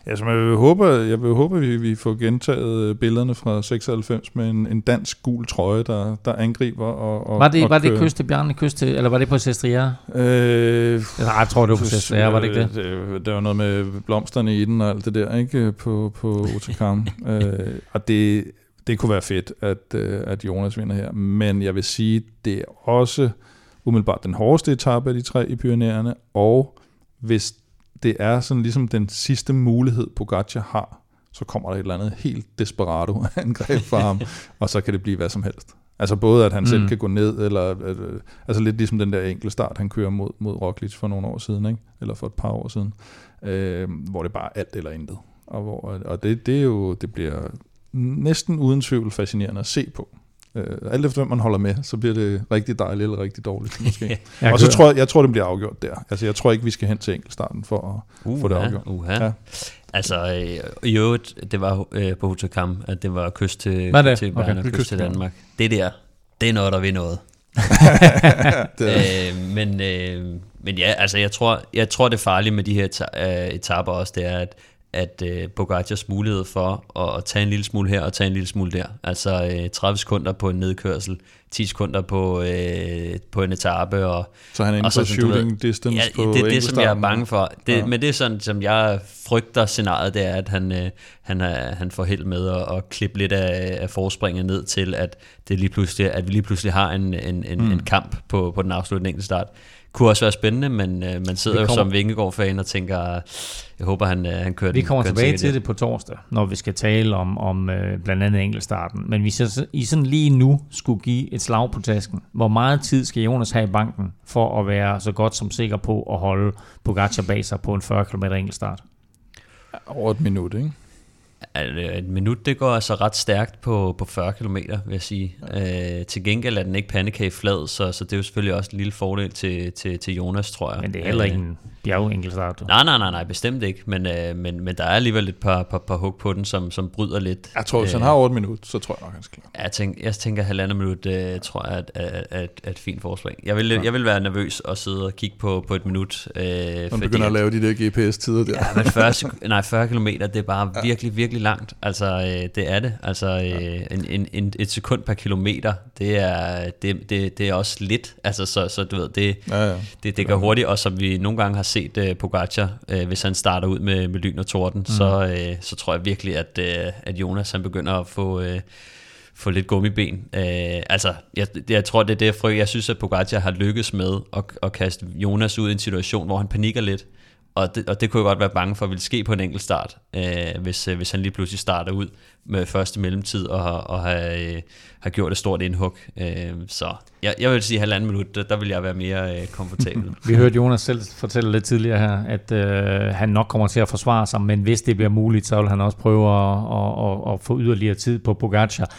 Altså, jeg vil håbe, jeg vil håbe at vi, vi får gentaget billederne fra 96 med en, en dansk gul trøje, der, der angriber. Og, og, var det, og var det kyst til Bjarne, kyst til, eller var det på Sestria? Øh, Nej, jeg tror, det var på Sestria, var det ikke det? det? Det var noget med blomsterne i den og alt det der, ikke? På, på Otakam. <laughs> øh, og det, det kunne være fedt, at, øh, at Jonas vinder her. Men jeg vil sige, det er også umiddelbart den hårdeste etape af de tre i Pyreneerne, og hvis det er sådan ligesom den sidste mulighed, Pogacar har, så kommer der et eller andet helt desperado <laughs> angreb fra ham, <laughs> og så kan det blive hvad som helst. Altså både, at han mm. selv kan gå ned, eller at, altså lidt ligesom den der enkle start, han kører mod, mod Roglic for nogle år siden, ikke? eller for et par år siden, øh, hvor det bare er alt eller intet. Og, hvor, og det, det, er jo, det bliver næsten uden tvivl fascinerende at se på. Øh, alt efter hvem man holder med, så bliver det rigtig dejligt eller rigtig dårligt <laughs> måske. og så tror jeg, jeg tror, det bliver afgjort der. Altså jeg tror ikke, vi skal hen til enkeltstarten for at uh, få det afgjort. Uh, ja. Altså øh, i øvrigt, det var øh, på Hutakam, at det var kyst til, det? til okay. kyst, kyst til Danmark. Det der, det er noget, der vil noget. <laughs> øh, men, øh, men ja, altså jeg tror, jeg tror det farlige med de her eta- øh, etaper også, det er, at at øh, Pogacars mulighed for at, at tage en lille smule her og tage en lille smule der. Altså øh, 30 sekunder på en nedkørsel, 10 sekunder på, øh, på en etape. Og, så han er inde på shooting distance ja, på det er det, som jeg er bange for. Det, ja. Men det er sådan, som jeg frygter scenariet, det er, at han, øh, han, er, han får held med at, at klippe lidt af, af forspringet ned til, at, det lige pludselig, at vi lige pludselig har en, en, en, mm. en kamp på, på den afsluttende start kunne også være spændende, men øh, man sidder kommer, jo som Vingegaard-fan og tænker, jeg håber, han, øh, han kører Vi kommer den, tilbage til det. det på torsdag, når vi skal tale om, om øh, blandt andet enkeltstarten. Men hvis I sådan lige nu skulle give et slag på tasken, hvor meget tid skal Jonas have i banken for at være så godt som sikker på at holde Pogacar bag sig på en 40 km enkeltstart? Over et minut, ikke? Et minut, det går altså ret stærkt på, på 40 km, vil jeg sige. Ja. Øh, til gengæld er den ikke pandekage flad, så, så det er jo selvfølgelig også en lille fordel til, til, til Jonas, tror jeg. Men det er heller ikke en bjergenkelstart. Nej, nej, nej, nej, bestemt ikke. Men, øh, men, men der er alligevel et par, par, par hug på den, som, som bryder lidt. Jeg tror, hvis han har over et minut, så tror jeg nok, han skal klare. Jeg tænker, jeg tænker halvandet minut, øh, tror jeg, er, er, er, er et fint forslag. Jeg vil, ja. jeg vil være nervøs og sidde og kigge på, på et minut. Øh, Man begynder at lave de der GPS-tider der. Ja, men 40, <laughs> nej, 40 km, det er bare ja. virkelig, virkelig langt. Altså, øh, det er det. Altså, øh, en, en, en, et sekund per kilometer, det er, det, det, det er også lidt. Altså, så, så du ved, det, ja, ja. det, det går hurtigt, og som vi nogle gange har set øh, Pogacar, øh, hvis han starter ud med, med lyn og torden, mm. så, øh, så tror jeg virkelig, at, øh, at Jonas han begynder at få... Øh, få lidt gummiben. Øh, altså, jeg, jeg tror, det er det frø. Jeg synes, at Pogacar har lykkes med at, at kaste Jonas ud i en situation, hvor han panikker lidt. Og det, og det kunne jeg godt være bange for, at ville ske på en enkelt start, øh, hvis, øh, hvis han lige pludselig starter ud med første mellemtid og, og har, øh, har gjort et stort indhug. Øh, så jeg, jeg vil sige halvanden minut, der vil jeg være mere øh, komfortabel. <laughs> Vi hørte Jonas selv fortælle lidt tidligere her, at øh, han nok kommer til at forsvare sig, men hvis det bliver muligt, så vil han også prøve at, at, at, at få yderligere tid på Pogacar.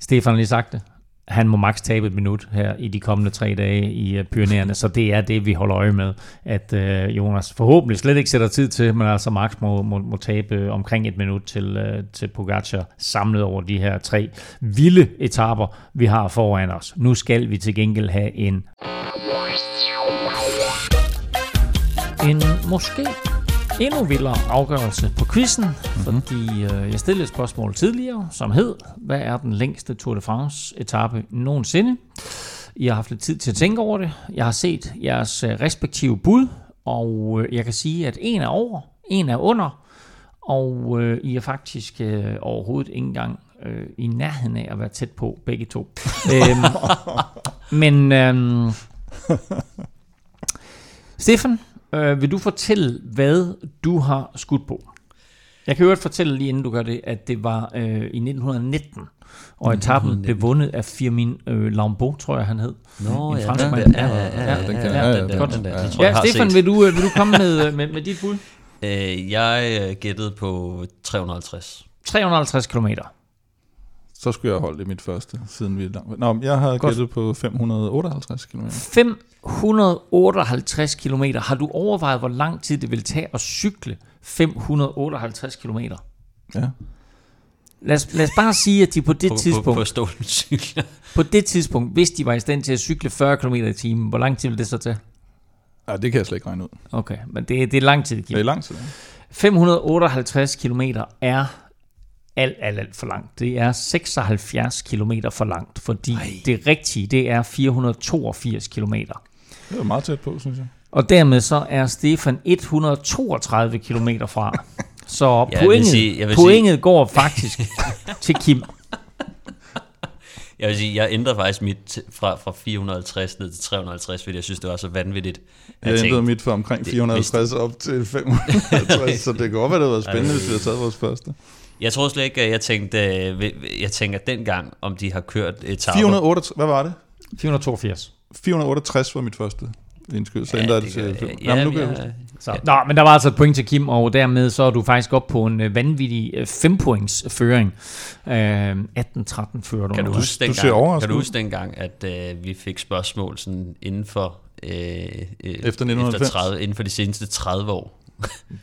Stefan har lige sagt det han må maks tabe et minut her i de kommende tre dage i øh, Pyreneerne, så det er det, vi holder øje med, at øh, Jonas forhåbentlig slet ikke sætter tid til, men altså maks må, må, må tabe øh, omkring et minut til, øh, til Pogacar samlet over de her tre vilde etaper, vi har foran os. Nu skal vi til gengæld have en en måske endnu vildere afgørelse på quizzen, mm-hmm. fordi øh, jeg stillede et spørgsmål tidligere, som hed, hvad er den længste Tour de France etape nogensinde? I har haft lidt tid til at tænke over det. Jeg har set jeres øh, respektive bud, og øh, jeg kan sige, at en er over, en er under, og øh, I er faktisk øh, overhovedet ikke engang øh, i nærheden af at være tæt på begge to. <laughs> øhm, men øh, Stefan, Øh, vil du fortælle, hvad du har skudt på? Jeg kan jo fortælle lige inden du gør det, at det var øh, i 1919, og etappen blev vundet af Firmin øh, Lambeau, tror jeg han hed. Nå, en ja, den der, ja, ja, ja, ja, den kan, ja, ja, den der, ja, ja, Stefan, vil du, øh, vil du komme med, øh, med, med dit bud? Øh, jeg gættede på 350. 350 kilometer. Så skulle jeg holde det mit første, siden vi er langt. Nå, jeg har Godt. gættet på 558 km. 558 km. Har du overvejet, hvor lang tid det vil tage at cykle 558 km? Ja. Lad os, lad os bare sige, at de på det på, tidspunkt... På, på, cykler. <laughs> på det tidspunkt, hvis de var i stand til at cykle 40 km i timen, hvor lang tid vil det så tage? Ja, det kan jeg slet ikke regne ud. Okay, men det, det er lang tid. Kim. Det er lang tid, 558 km er alt, alt, alt for langt. Det er 76 km for langt, fordi Ej. det rigtige, det er 482 km. Det er meget tæt på, synes jeg. Og dermed så er Stefan 132 km fra. <laughs> Så Ja, jeg vil pointet, sige- jeg vil pointet sige- går faktisk <laughs> til Kim. Jeg vil sige, jeg ændrede faktisk mit fra, fra 450 ned til 350, fordi jeg synes, det var så vanvittigt. Jeg ændrede tænkte, mit fra omkring det- 450 op til 550, så det kan godt være, det været spændende, hvis vi havde taget vores første. Jeg tror slet ikke, at jeg tænkte, øh, jeg tænker dengang, om de har kørt etaper. 468, hvad var det? 482. 468 var mit første indskyld, så Ja, ændrede det jeg det til... ja, Jamen, nu kan jeg huske. Så. Nå, men der var altså et point til Kim, og dermed så er du faktisk op på en øh, vanvittig 5 points føring. Øh, 18-13 fører du. Kan du huske du dengang, kan du huske dengang, at øh, vi fik spørgsmål sådan inden for, øh, øh, efter, 1990? 30, inden for de seneste 30 år?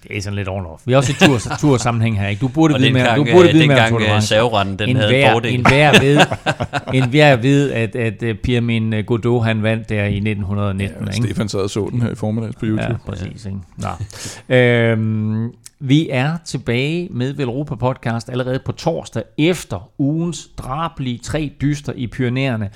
Det er sådan lidt oven Vi er også i tur, <laughs> tur sammenhæng her, ikke? Du burde vide mere. Du burde øh, vide mere om dengang, Tour de øh, den en havde en hver, fordel. En hver ved, en hver ved at, at uh, Pierre Godot, han vandt der i 1919. Ja, ikke? Stefan sad og så den her i formiddags på YouTube. Ja, præcis. Ikke? Nå. øhm, vi er tilbage med Velropa Podcast allerede på torsdag efter ugens drablige tre dyster i Pyrenæerne.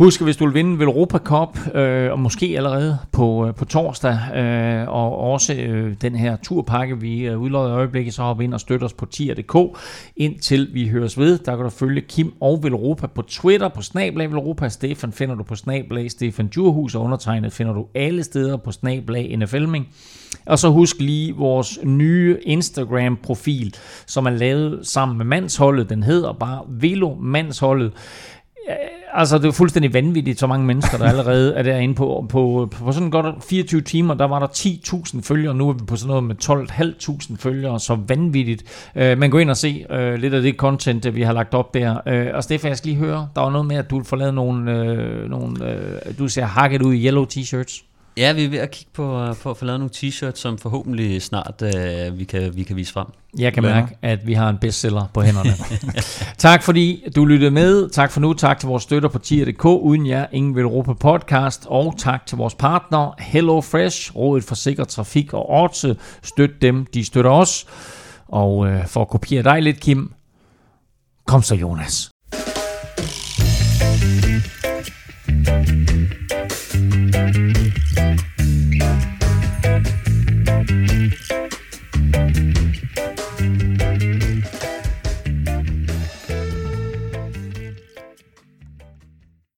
Husk, hvis du vil vinde Velropa Cup, øh, og måske allerede på, øh, på torsdag, øh, og også øh, den her turpakke, vi øh, udløjer i øjeblikket, så hop ind og støt os på tier.dk, indtil vi høres ved. Der kan du følge Kim og Velropa på Twitter, på Snablag Velropa. Stefan finder du på Snablag Stefan Djurhus, og undertegnet finder du alle steder på Snablag NFLming. Og så husk lige vores nye Instagram-profil, som er lavet sammen med mandsholdet. Den hedder bare Velo Mandsholdet. Ja, Altså, det er fuldstændig vanvittigt, så mange mennesker, der allerede er derinde på, på, på sådan godt 24 timer, der var der 10.000 følgere, nu er vi på sådan noget med 12.500 følgere, så vanvittigt. Øh, uh, man går ind og se uh, lidt af det content, øh, vi har lagt op der. Uh, og Stefan, jeg skal lige høre, der var noget med, at du får lavet nogle, uh, nogle uh, du ser hakket ud i yellow t-shirts. Ja, vi er ved at kigge på, øh, på at få lavet nogle t-shirts, som forhåbentlig snart øh, vi, kan, vi kan vise frem. Jeg kan mærke, at vi har en bestseller på hænderne. <laughs> tak fordi du lyttede med. Tak for nu. Tak til vores støtter på tier.dk. Uden jer, ingen vil Europa podcast. Og tak til vores partner Hello Fresh, Rådet for Sikker Trafik og Orte. Støt dem, de støtter os. Og øh, for at kopiere dig lidt, Kim, kom så Jonas.